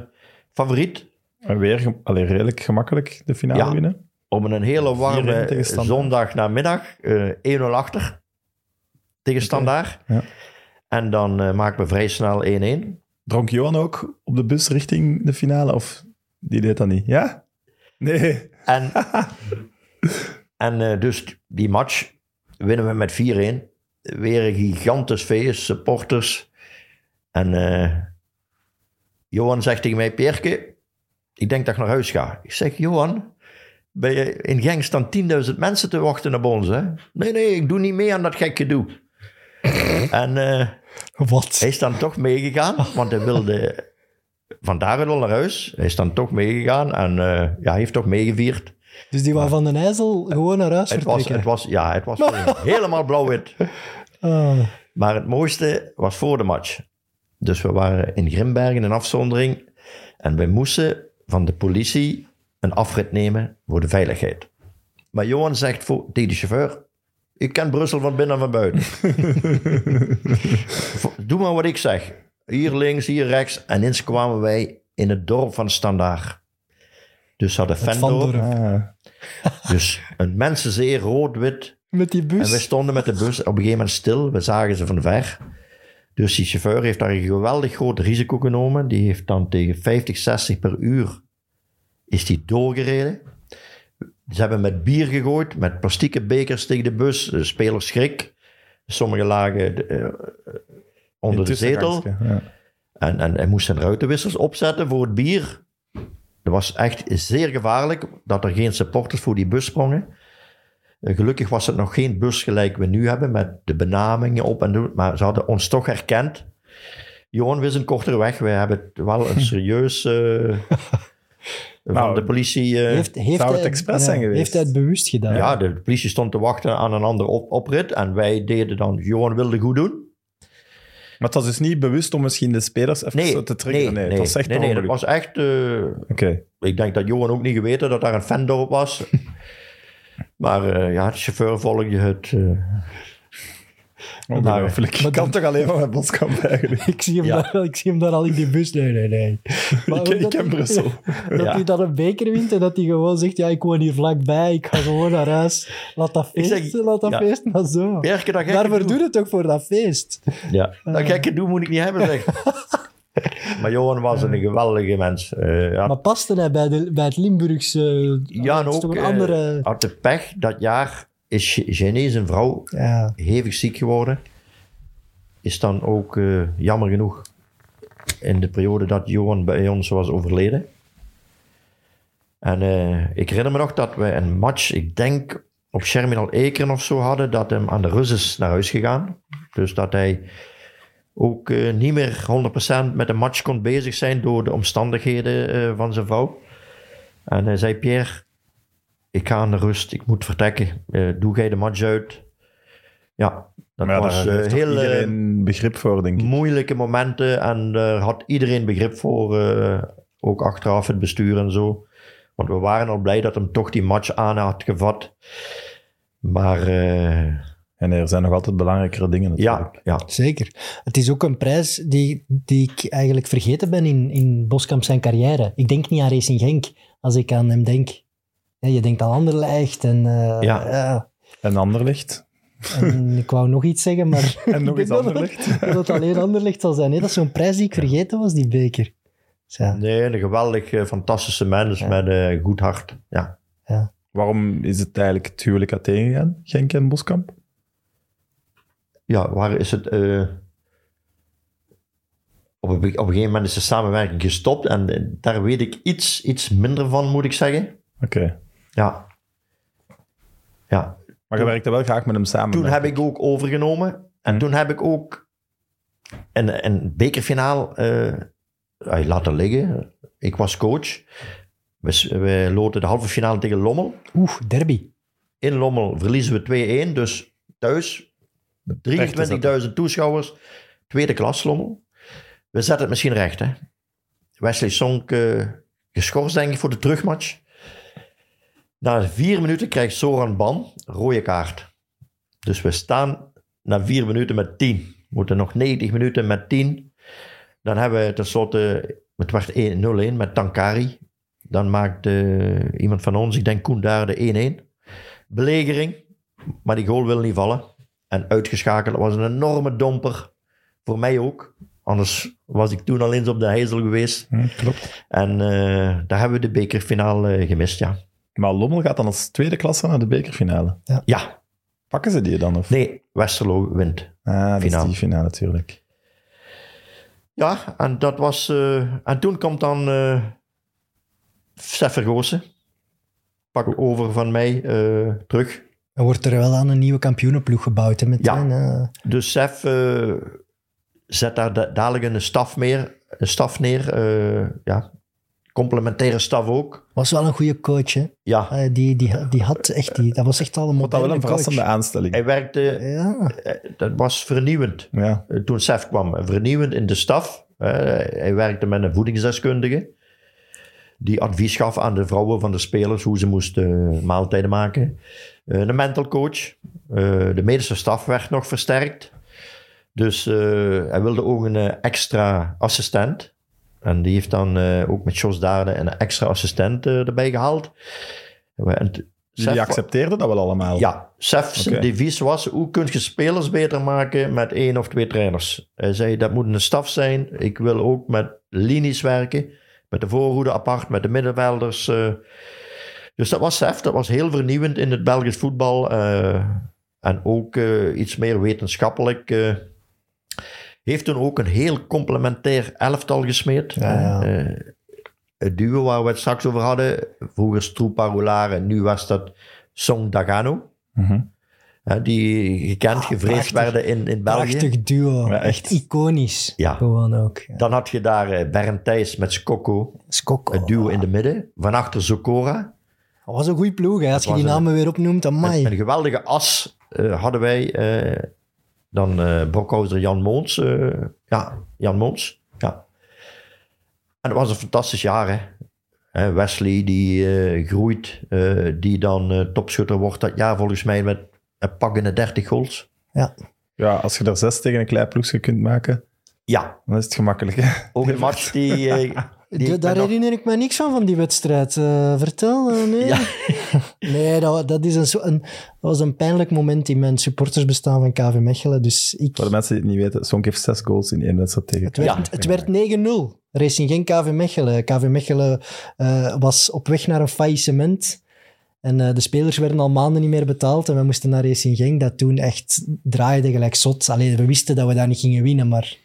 Speaker 3: favoriet.
Speaker 1: En weer allee, redelijk gemakkelijk de finale
Speaker 3: Ja.
Speaker 1: winnen.
Speaker 3: Om een hele
Speaker 1: 4-1
Speaker 3: warme zondag namiddag. eh 1-0 achter. Tegen Standaard.
Speaker 1: Ja.
Speaker 3: En dan maken we vrij snel 1-1.
Speaker 1: Dronk Johan ook op de bus richting de finale? Of die deed dat niet? Ja? Nee.
Speaker 3: En, en dus die match winnen we met 4-1. weer een gigantisch feest, supporters. En eh, Johan zegt tegen mij, Pierke, ik denk dat ik naar huis ga. Ik zeg, Johan, bij je, in Genk staan 10.000 mensen te wachten op ons. Hè? Nee, nee, ik doe niet mee aan dat gekke doe. en eh,
Speaker 2: Wat?
Speaker 3: hij is dan toch meegegaan, want hij wilde vandaar al naar huis. Hij is dan toch meegegaan en eh, ja, hij heeft toch meegevierd.
Speaker 2: Dus die wou van den IJssel gewoon naar huis
Speaker 3: Het was, het was, ja, het was helemaal blauw-wit.
Speaker 2: Ah.
Speaker 3: Maar het mooiste was voor de match. Dus we waren in Grimbergen in afzondering. En wij moesten van de politie een afrit nemen voor de veiligheid. Maar Johan zegt voor, tegen de chauffeur... Ik ken Brussel van binnen en van buiten. Doe maar wat ik zeg. Hier links, hier rechts. En eens kwamen wij in het dorp van Standaard. Dus ze hadden Vendorp.
Speaker 1: Ah,
Speaker 3: Dus een mensenzee, rood-wit.
Speaker 2: Met die
Speaker 3: En we
Speaker 2: bus.
Speaker 3: stonden met de bus op een gegeven moment stil. We zagen ze van ver. Dus die chauffeur heeft daar een geweldig groot risico genomen. Die heeft dan tegen 50, 60 per uur is die doorgereden. Ze hebben met bier gegooid, met plastieke bekers tegen de bus. De spelers schrik. Sommigen lagen eh, onder de zetel.
Speaker 1: ja.
Speaker 3: En, en hij moest zijn ruitenwissers opzetten voor het bier. Het was echt zeer gevaarlijk dat er geen supporters voor die bus sprongen. Eh, Gelukkig was het nog geen bus gelijk we nu hebben, met de benamingen op en doen. Maar ze hadden ons toch herkend. Johan wist een kortere weg. Wij hebben het wel een serieus... eh, van
Speaker 1: Nou,
Speaker 3: de politie... eh,
Speaker 2: Heeft, heeft
Speaker 1: Zou het
Speaker 2: hij-
Speaker 1: expres zijn geweest?
Speaker 2: Heeft hij het bewust gedaan?
Speaker 3: ja, de politie stond te wachten aan een andere op, oprit. En wij deden dan... Johan wilde goed doen.
Speaker 1: Maar het was dus niet bewust om misschien de spelers even
Speaker 3: Nee,
Speaker 1: zo te triggeren. Nee,
Speaker 3: nee,
Speaker 1: het was echt
Speaker 3: nee, nee, dat was echt...
Speaker 1: Oké.
Speaker 3: Ik denk dat Johan ook niet geweten dat daar een Vendorp was. maar eh, ja, de chauffeur volgde het. eh,
Speaker 1: Ongelooflijk.
Speaker 2: Maar
Speaker 1: kan
Speaker 2: dan-
Speaker 1: toch alleen maar met Boskamp eigenlijk.
Speaker 2: Ik zie, hem
Speaker 3: Ja.
Speaker 2: daar, ik zie hem daar al in die bus. Nee, nee, nee. Maar
Speaker 1: Ik, ken
Speaker 2: hij-
Speaker 1: Brussel.
Speaker 2: Dat
Speaker 3: Ja.
Speaker 2: hij dan een beker wint en dat hij gewoon zegt, ja, ik woon hier vlakbij, ik ga gewoon naar huis. Laat dat
Speaker 3: Ik zeg,
Speaker 2: laat dat
Speaker 3: ja.
Speaker 2: feesten, maar zo.
Speaker 3: Dat
Speaker 2: Daarvoor
Speaker 3: doe-
Speaker 2: het toch voor dat feest.
Speaker 3: Ja, dat gekke doen moet ik niet hebben, zeg. maar Johan was een geweldige mens. Eh, ja,
Speaker 2: Maar paste hij bij, de, bij het Limburgse...
Speaker 3: ja, en ook eh,
Speaker 2: andere...
Speaker 3: had de pech. Dat jaar is Gené, zijn vrouw,
Speaker 2: ja.
Speaker 3: hevig ziek geworden. Is dan ook eh, jammer genoeg in de periode dat Johan bij ons was overleden. En eh, ik herinner me nog dat we een match, ik denk op Sherminal Ekeren of zo hadden, dat hem aan de rust is naar huis gegaan. Dus dat hij ook eh, niet meer 100% met de match kon bezig zijn door de omstandigheden van zijn vrouw. En hij zei, Pierre, ik ga aan de rust, ik moet vertrekken. Eh, doe jij de match uit? Ja, dat
Speaker 1: Maar ja,
Speaker 3: was eh, heel... eh,
Speaker 1: iedereen begrip voor, denk ik.
Speaker 3: moeilijke momenten en daar had iedereen begrip voor, eh, ook achteraf het bestuur en zo. Want we waren al blij dat hem toch die match aan had gevat. Maar eh,
Speaker 1: En er zijn nog altijd belangrijkere dingen
Speaker 3: ja,
Speaker 1: natuurlijk.
Speaker 3: ja,
Speaker 2: Zeker. Het is ook een prijs die, die ik eigenlijk vergeten ben in, in Boskamp zijn carrière. Ik denk niet aan Racing Genk als ik aan hem denk. Ja, je denkt aan Anderlecht en, eh,
Speaker 3: Ja.
Speaker 1: En Anderlecht.
Speaker 2: en ik wou nog iets zeggen, maar
Speaker 1: En nog iets
Speaker 2: dat dat alleen Anderlecht zal zijn. Nee, dat is zo'n prijs die ik vergeten was, die beker. Dus ja,
Speaker 3: nee, een geweldig, eh, fantastische mens
Speaker 2: Ja.
Speaker 3: met een goed hart. Ja.
Speaker 1: Waarom is het eigenlijk het huwelijk uiteen gegaan, Genk en Boskamp?
Speaker 3: ja, waar is het... eh, op, een, op een gegeven moment is de samenwerking gestopt en eh, daar weet ik iets, iets minder van, moet ik zeggen.
Speaker 1: Oké.
Speaker 3: Ja. Ja,
Speaker 1: Maar je werkte wel graag met hem samen.
Speaker 3: Toen heb ik ook overgenomen. En
Speaker 1: Hm.
Speaker 3: toen heb ik ook een, een bekerfinaal eh, eh, laten liggen. Ik was coach. We, we loten de halve finale tegen Lommel.
Speaker 2: oeh, derby.
Speaker 3: In Lommel verliezen we 2-1. Dus thuis 23.000 toeschouwers. Tweede klas Lommel. We zetten het misschien recht. Hè? Wesley Sonk eh, geschorst denk ik voor de terugmatch. Na vier minuten krijgt Soran Ban rode kaart. Dus we staan na vier minuten met 10. We moeten nog 90 minuten met 10. Dan hebben we tenslotte, het werd 1-0-1 met Tankari. Dan maakt eh, iemand van ons, ik denk Koen daar, de 1-1. Belegering, maar die goal wil niet vallen. En uitgeschakeld was een enorme domper. Voor mij ook. Anders was ik toen al eens op de Heizel geweest.
Speaker 1: Klopt.
Speaker 3: En eh, daar hebben we de bekerfinale eh, gemist, ja.
Speaker 1: Maar Lommel gaat dan als tweede klasse naar de bekerfinale.
Speaker 3: Ja,
Speaker 1: Pakken ze die dan? Of?
Speaker 3: Nee, Westerlo wint.
Speaker 1: Ah, dat is
Speaker 3: Finale.
Speaker 1: die finale natuurlijk.
Speaker 3: Ja, en dat was... eh, en toen komt dan eh Sef Vergoosen. Pak over van mij eh, terug.
Speaker 2: Dan wordt er wel aan een nieuwe kampioenenploeg gebouwd. Hè, met
Speaker 3: Ja.
Speaker 2: eh,
Speaker 3: Dus Sef eh, zet daar da- dadelijk een staf, meer, een staf neer. eh, ja, complementaire staf ook.
Speaker 2: was wel een goede coach. Hè?
Speaker 3: Ja,
Speaker 2: Eh, die, die, die had echt die, dat was echt al een
Speaker 1: dat wel een verrassende
Speaker 2: coach.
Speaker 1: aanstelling.
Speaker 3: hij werkte...
Speaker 2: Ja,
Speaker 3: eh, Dat was vernieuwend.
Speaker 1: Ja.
Speaker 3: Eh, toen Sef kwam, vernieuwend in de staf. Hij werkte met een voedingsdeskundige. Die advies gaf aan de vrouwen van de spelers hoe ze moesten maaltijden maken. Eh, een mental coach. Eh, de medische staf werd nog versterkt. Dus eh, hij wilde ook een extra assistent. En die heeft dan eh, ook met Jos Daarde een extra assistent eh, erbij gehaald. En
Speaker 1: Jullie
Speaker 3: Sef-
Speaker 1: accepteerden dat wel allemaal?
Speaker 3: ja, Sef's
Speaker 1: Oké.
Speaker 3: devies was, hoe kun je spelers beter maken met één of twee trainers? Hij zei, dat moet een staf zijn. Ik wil ook met linies werken, met de voorhoede apart, met de middenvelders. eh. Dus dat was Sef, dat was heel vernieuwend in het Belgisch voetbal. en ook iets meer wetenschappelijk. Heeft toen ook een heel complementair elftal gesmeed.
Speaker 2: Ja, ja.
Speaker 3: Eh, het duo waar we het straks over hadden, vroeger Stroepa Roulare, nu was dat Song Dagano.
Speaker 1: Mhm.
Speaker 3: Die gekend, gevreesd
Speaker 2: prachtig.
Speaker 3: werden in, in België.
Speaker 2: prachtig duo.
Speaker 1: Ja,
Speaker 2: echt.
Speaker 1: echt.
Speaker 2: iconisch.
Speaker 3: Ja.
Speaker 2: Gewoon ook. Ja.
Speaker 3: Dan had je daar eh, Bernd Thijs met Skokko,
Speaker 2: Skokko.
Speaker 3: het duo in de midden. Van achter Zokora.
Speaker 2: Dat was een goede ploeg. Hè. Als je die
Speaker 3: een-
Speaker 2: namen weer opnoemt, amai.
Speaker 3: Een, een geweldige as eh, hadden wij. Dan eh Brokhouser Jan Moons. eh, ja, Jan Moons. Ja. En het was een fantastisch jaar, hè. Hè, Wesley die eh, groeit, eh, die dan eh, topschutter wordt dat jaar volgens mij met een pakkende 30 goals.
Speaker 2: Ja.
Speaker 1: Ja, als je er zes tegen een klein ploegje kunt maken,
Speaker 3: Ja,
Speaker 1: dan is het gemakkelijk. Hè?
Speaker 3: ook een match die...
Speaker 2: daar
Speaker 3: nog-
Speaker 2: herinner ik me niks van, van die wedstrijd. Eh, vertel, eh, nee.
Speaker 3: Ja.
Speaker 2: nee, dat, dat, is een, zo- een, dat was een pijnlijk moment in mijn supportersbestaan van KV Mechelen. Dus ik,
Speaker 1: Voor de mensen die het niet weten, Sonk heeft zes goals in één wedstrijd tegen.
Speaker 2: het werd,
Speaker 3: Ja.
Speaker 2: het werd 9-0. Racing geen KV Mechelen. KV Mechelen eh, was op weg naar een faillissement. En eh, de spelers werden al maanden niet meer betaald. En we moesten naar Racing Genk, dat toen echt draaide gelijk zot. Alleen we wisten dat we daar niet gingen winnen. Maar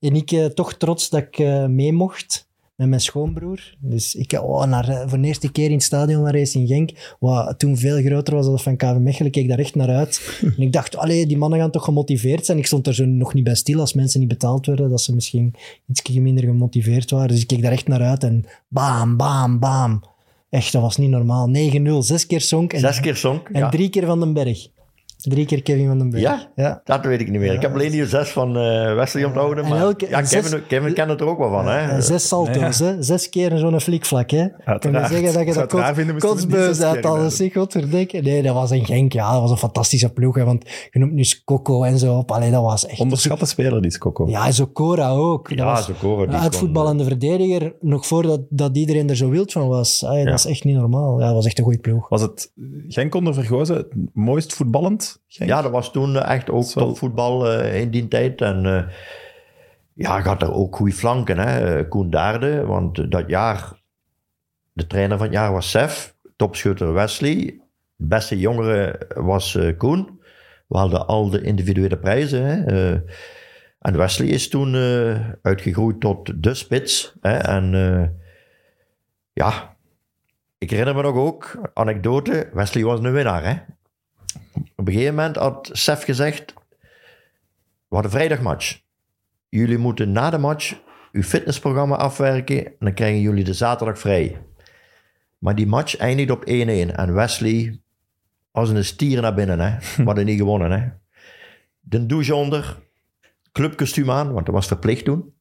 Speaker 2: en ik toch trots dat ik eh, mee mocht met mijn schoonbroer. Dus ik oh, naar, voor de eerste keer in het stadion van Racing Genk, wat toen veel groter was dan van KV Mechelen, keek daar echt naar uit. en ik dacht, allee, die mannen gaan toch gemotiveerd zijn. Ik stond er zo nog niet bij stil als mensen niet betaald werden, dat ze misschien iets minder gemotiveerd waren. Dus ik keek daar echt naar uit en bam, bam, bam. Echt, dat was niet normaal. 9-0, zes keer Sonk en,
Speaker 3: Zes keer zonk.
Speaker 2: en
Speaker 3: ja.
Speaker 2: drie keer Van den Berg. Drie keer Kevin Van den Berg.
Speaker 3: Ja?
Speaker 2: ja.
Speaker 3: Dat weet ik niet meer. ik heb alleen die zes van eh Wesley onthouden.
Speaker 2: En
Speaker 3: Maar
Speaker 2: elke-
Speaker 3: ja,
Speaker 2: zes-
Speaker 3: Kevin, Kevin kent het er ook wel van. Hè?
Speaker 2: En zes salto's, hè? zes keer zo'n flikvlak. Hè? Kun je zeggen dat je dat kot, kotsbeus uit alles godverdikke. Nee, dat was een Genk, ja. Dat was een fantastische ploeg, hè, want je noemt nu Skokko en zo op. Allee, dat was echt...
Speaker 1: Onderschatte speler, die Skokko.
Speaker 2: Ja, Zokora ook. Dat
Speaker 3: Ja, koren.
Speaker 2: een uitvoetballende verdediger, nog voordat dat iedereen er zo wild van was. Allee,
Speaker 3: Ja.
Speaker 2: Dat is echt niet normaal. Ja, dat was echt een goede ploeg.
Speaker 1: Was het Genk onder Vergozen het mooist voetballend? Genk?
Speaker 3: Ja, dat was toen echt ook topvoetbal eh, in die tijd. En eh, ja, gaat er ook goede flanken. Hè? Eh, Koen Daarde, want dat jaar, de trainer van het jaar was Sef, topschutter Wesley. De beste jongere was Koen. We hadden al de individuele prijzen. Hè? En Wesley is toen uitgegroeid tot de spits. Hè? En ja, ik herinner me nog ook, anekdote, Wesley was een winnaar. Hè? Op een gegeven moment had Sef gezegd: We hadden vrijdagmatch. Jullie moeten na de match uw fitnessprogramma afwerken en dan krijgen jullie de zaterdag vrij. Maar die match eindigde op 1-1 en Wesley als een stier naar binnen. Hè. We hadden niet gewonnen. Hè. De douche onder, clubkostuum aan, want dat was verplicht toen.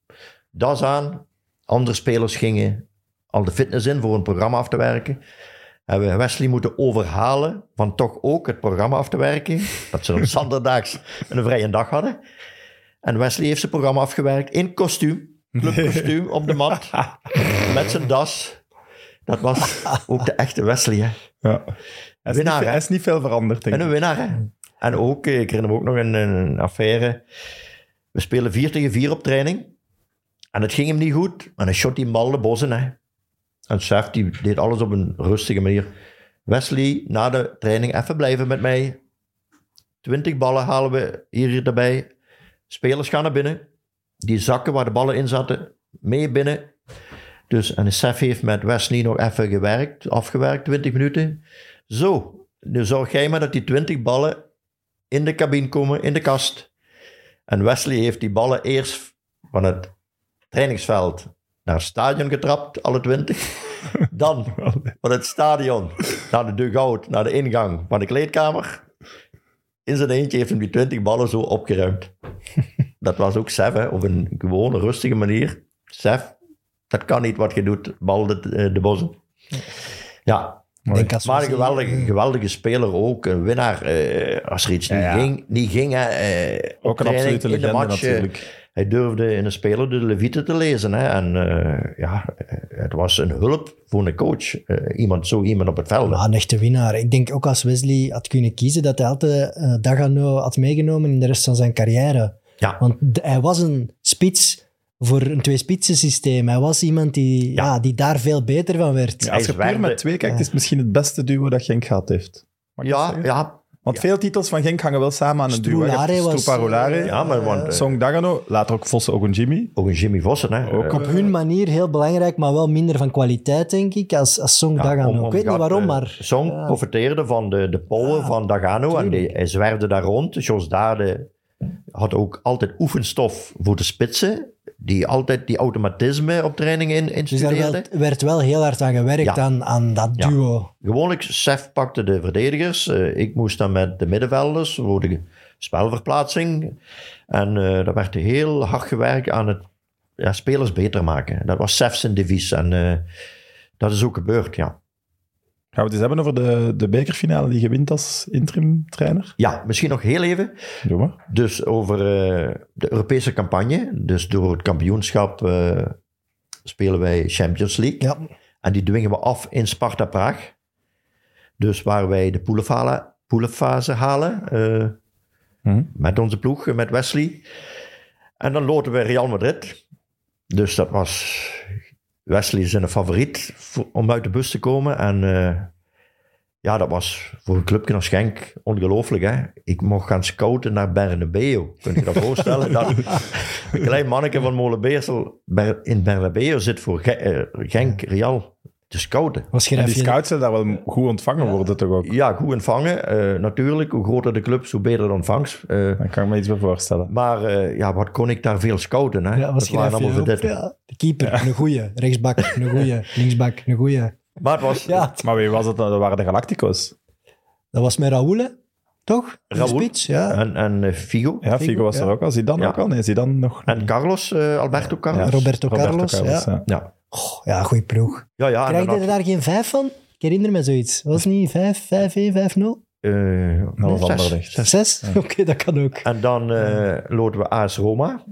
Speaker 3: Das aan, andere spelers gingen al de fitness in voor een programma af te werken hebben we Wesley moeten overhalen van toch ook het programma af te werken. Dat ze dan zanderdaags een vrije dag hadden. En Wesley heeft zijn programma afgewerkt in kostuum, clubkostuum, op de mat, met zijn das. Dat was ook de echte Wesley, hè.
Speaker 1: Ja. Hij, is
Speaker 3: Winnaar,
Speaker 1: niet,
Speaker 3: hè?
Speaker 1: is niet veel veranderd, denk
Speaker 3: En een winnaar, hè. En ook, eh, ik herinner me ook nog een, een affaire. We spelen 4 tegen 4 op training. En het ging hem niet goed. En hij shot die bal de bossen, hè. En Sef, die deed alles op een rustige manier. Wesley, na de training even blijven met mij. 20 ballen halen we hier erbij. Spelers gaan naar binnen. Die zakken waar de ballen in zaten, mee binnen. Dus, en Sef heeft met Wesley nog even gewerkt, afgewerkt, 20 minuten. Zo, nu zorg jij maar dat die 20 ballen in de cabine komen, in de kast. En Wesley heeft die ballen eerst van het trainingsveld naar het stadion getrapt, alle 20. Dan van het stadion naar de dugout, naar de ingang van de kleedkamer. In zijn eentje heeft hij die 20 ballen zo opgeruimd. Dat was ook Sef, hè, op een gewone, rustige manier. Sef, dat kan niet wat je doet, bal de, eh, de bossen. Ja, maar een geweldige, geweldige speler ook. Een winnaar. eh, als er iets niet,
Speaker 1: Ja.
Speaker 3: Ging, niet ging, hè, eh,
Speaker 1: Ook een absolute
Speaker 3: in de
Speaker 1: legende
Speaker 3: match, eh,
Speaker 1: natuurlijk.
Speaker 3: Hij durfde in een speler de Levite te lezen. Hè? En eh, ja, het was een hulp voor een coach. Eh, iemand, zo iemand op het veld.
Speaker 2: Maar een echte winnaar. Ik denk ook als Wesley had kunnen kiezen, dat hij altijd eh, Dagano had meegenomen in de rest van zijn carrière.
Speaker 3: Ja.
Speaker 2: Want d- hij was een spits voor een twee-spitsen systeem. Hij was iemand die, ja.
Speaker 3: Ja.
Speaker 2: die daar veel beter van werd.
Speaker 1: Ja, als je puur met twee kijkt,
Speaker 2: Ja.
Speaker 1: is het misschien het beste duo dat Genk gehad heeft. Mag dat
Speaker 3: Ja, ja,
Speaker 1: Want veel titels van Genk hangen wel samen aan een duo.
Speaker 2: Eh,
Speaker 3: ja, maar want, eh,
Speaker 1: Song Dagano, later ook Vossen Ogunjimi.
Speaker 3: ook een Jimmy Vossen. Hè?
Speaker 1: Ook
Speaker 3: Eh,
Speaker 2: op hun manier heel belangrijk, maar wel minder van kwaliteit, denk ik, als, als Song
Speaker 3: ja,
Speaker 2: Dagano.
Speaker 3: om- om
Speaker 2: ik weet niet waarom,
Speaker 3: eh,
Speaker 2: maar...
Speaker 3: Song
Speaker 2: ja.
Speaker 3: profiteerde van de, de
Speaker 2: Ja,
Speaker 3: van Dagano. En die, hij zwerfde daar rond. Jos Dade had ook altijd oefenstof voor de spitsen. Die altijd die automatisme op training in,
Speaker 2: Dus daar werd, werd wel heel hard aan gewerkt,
Speaker 3: Ja.
Speaker 2: aan, aan dat
Speaker 3: Ja.
Speaker 2: duo.
Speaker 3: Gewoonlijk, Sef pakte de verdedigers. Eh, ik moest dan met de middenvelders voor de spelverplaatsing. En daar werd heel hard gewerkt aan het ja, spelers beter maken. Dat was Sef zijn devies. En eh, dat is ook gebeurd, ja.
Speaker 1: Gaan we het eens hebben over de, de bekerfinale die je wint als interim trainer?
Speaker 3: Ja, misschien nog heel even.
Speaker 1: Doe maar.
Speaker 3: Dus over eh, de Europese campagne. Dus door het kampioenschap eh, spelen wij Champions League.
Speaker 2: Ja.
Speaker 3: En die dwingen we af in Sparta Praag. Dus waar wij de poelenfase, poelenfase halen. eh,
Speaker 1: Hm.
Speaker 3: Met onze ploeg, met Wesley. En dan loten we Real Madrid. Dus dat was Wesley zijn favoriet voor- om uit de bus te komen. En eh, ja, dat was voor een clubje als Genk ongelooflijk. Hè? Ik mocht gaan scouten naar Bernabeu. Kun je je dat voorstellen? dat een klein manneke van Molenbeersel in Bernabeu zit voor eh, Genk, Real te scouten.
Speaker 1: En
Speaker 2: dat
Speaker 1: die scouts zullen daar wel goed ontvangen worden toch ook?
Speaker 3: Ja, goed ontvangen. Eh, natuurlijk, hoe groter de club, hoe beter de ontvangst. Eh,
Speaker 1: Daar kan ik me iets bij voorstellen.
Speaker 3: Maar eh, ja, wat kon ik daar veel scouten? Hè?
Speaker 2: Ja, was
Speaker 3: dat waren allemaal verdetten.
Speaker 2: ja. De keeper, een goeie. Rechtsbak, een goeie. Linksbak, een goeie.
Speaker 3: Maar het was
Speaker 2: Ja,
Speaker 1: Maar wie was het dan? Dat waren de Galacticos.
Speaker 2: dat was met Raoul, hè? toch?
Speaker 3: Raoul.
Speaker 2: spits, ja.
Speaker 3: en, en Figo.
Speaker 1: Ja, Figo was er ook al. Zidane
Speaker 3: Ja.
Speaker 1: ook al? Nee, Zidane nog
Speaker 3: En. Carlos, eh, Alberto Carlos.
Speaker 1: Ja,
Speaker 2: Roberto Carlos, ja.
Speaker 1: ja.
Speaker 3: Ja,
Speaker 2: Goh, ja, goeie ploeg.
Speaker 3: ja, ja
Speaker 2: Krijg je daar geen vijf van? Ik herinner me zoiets. Was het niet 5, 5, 1, 5, 0?
Speaker 3: eh,
Speaker 1: Dat was
Speaker 3: zes. Zes.
Speaker 2: 6? Oké, dat kan ook.
Speaker 3: En dan eh loten we AS Roma.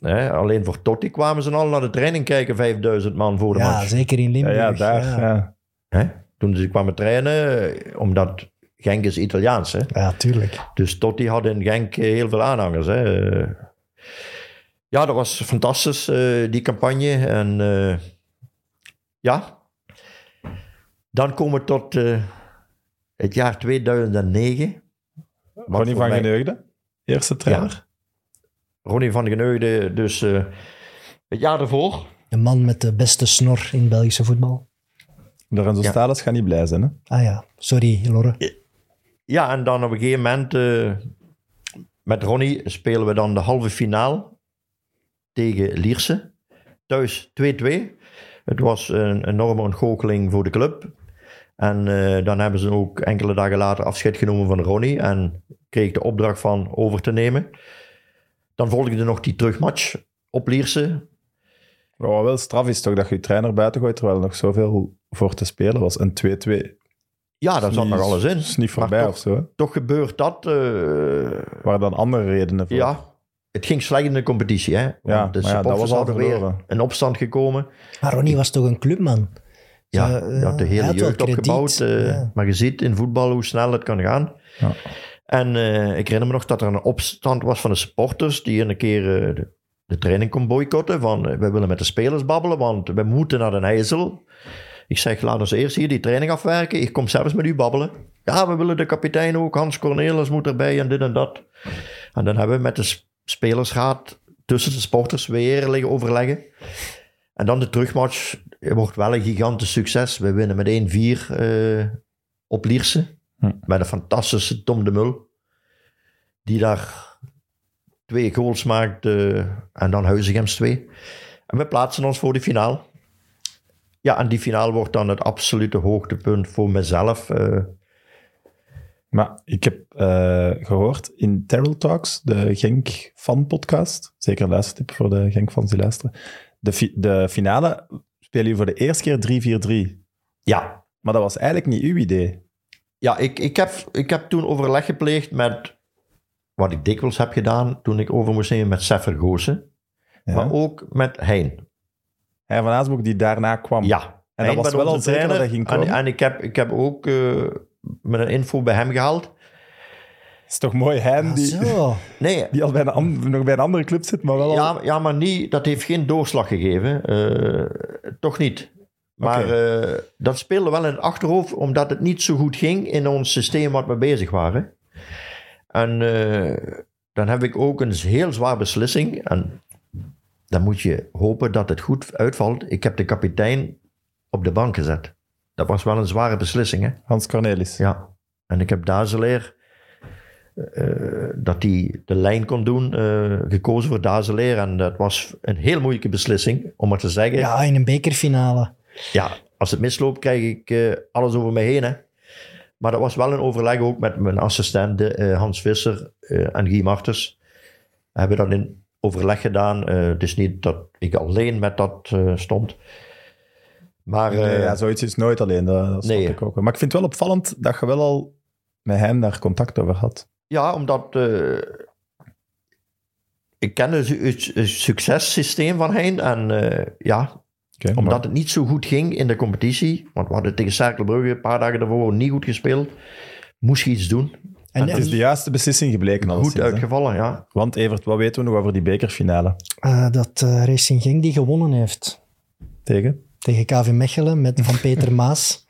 Speaker 3: Hè, alleen voor Totti kwamen ze al naar de training kijken, 5000 man voor de
Speaker 2: Ja,
Speaker 3: match.
Speaker 2: zeker in
Speaker 1: Ja,
Speaker 2: Limburg.
Speaker 1: ja, daar.
Speaker 2: Ja,
Speaker 1: Ja.
Speaker 3: Hè? Toen ze kwamen trainen, omdat Genk is Italiaans. Hè?
Speaker 2: Ja, tuurlijk.
Speaker 3: Dus Totti had in Genk eh, heel veel aanhangers. Hè? Ja, dat was fantastisch, eh, die campagne. En eh, ja, dan komen we tot eh, het jaar 2009. Wat
Speaker 1: Ronnie van
Speaker 3: mij-
Speaker 1: Geneugde, eerste trainer.
Speaker 3: Ronnie van Geneugde, dus eh, het jaar ervoor.
Speaker 2: De man met de beste snor in Belgische voetbal.
Speaker 1: Lorenzo
Speaker 3: Ja.
Speaker 1: Stalis gaat niet blij zijn. Hè?
Speaker 2: Ah ja, sorry, Lorre.
Speaker 3: Ja, en dan op een gegeven moment eh, met Ronnie spelen we dan de halve finale tegen Lierse. Thuis 2-2. Het was een enorme ontgoocheling voor de club. En eh, dan hebben ze ook enkele dagen later afscheid genomen van Ronnie en kreeg de opdracht van over te nemen. Dan volgde nog die terugmatch op Lierse.
Speaker 1: Wat wel straf is toch dat je je trainer buiten gooit terwijl er nog zoveel voor te spelen was. En 2-2.
Speaker 3: Ja, daar zat nog alles in.
Speaker 1: is niet voorbij
Speaker 3: toch-
Speaker 1: of zo. hè?
Speaker 3: Toch gebeurt dat. eh,
Speaker 1: Waar dan andere redenen voor.
Speaker 3: Ja, het ging slecht in de competitie. Hè?
Speaker 1: Ja,
Speaker 3: Want de
Speaker 1: ja, dat
Speaker 3: supporters
Speaker 1: was al
Speaker 3: hadden weer
Speaker 1: verloren.
Speaker 3: een opstand gekomen.
Speaker 2: Maar Ronnie was toch een clubman?
Speaker 3: Ja,
Speaker 2: Zo,
Speaker 3: je had de
Speaker 2: hij
Speaker 3: hele jeugd opgebouwd. eh,
Speaker 2: ja.
Speaker 3: Maar je ziet in voetbal hoe snel het kan gaan.
Speaker 1: Ja.
Speaker 3: En eh, ik herinner me nog dat er een opstand was van de supporters die een keer eh, de, de training kon boycotten. Van, eh, we willen met de spelers babbelen, want we moeten naar Den IJssel. Ik zeg, laat ons eerst hier die training afwerken. Ik kom zelfs met u babbelen. ja, we willen de kapitein ook, Hans Cornelis moet erbij en dit en dat. En dan hebben we met de s- spelersraad tussen de sporters weer liggen overleggen. En dan de terugmatch wordt wel een gigantisch succes. We winnen met 1-4 eh, op Lierse.
Speaker 1: Hm.
Speaker 3: Met een fantastische Tom de Mul. Die daar twee goals maakt. eh, en dan Huizigems twee. En we plaatsen ons voor de finale. Ja, en die finale wordt dan het absolute hoogtepunt voor mezelf. eh.
Speaker 1: Maar ik heb eh, gehoord in Terrell Talks, de Genk fan podcast, zeker een luistertip voor de Genk fans die luisteren, de, fi- de finale spelen jullie voor de eerste keer 3-4-3.
Speaker 3: ja,
Speaker 1: Maar dat was eigenlijk niet uw idee.
Speaker 3: ja ik, ik, heb, ik heb toen overleg gepleegd met wat ik dikwijls heb gedaan toen ik over moest nemen met Seffer Goossen.
Speaker 1: Ja.
Speaker 3: Maar ook met Hein.
Speaker 1: Hij van Aasbroek die daarna kwam.
Speaker 3: Ja.
Speaker 1: En dat
Speaker 3: Hein
Speaker 1: was wel al
Speaker 3: onze
Speaker 1: zeker dat
Speaker 3: trainer.
Speaker 1: hij ging
Speaker 3: En,
Speaker 1: komen?
Speaker 3: en ik, heb, ik heb ook eh, met een info bij hem gehaald.
Speaker 1: Het is toch mooi, Hein,
Speaker 2: Ah,
Speaker 1: die.
Speaker 3: Nee,
Speaker 1: die al bij een, nog bij een andere club zit, maar wel al...
Speaker 3: ja, ja, maar niet, dat heeft geen doorslag gegeven. Eh, toch niet. Maar eh, dat speelde wel in het achterhoofd, omdat het niet zo goed ging in ons systeem wat we bezig waren. En eh, dan heb ik ook een heel zwaar beslissing. En dan moet je hopen dat het goed uitvalt. Ik heb de kapitein op de bank gezet. Dat was wel een zware beslissing, hè?
Speaker 1: Hans Cornelis.
Speaker 3: Ja. En ik heb Dazeleer, eh, dat hij de lijn kon doen, eh, gekozen voor Dazeleer. En dat was een heel moeilijke beslissing, om maar te zeggen.
Speaker 2: Ja, in een bekerfinale.
Speaker 3: Ja, als het misloopt, krijg ik eh, alles over me heen. Hè. Maar dat was wel een overleg ook met mijn assistenten Hans Visser en Guy Martens. We hebben dat in overleg gedaan. Het is niet dat ik alleen met dat stond. Maar
Speaker 1: Nee,
Speaker 3: eh,
Speaker 1: ja, zoiets is nooit alleen, dat, dat snap
Speaker 3: nee.
Speaker 1: ik ook wel. Maar ik vind het wel opvallend dat je wel al met hem daar contact over had.
Speaker 3: Ja, omdat eh, ik ken het, su- het, het successysteem van Hein. En eh, ja, omdat
Speaker 1: maar-
Speaker 3: het niet zo goed ging in de competitie. Want we hadden tegen Cerkelbrugge een paar dagen daarvoor niet goed gespeeld. Moest je iets doen.
Speaker 2: En,
Speaker 1: het is de juiste beslissing gebleken.
Speaker 3: Goed
Speaker 1: hè.
Speaker 3: uitgevallen, ja.
Speaker 1: Want Evert, wat weten we nog over die bekerfinale?
Speaker 2: eh, dat Racing Genk die gewonnen heeft.
Speaker 1: Tegen?
Speaker 2: Tegen KV Mechelen met Van Peter Maas.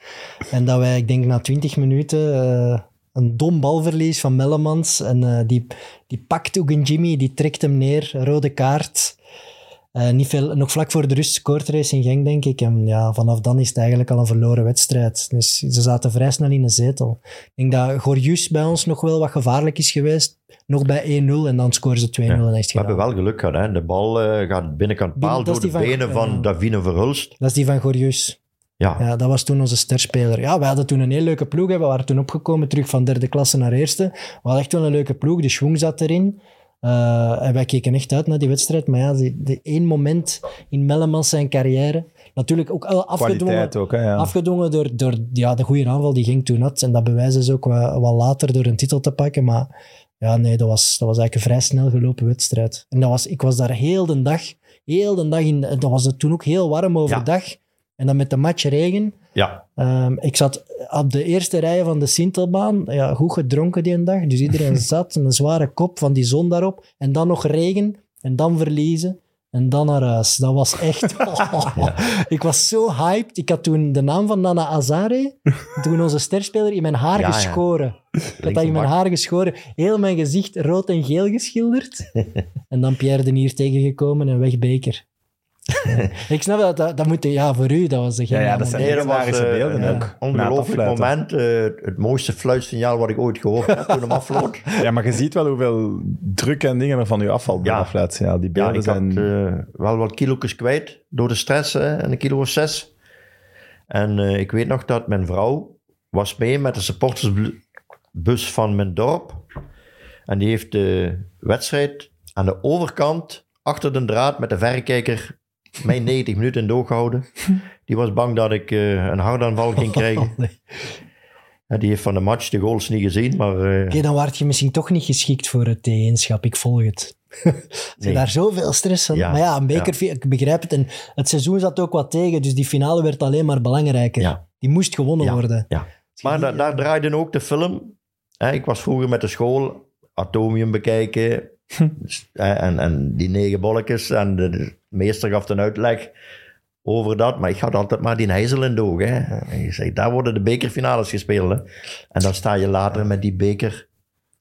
Speaker 2: En dat wij, ik denk na 20 minuten, eh, een dom balverlies van Mellemans. En eh, die, die pakt ook een Jimmy, die trekt hem neer, rode kaart. Eh, niet veel, nog vlak voor de rust scoort Racing Genk, denk ik. En ja, vanaf dan is het eigenlijk al een verloren wedstrijd. Dus ze zaten vrij snel in een zetel. Ik denk dat Gorjus bij ons nog wel wat gevaarlijk is geweest. Nog bij 1-0 en dan scoren ze 2-0 en is het
Speaker 3: We hebben wel geluk gehad. Hè. De bal eh, gaat binnenkant
Speaker 2: Binnen-
Speaker 3: paal door de
Speaker 2: van-
Speaker 3: benen van. Davine Verhulst.
Speaker 2: Dat is die van Gorjus.
Speaker 3: Ja,
Speaker 2: Ja, dat was toen onze sterspeler. Ja, wij hadden toen een heel leuke ploeg. hè. We waren toen opgekomen terug van derde klasse naar eerste. We hadden echt wel een leuke ploeg. De schwung zat erin. Eh, en wij keken echt uit naar die wedstrijd. Maar ja, die, die één moment in Mellemans zijn carrière. Natuurlijk ook wel afgedwongen,
Speaker 1: Kwaliteit ook, hè? Ja.
Speaker 2: afgedwongen door, door ja, de goede aanval die ging toen had. En dat bewijzen ze ook wat, wat later door een titel te pakken. Maar ja, nee, dat was, dat was eigenlijk een vrij snel gelopen wedstrijd. En dat was, ik was daar heel de dag. Heel de dag in. Dat was het toen ook heel warm overdag. En dan met de match regen.
Speaker 3: Ja.
Speaker 2: Ehm, ik zat op de eerste rij van de Sintelbaan. Ja, goed gedronken die een dag. Dus iedereen zat. Een zware kop van die zon daarop. En dan nog regen. En dan verliezen. En dan naar huis. Dat was echt... Ik was zo hyped. Ik had toen de naam van Nana Azare, toen onze sterspeler, in mijn haar
Speaker 3: Ja, ja.
Speaker 2: geschoren. Ik had dat in mijn haar geschoren. Heel mijn gezicht rood en geel geschilderd. en dan Pierre de Nier tegengekomen en weg Beker. Ik snap dat, dat, dat moet... Ja, voor u, dat was de
Speaker 1: Ja, ja, dat zijn legendarische beelden ook.
Speaker 3: Ongelooflijk moment. eh, het mooiste fluitsignaal wat ik ooit gehoord heb toen hem afvloot.
Speaker 1: Ja, maar je ziet wel hoeveel druk en dingen er van u afvalt bij
Speaker 3: Ja.
Speaker 1: dat fluitsignaal. Die
Speaker 3: Ja,
Speaker 1: beelden
Speaker 3: ik had
Speaker 1: zijn...
Speaker 3: eh, wel wat kilo's kwijt door de stress hè, en een kilo of zes. En eh, ik weet nog dat mijn vrouw was mee met de supportersbus van mijn dorp. En die heeft de wedstrijd aan de overkant, achter de draad, met de verrekijker, mijn 90 minuten in doorgehouden. Die was bang dat ik eh, een hartaanval ging krijgen. Ja, die heeft van de match de goals niet gezien, maar...
Speaker 2: Oké, dan waart je misschien toch niet geschikt voor het T1-schap. Ik volg het.
Speaker 3: Nee.
Speaker 2: daar zoveel stress.
Speaker 3: Ja,
Speaker 2: maar ja, een beker, ik begrijp het. En het seizoen zat ook wat tegen, dus die finale werd alleen maar belangrijker.
Speaker 3: Ja.
Speaker 2: Die moest gewonnen worden.
Speaker 3: ja. Maar da- daar draaide ook de film. Ik was vroeger met de school Atomium bekijken. Hè, en, en die negen bolletjes. En de meester gaf een uitleg. over dat, maar ik had altijd maar die hijzel in de ogen. Hè. En je zegt, daar worden de bekerfinales gespeeld. Hè. En dan sta je later met die beker,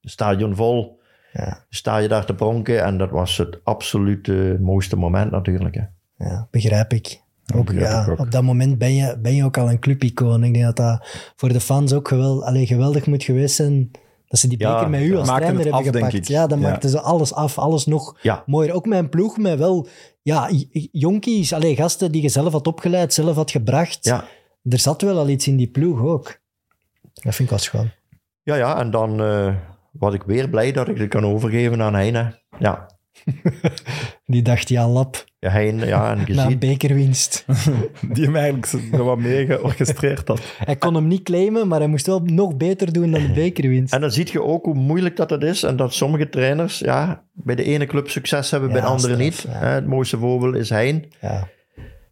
Speaker 3: stadion vol,
Speaker 2: Ja.
Speaker 3: sta je daar te pronken. En dat was het absolute mooiste moment natuurlijk. Hè.
Speaker 2: Ja, begrijp ik. Ook,
Speaker 1: begrijp
Speaker 2: ja,
Speaker 1: ik ook.
Speaker 2: Op dat moment ben je, ben je ook al een clubicoon. Ik denk dat dat voor de fans ook geweld, allee, geweldig moet geweest zijn. Dat ze die
Speaker 3: Ja,
Speaker 2: beker met u als trainer hebben
Speaker 1: af,
Speaker 2: gepakt. Ja, dan
Speaker 1: Ja.
Speaker 2: maakten ze alles af, alles nog
Speaker 3: Ja.
Speaker 2: mooier. Ook mijn ploeg met wel ja, jonkies, allee, gasten die je zelf had opgeleid, zelf had gebracht.
Speaker 3: Ja.
Speaker 2: Er zat wel al iets in die ploeg ook. Dat vind ik wel schoon.
Speaker 3: Ja, ja, en dan eh, was ik weer blij dat ik het kan overgeven aan Heine. Ja,
Speaker 2: Die dacht, ja, lap,
Speaker 3: ja Heine, ja, en
Speaker 2: na een bekerwinst.
Speaker 1: Die hem eigenlijk zo wat mee georchestreerd had.
Speaker 2: hij kon hem niet claimen, maar hij moest wel nog beter doen dan de bekerwinst.
Speaker 3: En dan zie je ook hoe moeilijk dat het is en dat sommige trainers ja, bij de ene club succes hebben, bij de andere
Speaker 2: straf,
Speaker 3: niet.
Speaker 2: ja.
Speaker 3: Het mooiste voorbeeld is Hein,
Speaker 2: Ja.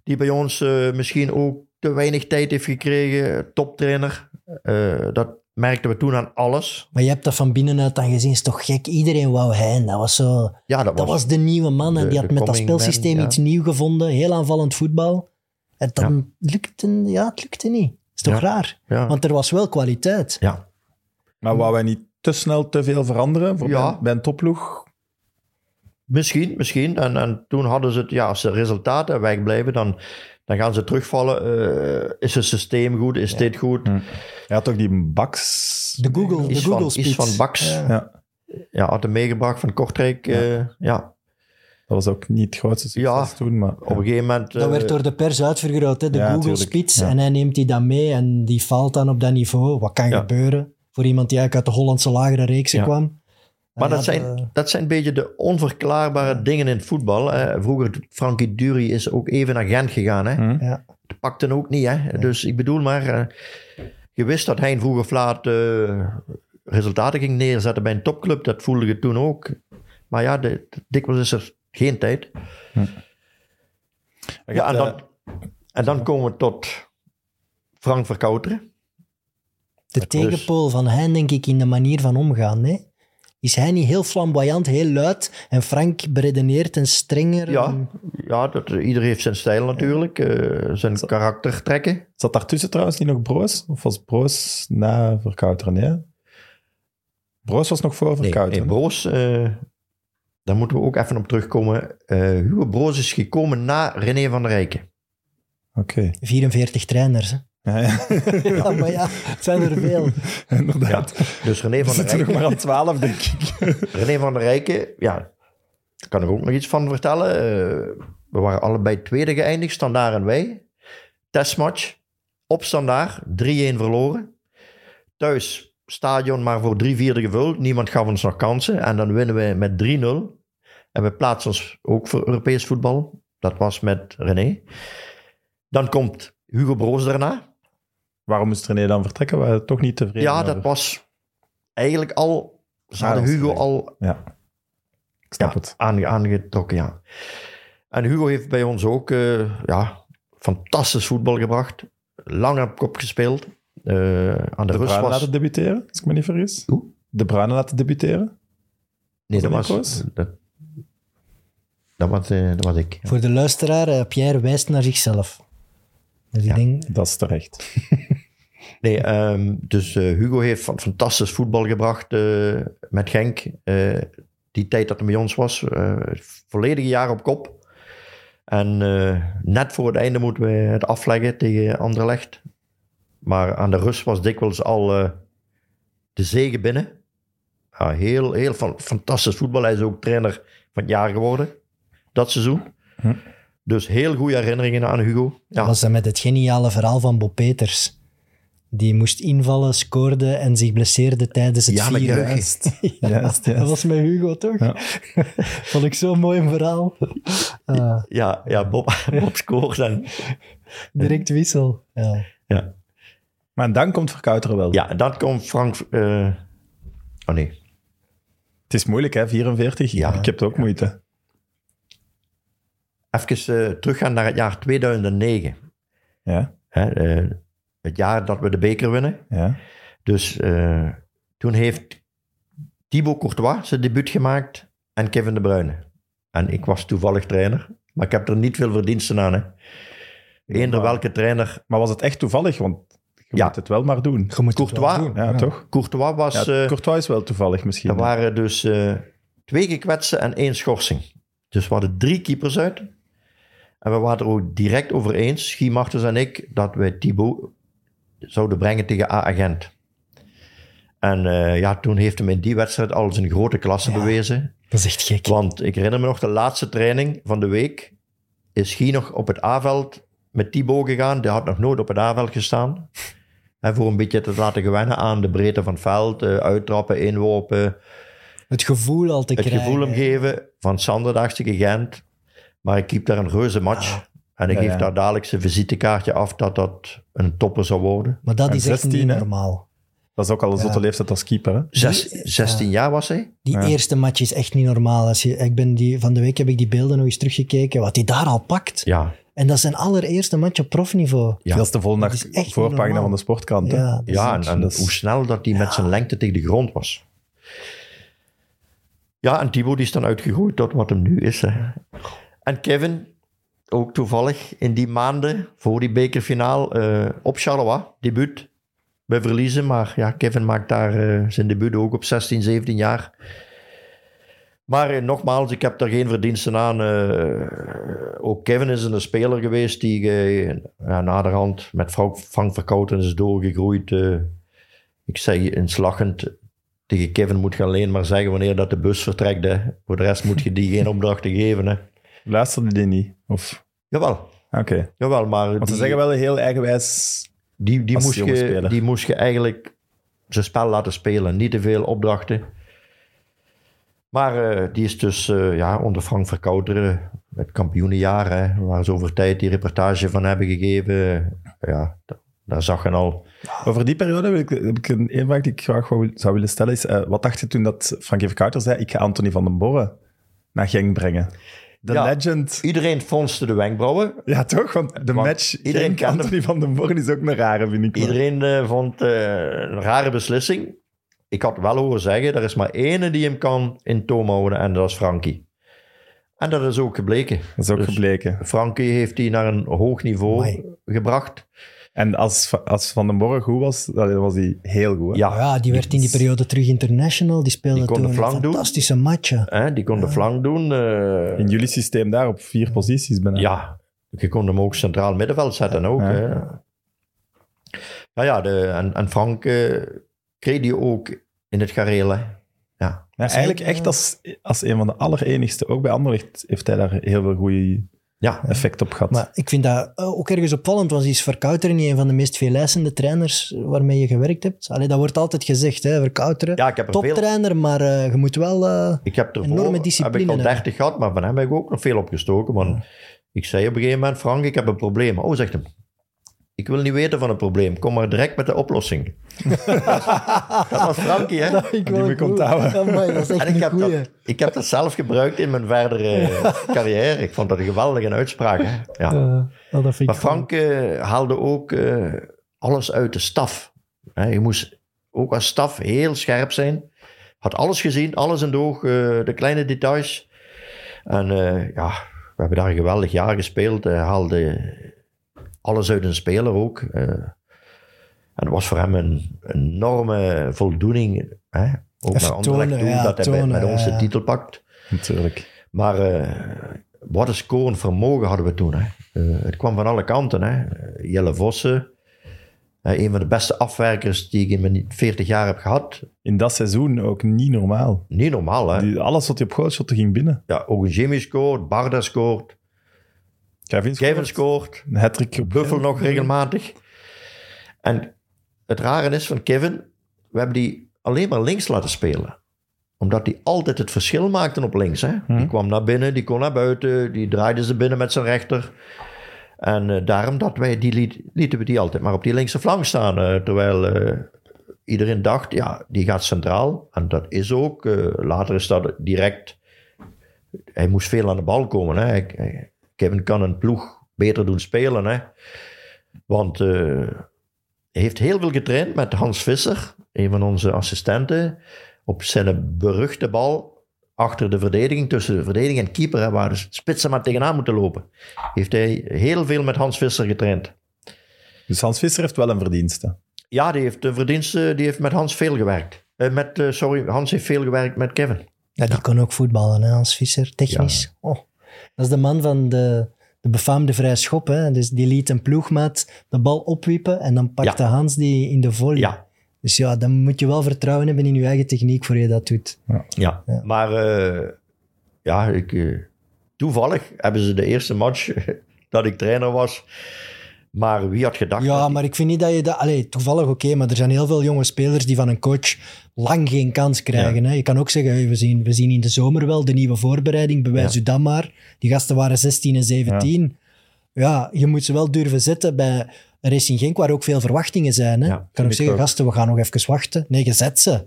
Speaker 3: die bij ons eh, misschien ook te weinig tijd heeft gekregen, toptrainer. Eh, dat merkten we toen aan alles.
Speaker 2: Maar je hebt dat van binnenuit dan gezien, is toch gek? Iedereen wou hij. Dat was zo...
Speaker 3: Ja, dat,
Speaker 2: Dat
Speaker 3: was,
Speaker 2: was de nieuwe man en die had met dat
Speaker 3: man, ja.
Speaker 2: iets nieuw gevonden. Heel aanvallend voetbal. En dan lukte, ja, het lukte niet. is toch
Speaker 3: Ja.
Speaker 2: raar?
Speaker 3: Ja,
Speaker 2: Want er was wel kwaliteit.
Speaker 3: ja.
Speaker 1: Maar wou wij niet te snel te veel veranderen voor
Speaker 3: Ja.
Speaker 1: bij, bij een topploeg?
Speaker 3: Misschien, misschien. En, en toen hadden ze het, ja, als de resultaten wegblijven, dan, dan gaan ze terugvallen. Eh, is het systeem goed? Is dit goed?
Speaker 1: Hij had ook die Baks...
Speaker 2: De Google, de
Speaker 3: Iets van,
Speaker 2: Google
Speaker 3: iets van
Speaker 2: Spits.
Speaker 3: Baks.
Speaker 2: Ja.
Speaker 1: Ja,
Speaker 3: Ja, had hem meegebracht van Kortrijk. eh, ja.
Speaker 1: dat was ook niet het grootste succes
Speaker 3: Ja.
Speaker 1: toen, maar...
Speaker 3: Op een gegeven moment...
Speaker 2: Dat
Speaker 3: eh,
Speaker 2: werd door de pers uitvergroot, hè? de
Speaker 1: Ja,
Speaker 2: Google. Spits.
Speaker 1: Ja.
Speaker 2: En hij neemt die dan mee en die valt dan op dat niveau. Wat kan
Speaker 3: Ja.
Speaker 2: gebeuren voor iemand die eigenlijk uit de Hollandse lagere reeksen
Speaker 3: Ja.
Speaker 2: kwam?
Speaker 3: Maar dat zijn,
Speaker 2: de-
Speaker 3: dat zijn een beetje de onverklaarbare dingen in het voetbal. Hè. Vroeger, Frankie Dury is ook even naar Gent gegaan. Hè.
Speaker 1: Hm?
Speaker 2: Ja.
Speaker 3: Dat pakte ook niet. Hè. Dus ik bedoel maar, eh, je wist dat hij vroeg of laat eh, resultaten ging neerzetten bij een topclub. Dat voelde je toen ook. Maar ja, de, dikwijls is er geen tijd.
Speaker 1: Je
Speaker 3: Ja, en dan, en dan komen we tot Frank Verkouteren.
Speaker 2: De tegenpool van Hein, denk ik, in de manier van omgaan. Hè? Is hij niet heel flamboyant, heel luid en Frank beredeneerd en strenger?
Speaker 3: Ja,
Speaker 2: en-
Speaker 3: ja dat, ieder heeft zijn stijl natuurlijk, eh, zijn karaktertrekken.
Speaker 1: Zat daartussen trouwens niet nog Broos? Of was Broos na Verkouteren? Nee? Broos was nog voor
Speaker 3: Nee,
Speaker 1: Verkouteren.
Speaker 3: nee, Broos, eh, daar moeten we ook even op terugkomen. Eh, Hugo Broos is gekomen na René van der Rijken.
Speaker 1: Oké.
Speaker 2: 44 trainers. Hè?
Speaker 1: Ja, ja.
Speaker 2: Ja, maar ja, het zijn er veel.
Speaker 1: inderdaad.
Speaker 3: Dus René van der
Speaker 1: zitten nog
Speaker 3: Rijken,
Speaker 1: maar aan 12, denk ik.
Speaker 3: René van der Rijken, ja, daar kan ik ook nog iets van vertellen. Eh, we waren allebei tweede geëindigd, Standaard en wij. Testmatch, op Standaard, 3-1 verloren. Thuis, stadion maar voor drie vierde gevuld. Niemand gaf ons nog kansen. En dan winnen we met 3-0. En we plaatsen ons ook voor Europees voetbal. Dat was met René. Dan komt Hugo Broos daarna.
Speaker 1: Waarom moest René dan vertrekken? Waren we toch niet tevreden
Speaker 3: Ja, dat
Speaker 1: over?
Speaker 3: was eigenlijk al... Ze hadden Hugo al
Speaker 1: Ja. Ik snap
Speaker 3: ja,
Speaker 1: het.
Speaker 3: aange- aangetrokken, ja. En Hugo heeft bij ons ook eh, ja, fantastisch voetbal gebracht. Lang op kop gespeeld. Eh, aan de,
Speaker 1: De Bruyne
Speaker 3: was...
Speaker 1: laten debuteren, als ik me niet vergis.
Speaker 3: Hoe?
Speaker 1: De Bruyne laten debuteren?
Speaker 3: Nee, dat
Speaker 1: was dat
Speaker 3: was...
Speaker 1: niet
Speaker 3: Dat, dat, was eh, dat was ik. ja.
Speaker 2: Voor de luisteraar, eh, Pierre wijst naar zichzelf. Dus ik
Speaker 3: Ja.
Speaker 2: denk,
Speaker 1: Dat is terecht.
Speaker 3: Nee, ehm, dus eh, Hugo heeft fan- fantastisch voetbal gebracht eh, met Genk. Eh, die tijd dat hij bij ons was, volledige jaar op kop. En net voor het einde moeten we het afleggen tegen Anderlecht. Maar aan de rust was dikwijls al de zege binnen. Ja, heel, heel fan- fantastisch voetbal. Hij is ook trainer van het jaar geworden, dat seizoen.
Speaker 1: Hm.
Speaker 3: Dus heel goede herinneringen aan Hugo.
Speaker 2: dat
Speaker 3: Ja,
Speaker 2: was dat met het geniale verhaal van Bob Peters. Die moest invallen, scoorde en zich blesseerde tijdens het
Speaker 3: Ja.
Speaker 1: Juist.
Speaker 2: Ja,
Speaker 1: Juist,
Speaker 2: Dat was met Hugo, toch?
Speaker 1: Ja.
Speaker 2: Vond ik zo'n mooi verhaal.
Speaker 3: Ja, ja Bob, Bob scoort en
Speaker 2: direct wissel. Ja.
Speaker 3: ja.
Speaker 1: Maar dan komt Verkouteren wel.
Speaker 3: Ja, dan komt Frank. eh, oh nee.
Speaker 1: Het is moeilijk, hè? 44.
Speaker 3: Ja.
Speaker 1: Ik heb het ook moeite.
Speaker 3: Even eh, teruggaan naar het jaar 2009.
Speaker 1: Ja,
Speaker 3: Hè, eh, het jaar dat we de beker winnen.
Speaker 1: ja.
Speaker 3: Dus eh, toen heeft Thibaut Courtois zijn debuut gemaakt en Kevin De Bruyne. En ik was toevallig trainer, maar ik heb er niet veel verdiensten aan. Hè. Eender welke trainer.
Speaker 1: Maar was het echt toevallig? Want je
Speaker 3: Ja.
Speaker 1: moet het wel maar doen.
Speaker 2: Je moet het wel
Speaker 3: Courtois,
Speaker 2: doen.
Speaker 1: Ja, toch?
Speaker 3: Courtois was...
Speaker 1: Ja,
Speaker 3: eh,
Speaker 1: Courtois is wel toevallig misschien.
Speaker 3: er waren dus eh, twee gekwetsten en één schorsing. Dus we hadden drie keepers uit. En we waren er ook direct over eens, Guy Martens en ik, dat wij Thibaut zouden brengen tegen A-agent. En eh, ja, toen heeft hem in die wedstrijd al zijn grote klasse
Speaker 2: Ja.
Speaker 3: bewezen.
Speaker 2: Dat is echt gek.
Speaker 3: Want ik herinner me nog, de laatste training van de week is Guy nog op het A-veld met Thibaut gegaan. Die had nog nooit op het A-veld gestaan. En voor een beetje te laten gewennen aan de breedte van het veld, eh, uittrappen, inworpen,
Speaker 2: Het gevoel al te
Speaker 3: het
Speaker 2: krijgen.
Speaker 3: gevoel hem geven van Sanderdags tegen Gent. Maar ik keep daar een reuze match. En ik geef
Speaker 1: ja.
Speaker 3: daar dadelijk zijn visitekaartje af dat dat een topper zou worden.
Speaker 2: Maar dat
Speaker 1: En
Speaker 2: is echt
Speaker 1: 16,
Speaker 2: niet
Speaker 1: hè?
Speaker 2: normaal.
Speaker 1: Dat is ook al een zotte leeftijd als keeper. Hè?
Speaker 3: Zes,
Speaker 2: Die-
Speaker 3: 16 jaar was hij.
Speaker 2: Die
Speaker 1: Ja.
Speaker 2: eerste match is echt niet normaal. Als je, ik ben die, van de week heb ik die beelden nog eens teruggekeken. Wat hij daar al pakt.
Speaker 3: Ja,
Speaker 2: En dat is zijn allereerste match op profniveau.
Speaker 3: Ja.
Speaker 2: Dat is echt niet
Speaker 1: voorpagina
Speaker 2: normaal.
Speaker 1: van de sportkrant. hè?
Speaker 2: Ja, is
Speaker 3: en,
Speaker 1: is-
Speaker 3: hoe snel dat hij met zijn lengte tegen de grond was. Ja, en Thibaut is dan uitgegroeid tot wat hem nu is. Hè. En Kevin, ook toevallig in die maanden voor die bekerfinaal eh, op Charleroi, debuut. We verliezen, maar ja, Kevin maakt daar eh, zijn debuut ook op 16, 17 jaar. Maar eh, nogmaals, ik heb daar geen verdiensten aan. ook Kevin is een speler geweest die ja, naderhand met Frank, Verkouten is doorgegroeid. ik zeg eens lachend, tegen Kevin moet je alleen maar zeggen wanneer dat de bus vertrekt. Hè. Voor de rest moet je die geen opdrachten geven. Hè.
Speaker 1: Luisterde die niet? Of...
Speaker 3: Jawel,
Speaker 1: Oké.
Speaker 3: jawel, maar
Speaker 1: Want ze
Speaker 3: die,
Speaker 1: zeggen wel heel eigenwijs...
Speaker 3: die, die,
Speaker 1: als
Speaker 3: moest
Speaker 1: jonge
Speaker 3: je,
Speaker 1: speler.
Speaker 3: die moest je eigenlijk zijn spel laten spelen. Niet te veel opdrachten. Maar eh, die is dus eh, ja, onder Frank Verkouteren, het kampioenenjaar, hè, waar ze over tijd die reportage van hebben gegeven. Ja, da- daar zag je al.
Speaker 1: Over die periode wil ik, heb ik een, een vraag die ik graag wou- zou willen stellen. Is, eh, wat dacht je toen dat Frankie Verkouter zei, ik ga Anthony van den Borre naar Genk brengen? De
Speaker 3: Ja.
Speaker 1: legend.
Speaker 3: Iedereen fronste de wenkbrauwen.
Speaker 1: Ja, toch? Want de
Speaker 3: Want
Speaker 1: match
Speaker 3: iedereen kende
Speaker 1: Anthony van den Borre is ook een rare, vind ik.
Speaker 3: Iedereen eh, vond eh, een rare beslissing. Ik had wel horen zeggen, er is maar één die hem kan in toom houden en dat is Frankie. En dat is ook gebleken.
Speaker 1: Dat is ook
Speaker 3: Dus
Speaker 1: gebleken.
Speaker 3: Frankie heeft die naar een hoog niveau
Speaker 2: Amai.
Speaker 3: gebracht.
Speaker 1: En als, als Van den Borre goed was, dan was hij heel goed. hè?
Speaker 3: Ja,
Speaker 2: Ja, die werd in die periode terug international. Die speelde
Speaker 3: Die kon de
Speaker 2: toen
Speaker 3: flank doen.
Speaker 2: fantastische matchen.
Speaker 3: hè, die kon de flank doen. eh,
Speaker 1: In jullie systeem daar op vier posities bijna.
Speaker 3: ja, je kon hem ook centraal middenveld zetten ook.
Speaker 1: Ja.
Speaker 3: hè. Ja, ja de, en, en Frank eh, kreeg die ook in het gareel. Hè. Ja.
Speaker 1: Eigenlijk echt als, als een van de allerenigste. Ook bij Anderlecht heeft hij daar heel veel goede
Speaker 3: ja,
Speaker 1: effect op gehad.
Speaker 2: Maar ik vind dat eh, ook ergens opvallend, want is Verkouteren niet een van de meest veelijzende trainers waarmee je gewerkt hebt? Allee, dat wordt altijd gezegd, hè, Verkouteren.
Speaker 3: ja, ik heb er veel...
Speaker 2: Toptrainer, maar eh, je moet wel... eh,
Speaker 3: Ik heb ervoor
Speaker 2: Enorme
Speaker 3: heb
Speaker 2: discipline
Speaker 3: ik al
Speaker 2: hebben.
Speaker 3: 30 gehad, maar van hem heb ik ook nog veel opgestoken. Want ik zei op een gegeven moment, Frank, ik heb een probleem. Oh, zegt hem. Ik wil niet weten van het probleem. Kom maar direct met de oplossing. dat was Frankie, hè?
Speaker 2: dat ik
Speaker 1: Die onthouden.
Speaker 2: Amai, dat is echt
Speaker 3: En ik
Speaker 2: een
Speaker 3: heb,
Speaker 2: goeie.
Speaker 3: dat, ik heb dat zelf gebruikt in mijn verdere carrière. Ik vond dat een geweldige uitspraak. Hè? Ja.
Speaker 2: Eh, oh, dat vind
Speaker 3: Maar
Speaker 2: ik
Speaker 3: Frank eh, haalde ook eh, alles uit de staf. Hè, je moest ook als staf heel scherp zijn. Had alles gezien, alles in de oog, eh, de kleine details. En eh, ja, we hebben daar een geweldig jaar gespeeld. Hij haalde alles uit een speler ook. eh. en het was voor hem een enorme voldoening. Hè? Ook
Speaker 2: Even
Speaker 3: naar
Speaker 2: tonen,
Speaker 3: toe,
Speaker 2: ja,
Speaker 3: dat hij
Speaker 2: tonen,
Speaker 3: met ons
Speaker 2: ja,
Speaker 3: de
Speaker 2: ja.
Speaker 3: titel pakt.
Speaker 1: Natuurlijk.
Speaker 3: Maar eh, wat een scorend vermogen hadden we toen. Hè. Eh, het kwam van alle kanten. Hè. Jelle Vossen, een van de beste afwerkers die ik in mijn 40 jaar heb gehad.
Speaker 1: In dat seizoen ook niet normaal.
Speaker 3: Niet normaal, hè.
Speaker 1: Die, alles wat hij op goal shotte ging binnen.
Speaker 3: Ja, ook Jimmy scoort, Barda scoort,
Speaker 1: Kevin
Speaker 3: Kevin scoort,
Speaker 1: Een hat-trick op
Speaker 3: Buffel nog regelmatig. En het rare is van Kevin, we hebben die alleen maar links laten spelen. Omdat hij altijd het verschil maakte op links. Hè? Die kwam naar binnen, die kon naar buiten, die draaide ze binnen met zijn rechter. En eh, daarom dat wij die liet, lieten we die altijd maar op die linkse flank staan. eh, terwijl eh, iedereen dacht, ja, die gaat centraal. En dat is ook. later is dat direct. Hij moest veel aan de bal komen. Hè? Hij- hij- Kevin kan een ploeg beter doen spelen. Hè? Want eh, hij heeft heel veel getraind met Hans Visser, een van onze assistenten, op zijn beruchte bal achter de verdediging, tussen de verdediging en keeper, hè, waar de spitsen maar tegenaan moeten lopen, heeft hij heel veel met Hans Visser getraind.
Speaker 1: Dus Hans Visser heeft wel een verdienste.
Speaker 3: Ja, die heeft de verdienste, die heeft met Hans veel gewerkt. Eh, met, eh, sorry, Hans heeft veel gewerkt met Kevin.
Speaker 2: Ja, die kon ook voetballen, hè, Hans Visser, technisch. Oh, dat is de man van de, de befaamde vrije schop. Hè. Dus die liet een ploegmaat de bal opwiepen en dan pakte Hans die in de volley.
Speaker 3: Ja.
Speaker 2: Dus ja, dan moet je wel vertrouwen hebben in je eigen techniek voor je dat doet.
Speaker 3: Ja,
Speaker 2: Ja.
Speaker 3: maar eh, ja, ik, eh, toevallig hebben ze de eerste match dat ik trainer was. Maar wie had gedacht?
Speaker 2: Ja, maar ik vind niet dat je dat... Allee, toevallig oké, maar er zijn heel veel jonge spelers die van een coach lang geen kans krijgen. Hè. Je kan ook zeggen, hey, we, zien, we zien in de zomer wel de nieuwe voorbereiding, bewijs
Speaker 3: Ja.
Speaker 2: u dat maar. Die gasten waren 16 en 17. Ja. je moet ze wel durven zetten bij Racing Genk, waar ook veel verwachtingen zijn. Hè. Je kan ook
Speaker 1: ik
Speaker 2: zeggen,
Speaker 1: ook.
Speaker 2: gasten, we gaan nog even wachten. Nee, je zet ze.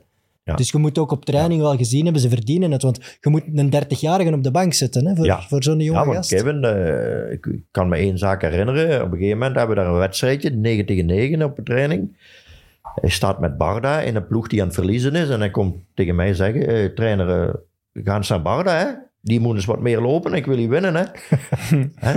Speaker 3: Ja.
Speaker 2: Dus je moet ook op training wel gezien hebben, ze verdienen het. Want je moet een 30-jarige op de bank zetten hè, voor,
Speaker 3: Ja.
Speaker 2: voor zo'n jonge
Speaker 3: Ja, want
Speaker 2: gast.
Speaker 3: Kevin, eh, ik kan me één zaak herinneren. Op een gegeven moment hebben we daar een wedstrijdje, 9 tegen 9 op een training. Hij staat met Barda in een ploeg die aan het verliezen is. En hij komt tegen mij zeggen, eh, trainer, eh, we gaan naar Barda, hè? Die moet eens wat meer lopen, ik wil hier winnen, hè? Hè?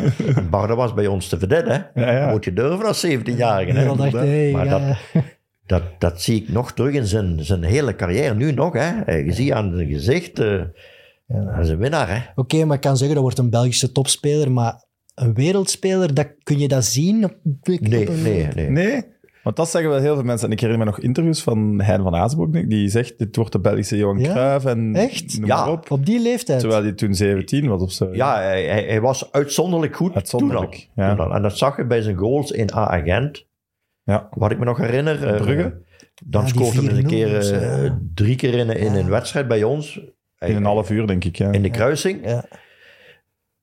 Speaker 3: Barda was bij ons te verdet, hè?
Speaker 1: Ja, ja.
Speaker 3: Dat moet je durven als 17-jarige, hè?
Speaker 2: Hey,
Speaker 3: Maar
Speaker 2: ja,
Speaker 3: dat- Dat, dat zie ik nog terug in zijn, zijn hele carrière, nu nog, hè? Je ziet aan zijn gezicht, eh hij is een winnaar, hè?
Speaker 2: Oké, maar ik kan zeggen, dat wordt een Belgische topspeler, maar een wereldspeler, dat, kun je dat zien? Op, op
Speaker 3: Nee,
Speaker 2: een-
Speaker 3: nee, nee.
Speaker 1: Nee, want dat zeggen wel heel veel mensen. En ik herinner me nog interviews van Hein van Azenbroek, die zegt, dit wordt de Belgische Johan
Speaker 2: Ja?
Speaker 1: Cruijff en
Speaker 2: Echt?
Speaker 3: Ja.
Speaker 1: op.
Speaker 2: Op die leeftijd?
Speaker 1: Terwijl hij toen 17 was of zo.
Speaker 3: Ja, hij, hij, hij was uitzonderlijk goed
Speaker 1: Uitzonderlijk,
Speaker 3: toen al.
Speaker 1: ja.
Speaker 3: Toen al. En dat zag je bij zijn goals in A-agent.
Speaker 1: Ja.
Speaker 3: Wat ik me nog herinner. eh,
Speaker 1: Brugge?
Speaker 3: Dan
Speaker 2: Ja, die
Speaker 3: scoorde hij een
Speaker 2: 4-0
Speaker 3: keer
Speaker 2: zo,
Speaker 3: eh,
Speaker 2: ja.
Speaker 3: drie keer in, in een wedstrijd bij ons.
Speaker 1: In een half uur, denk ik. Ja.
Speaker 3: In de kruising.
Speaker 2: Ja.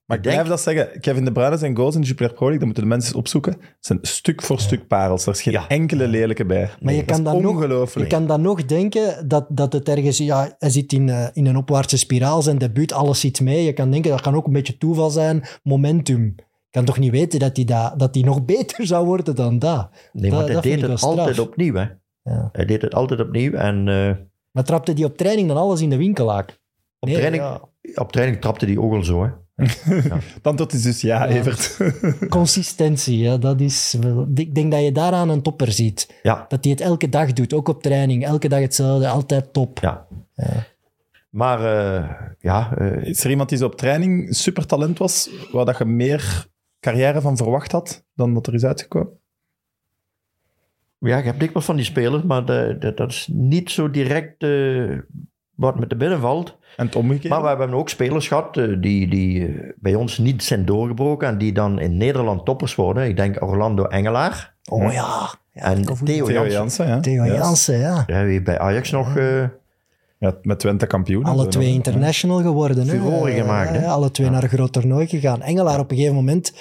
Speaker 1: Maar ik
Speaker 3: denk-
Speaker 1: blijf dat zeggen. Kevin De Bruyne zijn goals in de Jupiler Pro League, dat moeten de mensen eens opzoeken. Het zijn stuk voor stuk parels. Er is geen
Speaker 3: Ja.
Speaker 1: enkele lelijke bij.
Speaker 2: Maar je
Speaker 1: dat
Speaker 2: kan,
Speaker 1: is
Speaker 2: dan nog, je kan dan nog denken dat, dat het ergens... Ja, hij zit in, eh, in een opwaartse spiraal, zijn debuut, alles zit mee. Je kan denken, dat kan ook een beetje toeval zijn, momentum. Kan toch niet weten dat hij, dat, dat hij nog beter zou worden dan dat?
Speaker 3: Nee,
Speaker 2: Dat-
Speaker 3: want hij deed het altijd opnieuw. Hè.
Speaker 2: Ja.
Speaker 3: Hij deed het altijd opnieuw. En eh,
Speaker 2: Maar trapte die op training dan alles in de winkelhaak?
Speaker 3: op,
Speaker 2: Nee,
Speaker 3: training,
Speaker 2: ja.
Speaker 3: op training trapte hij ook al zo. Hè.
Speaker 1: Dan tot is dus ja,
Speaker 2: Ja.
Speaker 1: Evert.
Speaker 2: Consistentie, ja, dat is... wel- Ik denk dat je daaraan een topper ziet.
Speaker 3: Ja,
Speaker 2: Dat hij het elke dag doet, ook op training. Elke dag hetzelfde, altijd top.
Speaker 3: ja. Maar eh, ja, eh,
Speaker 1: Is er iemand die zo op training supertalent was, waar dat je meer carrière van verwacht had dan dat er is uitgekomen?
Speaker 3: ja, je hebt dikwijls van die spelers, maar de, de- dat is niet zo direct eh, wat met de binnen valt.
Speaker 1: En het omgekeerde?
Speaker 3: Maar we hebben ook spelers gehad eh, die, die eh, bij ons niet zijn doorgebroken en die dan in Nederland toppers worden. Ik denk Orlando Engelaar
Speaker 2: Oh ja. ja
Speaker 3: en. Theo
Speaker 1: Theo
Speaker 3: Jansen.
Speaker 1: Jansen, ja.
Speaker 2: Theo
Speaker 1: Ja.
Speaker 2: Jansen, ja.
Speaker 3: Ja, wie bij Ajax nog... eh,
Speaker 1: Ja, met Twente kampioen.
Speaker 2: Alle twee international geworden.
Speaker 3: Furoren
Speaker 2: Eh,
Speaker 3: gemaakt, hè.
Speaker 2: ja, alle twee naar een groot toernooi gegaan. Engelaar op een gegeven moment,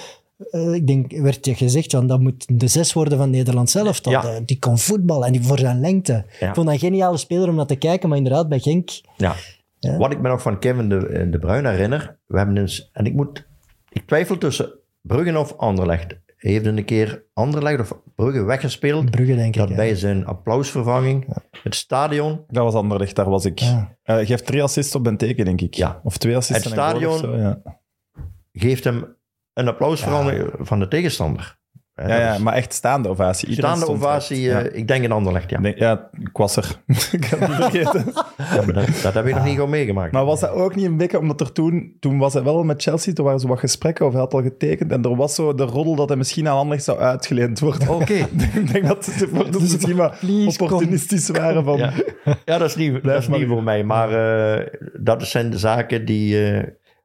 Speaker 2: eh, ik denk, werd je gezegd, van, dat moet de zes worden van Nederland zelf.
Speaker 3: Ja.
Speaker 2: eh, die kon voetballen en die voor zijn lengte.
Speaker 3: Ja.
Speaker 2: Ik vond dat een geniale speler om naar te kijken, maar inderdaad, bij Genk...
Speaker 3: Ja.
Speaker 2: Ja.
Speaker 3: Wat ik me nog van Kevin de, de Bruin herinner, we hebben eens, en ik moet, ik twijfel tussen Bruggen of Anderlecht. Hij heeft een keer Anderlecht of Brugge weggespeeld,
Speaker 2: Brugge, denk ik.
Speaker 3: dat
Speaker 2: ja.
Speaker 3: bij zijn applausvervanging, het stadion,
Speaker 1: Dat was Anderlecht, daar was ik.
Speaker 2: Ja.
Speaker 1: Eh, je geeft drie assists op Benteke, denk ik.
Speaker 3: Ja.
Speaker 1: Of twee assists
Speaker 3: Het
Speaker 1: een
Speaker 3: stadion-
Speaker 1: zo, ja.
Speaker 3: geeft hem een applausvervanging van de tegenstander.
Speaker 1: Ja, ja, maar echt staande ovatie. Iedereen
Speaker 3: Staande ovatie, eh, ik denk in Anderlecht, ja.
Speaker 1: Ja. Ik was er. ik heb het niet vergeten.
Speaker 3: Ja, maar dat, dat heb ik nog niet gewoon meegemaakt.
Speaker 1: Maar was dat ook niet een beetje, omdat er toen, toen was hij wel met Chelsea, toen waren zo wat gesprekken, of hij had al getekend, en er was zo de roddel dat hij misschien aan Anderlecht zou uitgeleend worden.
Speaker 3: Oké.
Speaker 1: ik denk dat de supporters misschien maar
Speaker 2: kom.
Speaker 1: opportunistisch waren van...
Speaker 3: Ja. ja, dat is niet, dat is
Speaker 1: maar
Speaker 3: niet voor mij. Maar eh, dat zijn de zaken die...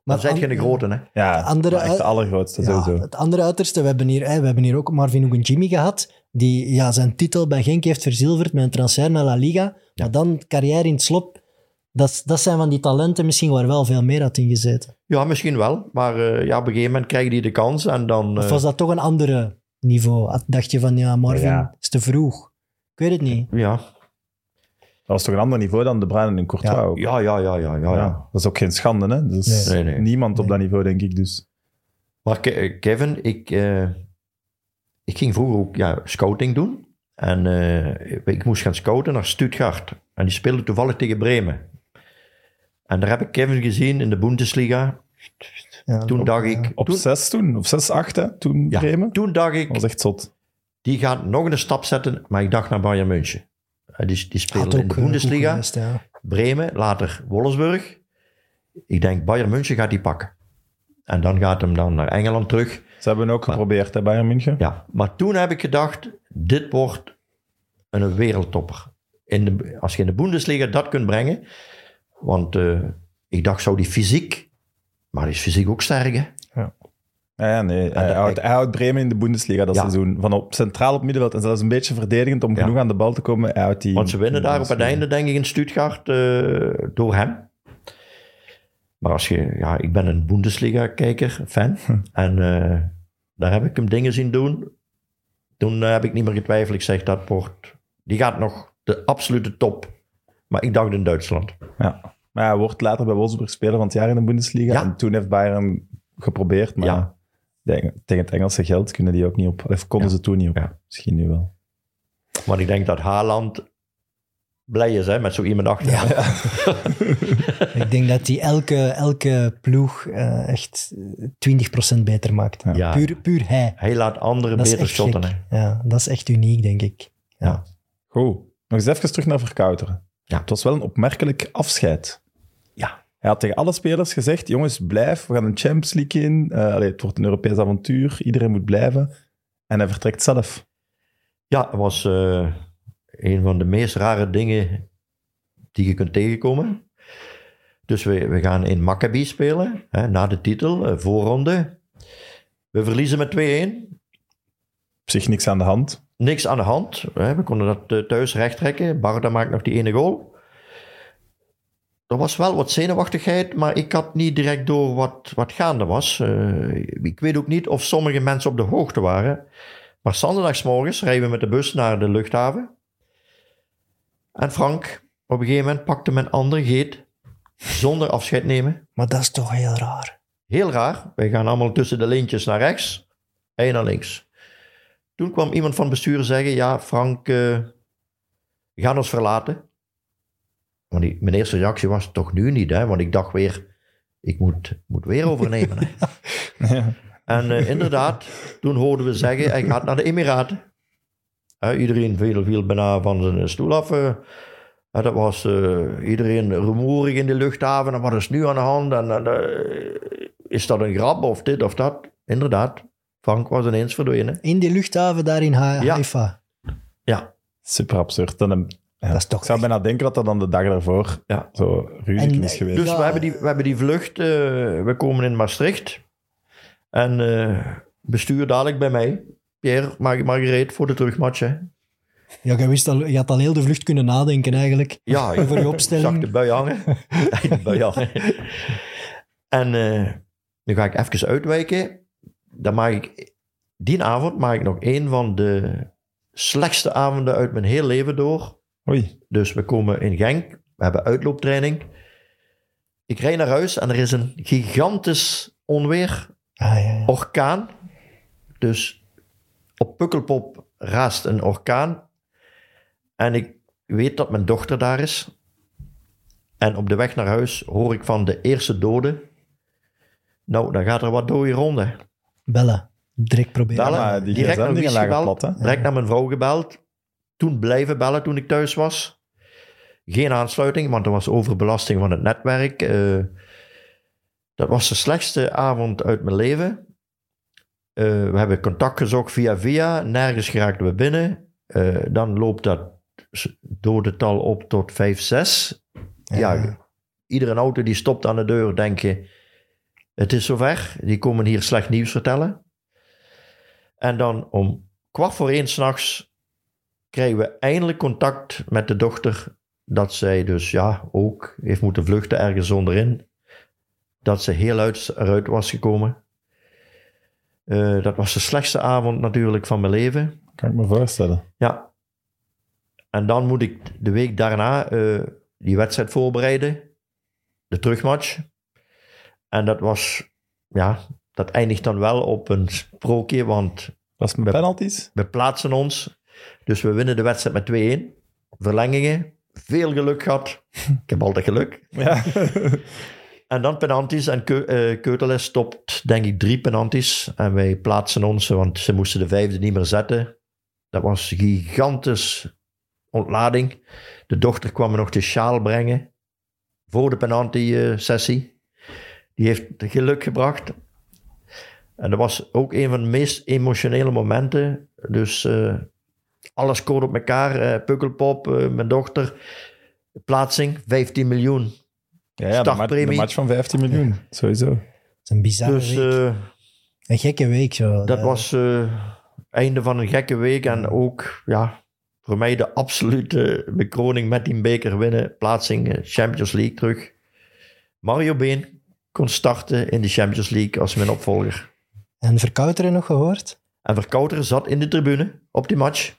Speaker 3: eh dan
Speaker 2: Maar
Speaker 3: zijn je
Speaker 2: an-
Speaker 3: een grote, hè.
Speaker 1: Ja,
Speaker 2: Andere
Speaker 1: maar echt de allergrootste,
Speaker 2: Ja,
Speaker 1: sowieso.
Speaker 2: het andere uiterste, we hebben, hier, hè, we hebben hier ook Marvin Jimmy gehad, die ja, zijn titel bij Genk heeft verzilverd met een transfer naar La Liga. Maar dan carrière in het slop, dat, dat zijn van die talenten misschien waar wel veel meer had in gezeten.
Speaker 3: Ja, misschien wel. Maar eh, ja, op een gegeven moment krijgen die de kans en dan...
Speaker 2: Of
Speaker 3: eh,
Speaker 2: was dat toch een andere niveau? Dacht je van, ja, Marvin
Speaker 1: Ja.
Speaker 2: is te vroeg. Ik weet het niet.
Speaker 3: ja.
Speaker 1: Dat was toch een ander niveau dan De Bruyne en Courtois
Speaker 2: Ja.
Speaker 1: ook.
Speaker 3: Ja, ja, ja, ja, ja,
Speaker 1: Dat is ook geen schande, hè. Dus
Speaker 3: Nee, nee.
Speaker 1: niemand op
Speaker 2: Nee.
Speaker 1: dat niveau, denk ik, dus.
Speaker 3: Maar Ke- eh, Kevin, ik, eh, ik ging vroeger ook ja, scouting doen. En eh, ik moest gaan scouten naar Stuttgart. En die speelde toevallig tegen Bremen. En daar heb ik Kevin gezien in de Bundesliga.
Speaker 2: Ja,
Speaker 3: Toen
Speaker 2: ook,
Speaker 3: dacht
Speaker 2: ja.
Speaker 3: ik...
Speaker 1: Op
Speaker 3: toen,
Speaker 1: 6 toen, of 6, 8 hè, toen
Speaker 3: ja,
Speaker 1: Bremen.
Speaker 3: toen dacht
Speaker 1: Dat
Speaker 3: ik,
Speaker 1: was echt zot.
Speaker 3: die gaat nog een stap zetten, maar ik dacht naar Bayern München. Eh, Die, die
Speaker 2: ook
Speaker 3: in de
Speaker 2: eh,
Speaker 3: Bundesliga.
Speaker 2: geweest, ja.
Speaker 3: Bremen, later Wolfsburg. Ik denk, Bayern München gaat die pakken. En dan gaat hem dan naar Engeland terug.
Speaker 1: Ze hebben ook
Speaker 3: Maar-
Speaker 1: geprobeerd, hè, Bayern München.
Speaker 3: Ja, maar toen heb ik gedacht, dit wordt een wereldtopper. In de, als je in de Bundesliga dat kunt brengen. Want eh, ik dacht, zou die fysiek... Maar die is fysiek ook sterk, hè?
Speaker 1: Ja, ja, nee. Hij houdt, hij houdt Bremen in de Bundesliga dat
Speaker 3: Ja.
Speaker 1: seizoen. Van op centraal op middenveld en zelfs een beetje verdedigend om
Speaker 3: Ja.
Speaker 1: genoeg aan de bal te komen. Hij houdt die
Speaker 3: Want ze winnen daar op het einde, denk ik, in Stuttgart eh, door hem. Maar als je... Ja, ik ben een Bundesliga-kijker, fan. En eh, daar heb ik hem dingen zien doen. Toen eh, heb ik niet meer getwijfeld. Ik zeg, dat wordt... Die gaat nog de absolute top. Maar ik dacht in Duitsland.
Speaker 1: Ja. Maar hij wordt later bij Wolfsburg speler van het jaar in de Bundesliga. En toen heeft Bayern geprobeerd, maar
Speaker 3: Ja.
Speaker 1: Tegen, tegen het Engelse geld kunnen die ook niet op. Of konden
Speaker 3: Ja.
Speaker 1: ze toen niet op.
Speaker 3: Ja.
Speaker 1: Misschien nu wel.
Speaker 3: Maar ik denk dat Haaland blij is hè, met zo iemand achter
Speaker 2: Ja. Ik denk dat die elke, elke ploeg eh, echt eh, 20% beter maakt.
Speaker 1: Ja.
Speaker 3: Ja.
Speaker 2: Puur, puur hij.
Speaker 3: Hij laat anderen
Speaker 2: Dat
Speaker 3: beter shotten.
Speaker 2: Ja, dat is echt uniek, denk ik.
Speaker 1: Goed. Nog eens even terug naar Verkouteren.
Speaker 3: Ja.
Speaker 1: Het was wel een opmerkelijk afscheid. Hij had tegen alle spelers gezegd, jongens, blijf, we gaan een Champions League in. Eh, allee, het wordt een Europees avontuur, iedereen moet blijven. En hij vertrekt zelf.
Speaker 3: Ja, het was eh, een van de meest rare dingen die je kunt tegenkomen. Dus we, we gaan in Maccabi spelen, hè, na de titel, eh, voorronde. We verliezen met 2-1.
Speaker 1: Op zich niks aan de hand.
Speaker 3: Niks aan de hand. Hè. We konden dat thuis recht trekken. Barda maakt nog die ene goal. Er was wel wat zenuwachtigheid, maar ik had niet direct door wat, wat gaande was. Eh, ik weet ook niet of sommige mensen op de hoogte waren. Maar zondagsmorgens rijden we met de bus naar de luchthaven. En Frank, op een gegeven moment pakte mijn andere geet zonder afscheid nemen.
Speaker 2: Maar dat is toch heel raar.
Speaker 3: Heel raar. Wij gaan allemaal tussen de lintjes naar rechts. Hij naar links. Toen kwam iemand van het bestuur zeggen: Ja, Frank, eh we gaan ons verlaten. Want die, mijn eerste reactie was: Toch nu niet, hè? Want ik dacht weer: Ik moet, moet weer overnemen. Hè?
Speaker 1: Ja.
Speaker 3: En eh, inderdaad, toen hoorden we zeggen: Hij gaat naar de Emiraten. Hè, iedereen viel, viel bijna van zijn stoel af. eh. Dat was eh, iedereen rumoerig in de luchthaven. En wat is nu aan de hand? En, is dat een grap of dit of dat? Inderdaad, Frank was ineens verdwenen.
Speaker 2: In die luchthaven daar in Ha-
Speaker 3: Ja.
Speaker 2: Haifa.
Speaker 3: Ja,
Speaker 1: Super absurd. Dan.
Speaker 2: Dat is toch
Speaker 1: Ik zou
Speaker 2: echt-
Speaker 1: bijna denken dat dat dan de dag daarvoor
Speaker 3: ja.
Speaker 1: zo ruzie
Speaker 2: En,
Speaker 1: is
Speaker 2: eh,
Speaker 1: geweest.
Speaker 3: Dus
Speaker 2: Ja,
Speaker 3: we, hebben die, we hebben die vlucht, eh, we komen in Maastricht. En eh, bestuur dadelijk bij mij. Pierre, Mar Margareet voor de terugmatch. Hè.
Speaker 2: Ja, je, wist al, je had al heel de vlucht kunnen nadenken eigenlijk.
Speaker 3: Ja, ik
Speaker 2: Over je
Speaker 3: zag
Speaker 2: opstelling.
Speaker 3: de bui hangen. de bui hangen. En eh, nu ga ik even uitwijken. Dan maak ik, die avond maak ik nog een van de slechtste avonden uit mijn heel leven door.
Speaker 1: Oei.
Speaker 3: Dus we komen in Genk, we hebben uitlooptraining. Ik rijd naar huis en er is een gigantisch onweer,
Speaker 2: Ah, ja, ja.
Speaker 3: orkaan. Dus op Pukkelpop raast een orkaan. En ik weet dat mijn dochter daar is. En op de weg naar huis hoor ik van de eerste dode. Nou, dan gaat er wat dode ronde.
Speaker 2: Bellen. Direct proberen.
Speaker 3: Bellen.
Speaker 1: die
Speaker 3: direct naar
Speaker 1: gsm-dingen
Speaker 3: Wies
Speaker 1: lagen
Speaker 3: gebeld.
Speaker 1: plat, hè?
Speaker 3: Direct naar mijn vrouw gebeld. Toen blijven bellen toen ik thuis was. Geen aansluiting, want er was overbelasting van het netwerk. Eh, dat was de slechtste avond uit mijn leven. Eh, we hebben contact gezocht via via. Nergens geraakten we binnen. Eh, dan loopt dat s- dodental op tot 5, 6. Ja, iedere auto die stopt aan de deur, denk je... Het is zover. Die komen hier slecht nieuws vertellen. En dan om kwart voor één s'nachts krijgen we eindelijk contact met de dochter. Dat zij dus ja, ook heeft moeten vluchten ergens onderin. Dat ze heel uit, eruit was gekomen. Eh, dat was de slechtste avond natuurlijk van mijn leven.
Speaker 1: Kan ik me voorstellen.
Speaker 3: Ja. En dan moet ik de week daarna eh, die wedstrijd voorbereiden. De terugmatch. En dat was, ja, dat eindigt dan wel op een sprookje, want
Speaker 1: Was het met
Speaker 3: Met-
Speaker 1: penalties?
Speaker 3: we plaatsen ons. Dus we winnen de wedstrijd met 2-1. Verlengingen. veel geluk gehad. Ik heb altijd geluk.
Speaker 1: Ja.
Speaker 3: En dan penalties. En Keu eh, Keuteles stopt, denk ik, drie penalties. En wij plaatsen ons, want ze moesten de vijfde niet meer zetten. Dat was gigantisch ontlading. De dochter kwam me nog de sjaal brengen. Voor de penalty-sessie. Die heeft geluk gebracht. En dat was ook een van de meest emotionele momenten. Dus eh, alles scoort op elkaar. eh, Pukkelpop, eh, mijn dochter. Plaatsing, 15 miljoen.
Speaker 1: Ja, ja de, ma- de
Speaker 3: Startpremie.
Speaker 1: match van 15 miljoen, sowieso.
Speaker 2: Het is een bizarre
Speaker 3: Dus
Speaker 2: week.
Speaker 3: eh,
Speaker 2: een gekke week zo.
Speaker 3: dat was eh einde van een gekke week. En ook, ja, voor mij de absolute bekroning met die beker winnen. Plaatsing Champions League terug. Mario Been kon starten in de Champions League als mijn opvolger.
Speaker 2: En Verkouteren nog gehoord?
Speaker 3: En Verkouter zat in de tribune op die match.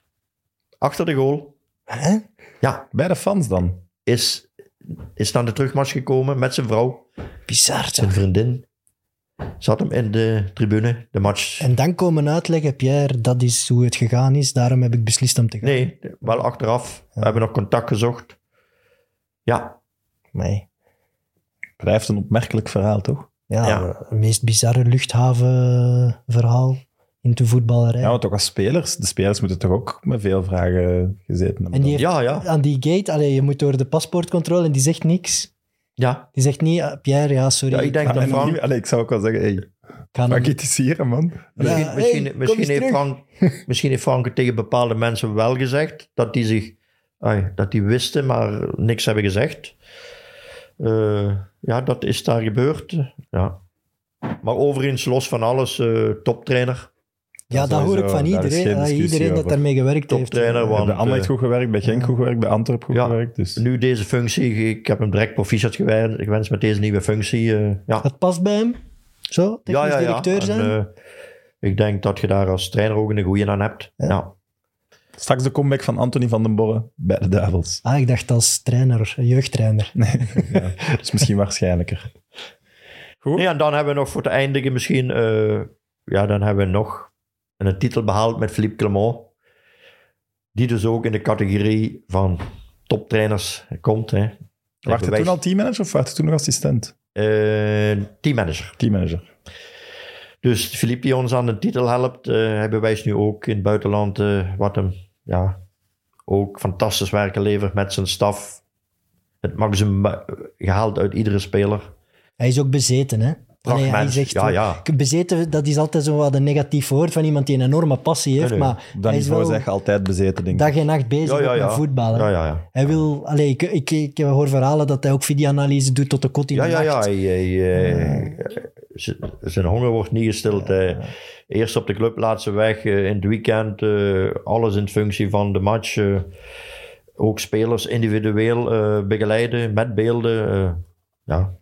Speaker 3: Achter de goal.
Speaker 2: Hè?
Speaker 3: Ja,
Speaker 1: Bij de fans dan.
Speaker 3: is, is naar de terugmatch gekomen met zijn vrouw,
Speaker 2: Bizar.
Speaker 3: zijn
Speaker 2: toch?
Speaker 3: vriendin. Zat hem in de tribune, de match.
Speaker 2: En dan komen uitleggen, Pierre, dat is hoe het gegaan is. Daarom heb ik beslist om te gaan.
Speaker 3: Nee, wel achteraf. We hebben nog contact gezocht. Ja,
Speaker 2: Nee.
Speaker 1: Blijft een opmerkelijk verhaal, toch?
Speaker 2: Ja,
Speaker 3: Ja.
Speaker 2: het meest bizarre luchthavenverhaal in de voetballerij.
Speaker 1: Ja, want ook als spelers. De spelers moeten toch ook met veel vragen gezeten hebben.
Speaker 2: en die heeft
Speaker 3: ja, ja.
Speaker 2: aan die gate, allee, je moet door de paspoortcontrole en die zegt niks.
Speaker 3: Ja,
Speaker 2: Die zegt niet, ah, Pierre, ja, sorry.
Speaker 3: ja ik denk dat Frank...
Speaker 1: niet- allee, ik zou ook wel zeggen, hey, het is hier, man.
Speaker 3: Misschien,
Speaker 2: Ja,
Speaker 3: misschien,
Speaker 2: hey, kom
Speaker 3: misschien,
Speaker 2: eens
Speaker 3: heeft. Frank, misschien heeft Frank het tegen bepaalde mensen wel gezegd. Dat die, zich, dat die wisten, maar niks hebben gezegd. Eh, ja, dat is daar gebeurd. Ja. Maar overigens, los van alles, eh, toptrainer.
Speaker 2: Ja, dat hoor ik van
Speaker 1: is
Speaker 2: iedereen.
Speaker 1: discussie
Speaker 2: iedereen dat daarmee gewerkt heeft. Eh,
Speaker 3: want,
Speaker 1: bij Anderlecht
Speaker 3: eh,
Speaker 1: goed gewerkt, bij Genk
Speaker 2: ja.
Speaker 1: goed gewerkt, bij Antwerp goed
Speaker 3: Ja.
Speaker 1: gewerkt. Dus.
Speaker 3: Nu deze functie, ik heb hem direct proficiat gewen- gewenst met deze nieuwe functie. eh, ja.
Speaker 2: Dat past bij hem? Zo, technisch directeur
Speaker 3: En,
Speaker 2: zijn?
Speaker 3: eh, ik denk dat je daar als trainer ook een goeie aan hebt.
Speaker 2: Ja.
Speaker 3: Ja.
Speaker 1: Straks de comeback van Anthony van den Borre bij de Duivels.
Speaker 2: ah, ik dacht als trainer, jeugdtrainer.
Speaker 1: ja, dus misschien waarschijnlijker. Goed.
Speaker 3: Nee, en dan hebben we nog voor te eindigen misschien... eh, ja, dan hebben we nog een titel behaald met Philippe Clement. Die dus ook in de categorie van toptrainers komt. Hè.
Speaker 1: Wacht toen al teammanager of wacht je toen nog assistent?
Speaker 3: Eh, teammanager.
Speaker 1: Teammanager.
Speaker 3: Dus Philippe die ons aan de titel helpt. eh hij bewijst nu ook in het buitenland eh, wat hem ja, ook fantastisch werken levert met zijn staf. Het maximum eh, gehaald uit iedere speler.
Speaker 2: Hij is ook bezeten, hè? Allee, hij zegt,
Speaker 3: Ja, ja.
Speaker 2: Bezeten, dat is altijd zo wat een negatief woord van iemand die een enorme passie heeft,
Speaker 3: Nee, nee.
Speaker 2: maar
Speaker 1: dat
Speaker 2: hij is wel
Speaker 1: zeg altijd bezeten, denk ik.
Speaker 2: dag en nacht bezig
Speaker 3: Ja,
Speaker 2: met voetballen. Hij wil, allee, ik, ik, ik hoor verhalen dat hij ook videoanalyse doet tot de kot in
Speaker 3: Ja,
Speaker 2: de
Speaker 3: ja, ja.
Speaker 2: nacht.
Speaker 3: Hij, hij, eh, zijn honger wordt niet gestild. eh. Eerst op de club, laatste weg. eh, in het weekend, eh, alles in functie van de match. eh. ook spelers individueel eh, begeleiden met beelden. eh. ja,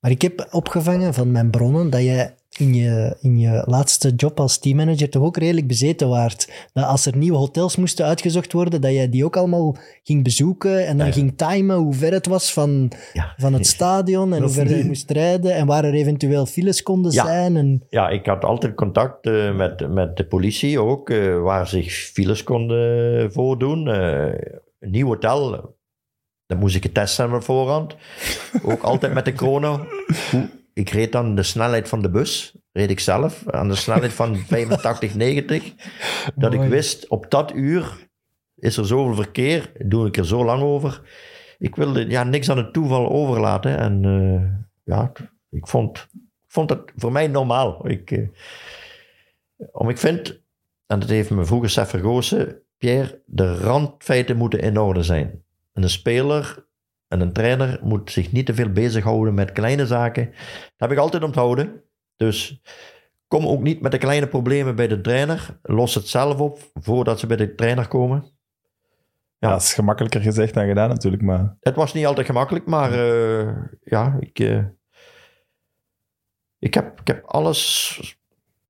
Speaker 2: Maar ik heb opgevangen van mijn bronnen dat jij in je, in je laatste job als teammanager toch ook redelijk bezeten waart. Dat als er nieuwe hotels moesten uitgezocht worden, dat jij die ook allemaal ging bezoeken en dan
Speaker 3: Ja, ja.
Speaker 2: ging timen hoe ver het was van,
Speaker 3: ja.
Speaker 2: van het stadion en hoe ver je moest rijden en waar er eventueel files konden zijn. En,
Speaker 3: Ja, ik had altijd contact eh, met, met de politie ook, eh, waar zich files konden voordoen. Eh, een nieuw hotel, dan moest ik getest zijn op voorhand. Ook altijd met de chrono. Hoe- Ik reed dan de snelheid van de bus, reed ik zelf, aan de snelheid van 85, 90. Dat
Speaker 2: Mooi.
Speaker 3: ik wist, op dat uur is er zoveel verkeer, doe ik er zo lang over. Ik wilde ja, niks aan het toeval overlaten. En eh, ja, ik vond, vond het voor mij normaal. Ik, eh, om ik vind, en dat heeft me vroeger Sef vergozen, Pierre, de randfeiten moeten in orde zijn. En een speler en een trainer moet zich niet te veel bezighouden met kleine zaken. Dat heb ik altijd onthouden. Dus kom ook niet met de kleine problemen bij de trainer. Los het zelf op voordat ze bij de trainer komen.
Speaker 1: Ja,
Speaker 3: Ja.
Speaker 1: dat is gemakkelijker gezegd dan gedaan natuurlijk, maar...
Speaker 3: Het was niet altijd gemakkelijk, maar eh, ja, ik, eh, ik, heb, ik heb alles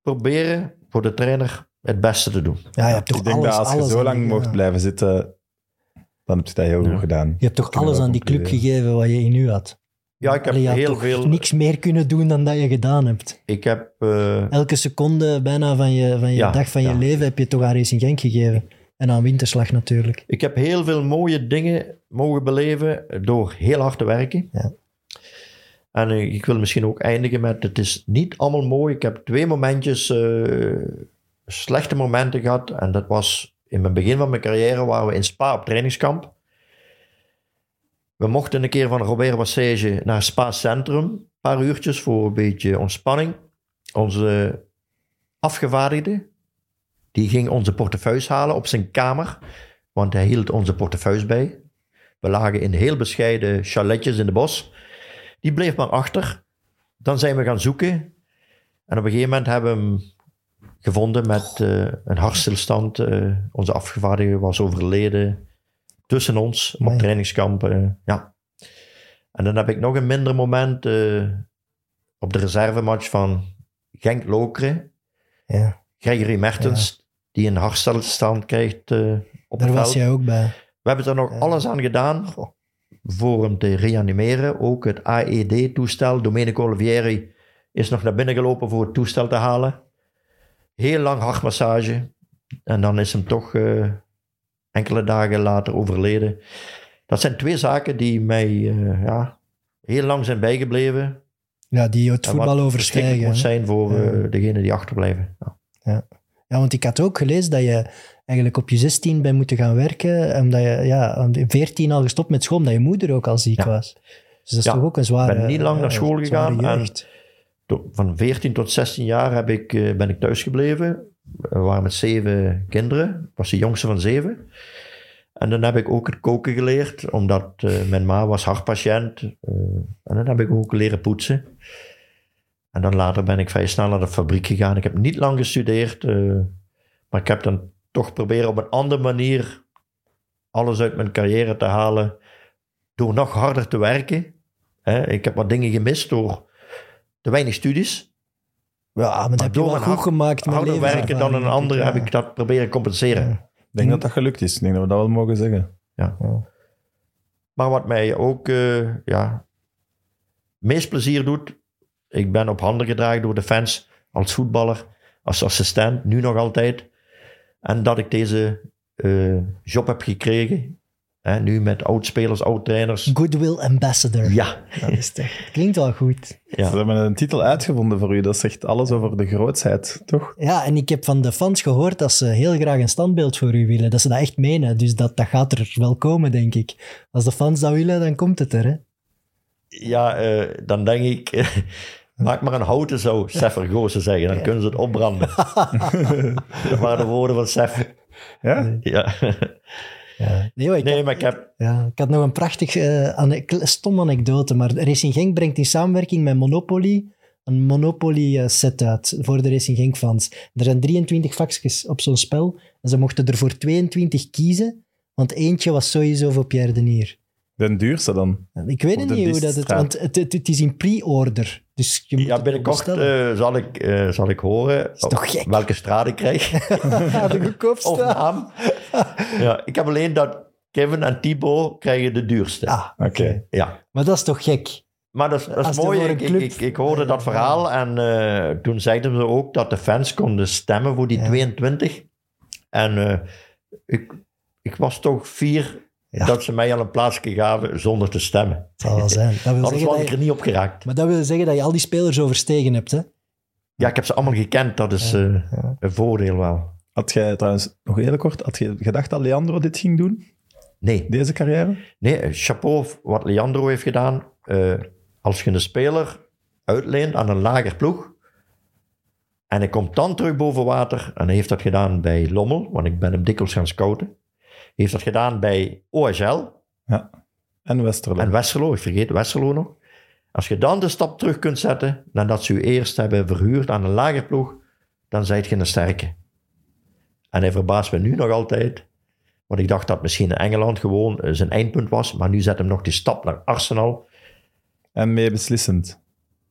Speaker 3: proberen voor de trainer het beste te doen.
Speaker 2: ja, je hebt toch
Speaker 1: ik denk
Speaker 2: alles,
Speaker 1: dat als je zo lang mocht
Speaker 2: ja.
Speaker 1: blijven zitten, dan heb je dat heel
Speaker 3: Ja.
Speaker 1: goed gedaan.
Speaker 2: Je hebt toch alles aan die club gegeven wat je in u had.
Speaker 3: Ja, ik heb
Speaker 2: Allee, je had
Speaker 3: heel veel.
Speaker 2: niks meer kunnen doen dan dat je gedaan hebt.
Speaker 3: Ik heb. eh,
Speaker 2: Elke seconde bijna van je, van je
Speaker 3: Ja,
Speaker 2: dag van je leven heb je toch aan Racing Genk gegeven. En aan winterslag natuurlijk.
Speaker 3: Ik heb heel veel mooie dingen mogen beleven door heel hard te werken.
Speaker 2: Ja.
Speaker 3: En eh, ik wil misschien ook eindigen met, het is niet allemaal mooi. Ik heb twee momentjes, eh, slechte momenten gehad. En dat was in het begin van mijn carrière, waren we in Spa op trainingskamp. We mochten een keer van Robert Wassage naar Spa Centrum. Een paar uurtjes voor een beetje ontspanning. Onze afgevaardigde, die ging onze portefeuilles halen op zijn kamer. Want hij hield onze portefeuilles bij. We lagen in heel bescheiden chaletjes in de bos. Die bleef maar achter. Dan zijn we gaan zoeken. En op een gegeven moment hebben we hem gevonden met eh, een hartstilstand. Eh, onze afgevaardigde was overleden tussen ons op
Speaker 2: Amai.
Speaker 3: trainingskamp. eh, ja. En dan heb ik nog een minder moment op de reservematch van Genk-Lokeren.
Speaker 2: Ja,
Speaker 3: Gregory Mertens, die een hartstilstand krijgt op
Speaker 2: daar was jij ook bij.
Speaker 3: We hebben er nog
Speaker 2: Ja.
Speaker 3: alles aan gedaan voor hem te reanimeren. Ook het AED-toestel. Domenico Olivieri is nog naar binnen gelopen voor het toestel te halen. Heel lang hartmassage. En dan is hem toch eh, enkele dagen later overleden. Dat zijn twee zaken die mij eh, ja, heel lang zijn bijgebleven.
Speaker 2: Ja, die het voetbal
Speaker 3: wat
Speaker 2: overstijgen.
Speaker 3: moet zijn voor
Speaker 2: Ja.
Speaker 3: eh, degenen die achterblijven. Ja.
Speaker 2: Ja, want ik had ook gelezen dat je eigenlijk op je 16 bent moeten gaan werken. Omdat je ja, aan de 14 al gestopt met school, omdat je moeder ook al ziek
Speaker 3: Ja.
Speaker 2: was. Dus dat is toch ook een zware...
Speaker 3: ik ben niet lang naar school gegaan en- Van 14 tot 16 jaar heb ik, eh, ben ik thuis gebleven. We waren met zeven kinderen. Ik was de jongste van zeven. En dan heb ik ook het koken geleerd, omdat eh, mijn ma was hartpatiënt. Eh, en dan heb ik ook leren poetsen. En dan later ben ik vrij snel naar de fabriek gegaan. Ik heb niet lang gestudeerd, maar ik heb dan toch proberen op een andere manier alles uit mijn carrière te halen. Door nog harder te werken. Ik heb wat dingen gemist door te weinig studies.
Speaker 2: Ja, maar dat heb je wel
Speaker 3: mijn
Speaker 2: goed gemaakt met
Speaker 3: Harder werken dan een ander heb
Speaker 2: ja.
Speaker 3: ik dat proberen compenseren.
Speaker 2: Ja.
Speaker 1: Ik denk dat dat gelukt is. Ik denk dat we dat wel mogen zeggen.
Speaker 3: Maar wat mij ook eh, ja, meest plezier doet, ik ben op handen gedragen door de fans als voetballer, als assistent, nu nog altijd. En dat ik deze eh, job heb gekregen, hè, nu met oud-spelers, oud-trainers.
Speaker 2: Goodwill Ambassador.
Speaker 3: Ja,
Speaker 2: Dat is toch, klinkt wel goed.
Speaker 1: Ze hebben een titel uitgevonden voor u. Dat zegt alles over de grootsheid, toch?
Speaker 2: Ja, en ik heb van de fans gehoord dat ze heel graag een standbeeld voor u willen. Dat ze dat echt menen. Dus dat, dat gaat er wel komen, denk ik. Als de fans dat willen, dan komt het er. Hè?
Speaker 3: ja eh, dan denk ik, maak maar een houten zo, Seffer Goosen zeggen, dan kunnen ze het opbranden. dat waren de woorden van Sef.
Speaker 1: Ja?
Speaker 3: Ja.
Speaker 2: Ja. Nee, ik,
Speaker 3: Nee,
Speaker 2: had,
Speaker 3: maar ik heb
Speaker 2: ja, ik had nog een prachtig, eh, ane- kle- stom anekdote. Maar Racing Genk brengt in samenwerking met Monopoly een Monopoly eh, set uit voor de Racing Genk fans. Er zijn 23 vakjes op zo'n spel. En ze mochten er voor 22 kiezen. Want eentje was sowieso voor Pierre Denier.
Speaker 1: De duurste dan.
Speaker 2: Ik weet het niet hoe dat het... Want het, het, het is in pre-order. Dus je moet
Speaker 3: Ja, binnenkort eh, zal, ik, eh, zal ik horen
Speaker 2: is toch gek?
Speaker 3: welke straat ik krijg.
Speaker 2: De goedkoopste.
Speaker 3: of naam. ja, ik heb alleen dat Kevin en Thibaut krijgen de duurste.
Speaker 2: Ah,
Speaker 1: Oké.
Speaker 3: Ja.
Speaker 2: maar dat is toch gek?
Speaker 3: Maar dat is, dat is
Speaker 2: Als
Speaker 3: mooi. Ik, ik,
Speaker 2: club-
Speaker 3: ik, ik hoorde dat verhaal en eh, toen zeiden ze ook dat de fans konden stemmen voor die
Speaker 2: Ja.
Speaker 3: 22. En ik, ik was toch fier
Speaker 2: Ja.
Speaker 3: dat ze mij al een plaatsje gaven zonder te stemmen.
Speaker 2: Het zal wel zijn. Dat wil
Speaker 3: Anders was
Speaker 2: dat
Speaker 3: ik er niet op geraakt.
Speaker 2: maar dat wil zeggen dat je al die spelers overstegen hebt, hè?
Speaker 3: Ja, ik heb ze allemaal gekend. Dat is eh,
Speaker 2: ja.
Speaker 3: een voordeel wel.
Speaker 1: Had jij trouwens, nog heel kort, had je gedacht dat Leandro dit ging doen?
Speaker 3: Nee,
Speaker 1: Deze carrière?
Speaker 3: Nee, eh, chapeau wat Leandro heeft gedaan. Eh, als je een speler uitleent aan een lager ploeg en hij komt dan terug boven water en hij heeft dat gedaan bij Lommel, want ik ben hem dikwijls gaan scouten. Heeft dat gedaan bij OHL
Speaker 1: En Westerlo.
Speaker 3: en Westerlo, ik vergeet Westerlo nog. Als je dan de stap terug kunt zetten nadat ze u eerst hebben verhuurd aan een lager ploeg, dan zijt je een sterke. En hij verbaast me nu nog altijd. Want ik dacht dat misschien in Engeland gewoon eh, zijn eindpunt was. Maar nu zet hem nog die stap naar Arsenal.
Speaker 1: En mee beslissend.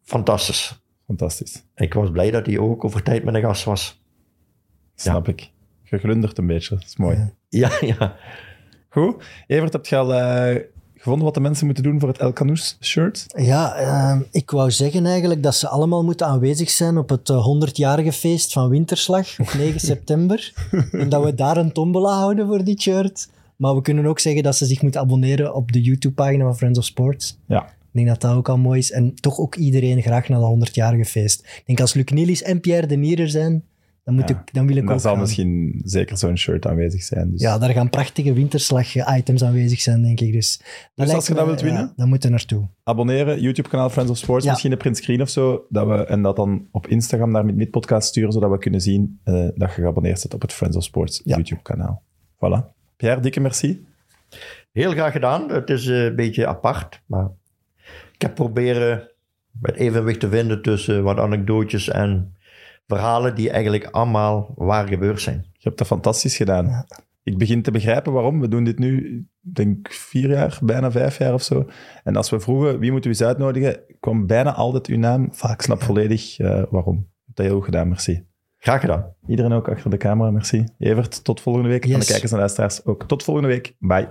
Speaker 3: Fantastisch.
Speaker 1: Fantastisch.
Speaker 3: Ik was blij dat hij ook over tijd met een gast was.
Speaker 1: Snap ik. Geglunderd een beetje. Dat is mooi.
Speaker 2: Ja.
Speaker 3: Ja, ja.
Speaker 1: Goed. Evert, heb je al eh, gevonden wat de mensen moeten doen voor het El Canoes shirt?
Speaker 2: Ja, ehm, ik wou zeggen eigenlijk dat ze allemaal moeten aanwezig zijn op het eh, 100-jarige feest van Winterslag op 9 september. En dat we daar een tombola houden voor dit shirt. Maar we kunnen ook zeggen dat ze zich moeten abonneren op de YouTube-pagina van Friends of Sports.
Speaker 1: Ja.
Speaker 2: Ik denk dat dat ook al mooi is. En toch ook iedereen graag naar dat 100-jarige feest. Ik denk als Luc Nielis en Pierre de Nier er zijn, dan, moet
Speaker 1: Ja.
Speaker 2: ik, dan wil ik
Speaker 1: En
Speaker 2: ook
Speaker 1: zal
Speaker 2: gaan.
Speaker 1: misschien zeker zo'n shirt aanwezig zijn. Dus.
Speaker 2: Ja, daar gaan prachtige winterslag-items aanwezig zijn, denk ik. Dus, dat lijkt
Speaker 1: als je
Speaker 2: me-
Speaker 1: dat wilt
Speaker 2: ja,
Speaker 1: winnen?
Speaker 2: dan moeten we naartoe.
Speaker 1: Abonneren, YouTube-kanaal Friends of Sports,
Speaker 2: Ja.
Speaker 1: misschien een print screen of zo. Dat we, en dat dan op Instagram naar Mid Podcast sturen, zodat we kunnen zien eh, dat je geabonneerd bent op het Friends of Sports
Speaker 2: Ja.
Speaker 1: YouTube-kanaal. Voilà. Pierre, dikke merci.
Speaker 3: Heel graag gedaan. Het is eh, een beetje apart, maar ik heb proberen het evenwicht te vinden tussen wat anekdootjes en verhalen die eigenlijk allemaal waar gebeurd zijn.
Speaker 1: Je hebt dat fantastisch gedaan. Ik begin te begrijpen waarom. We doen dit nu, ik denk vier jaar, bijna vijf jaar of zo. En als we vroegen wie moeten we eens uitnodigen, kwam bijna altijd uw naam. Ik snap volledig eh, waarom. Dat heel goed gedaan, merci.
Speaker 3: Graag gedaan.
Speaker 1: Iedereen ook achter de camera, merci. Evert, tot volgende week. En
Speaker 2: Yes.
Speaker 1: de kijkers en luisteraars ook. Tot volgende week. Bye.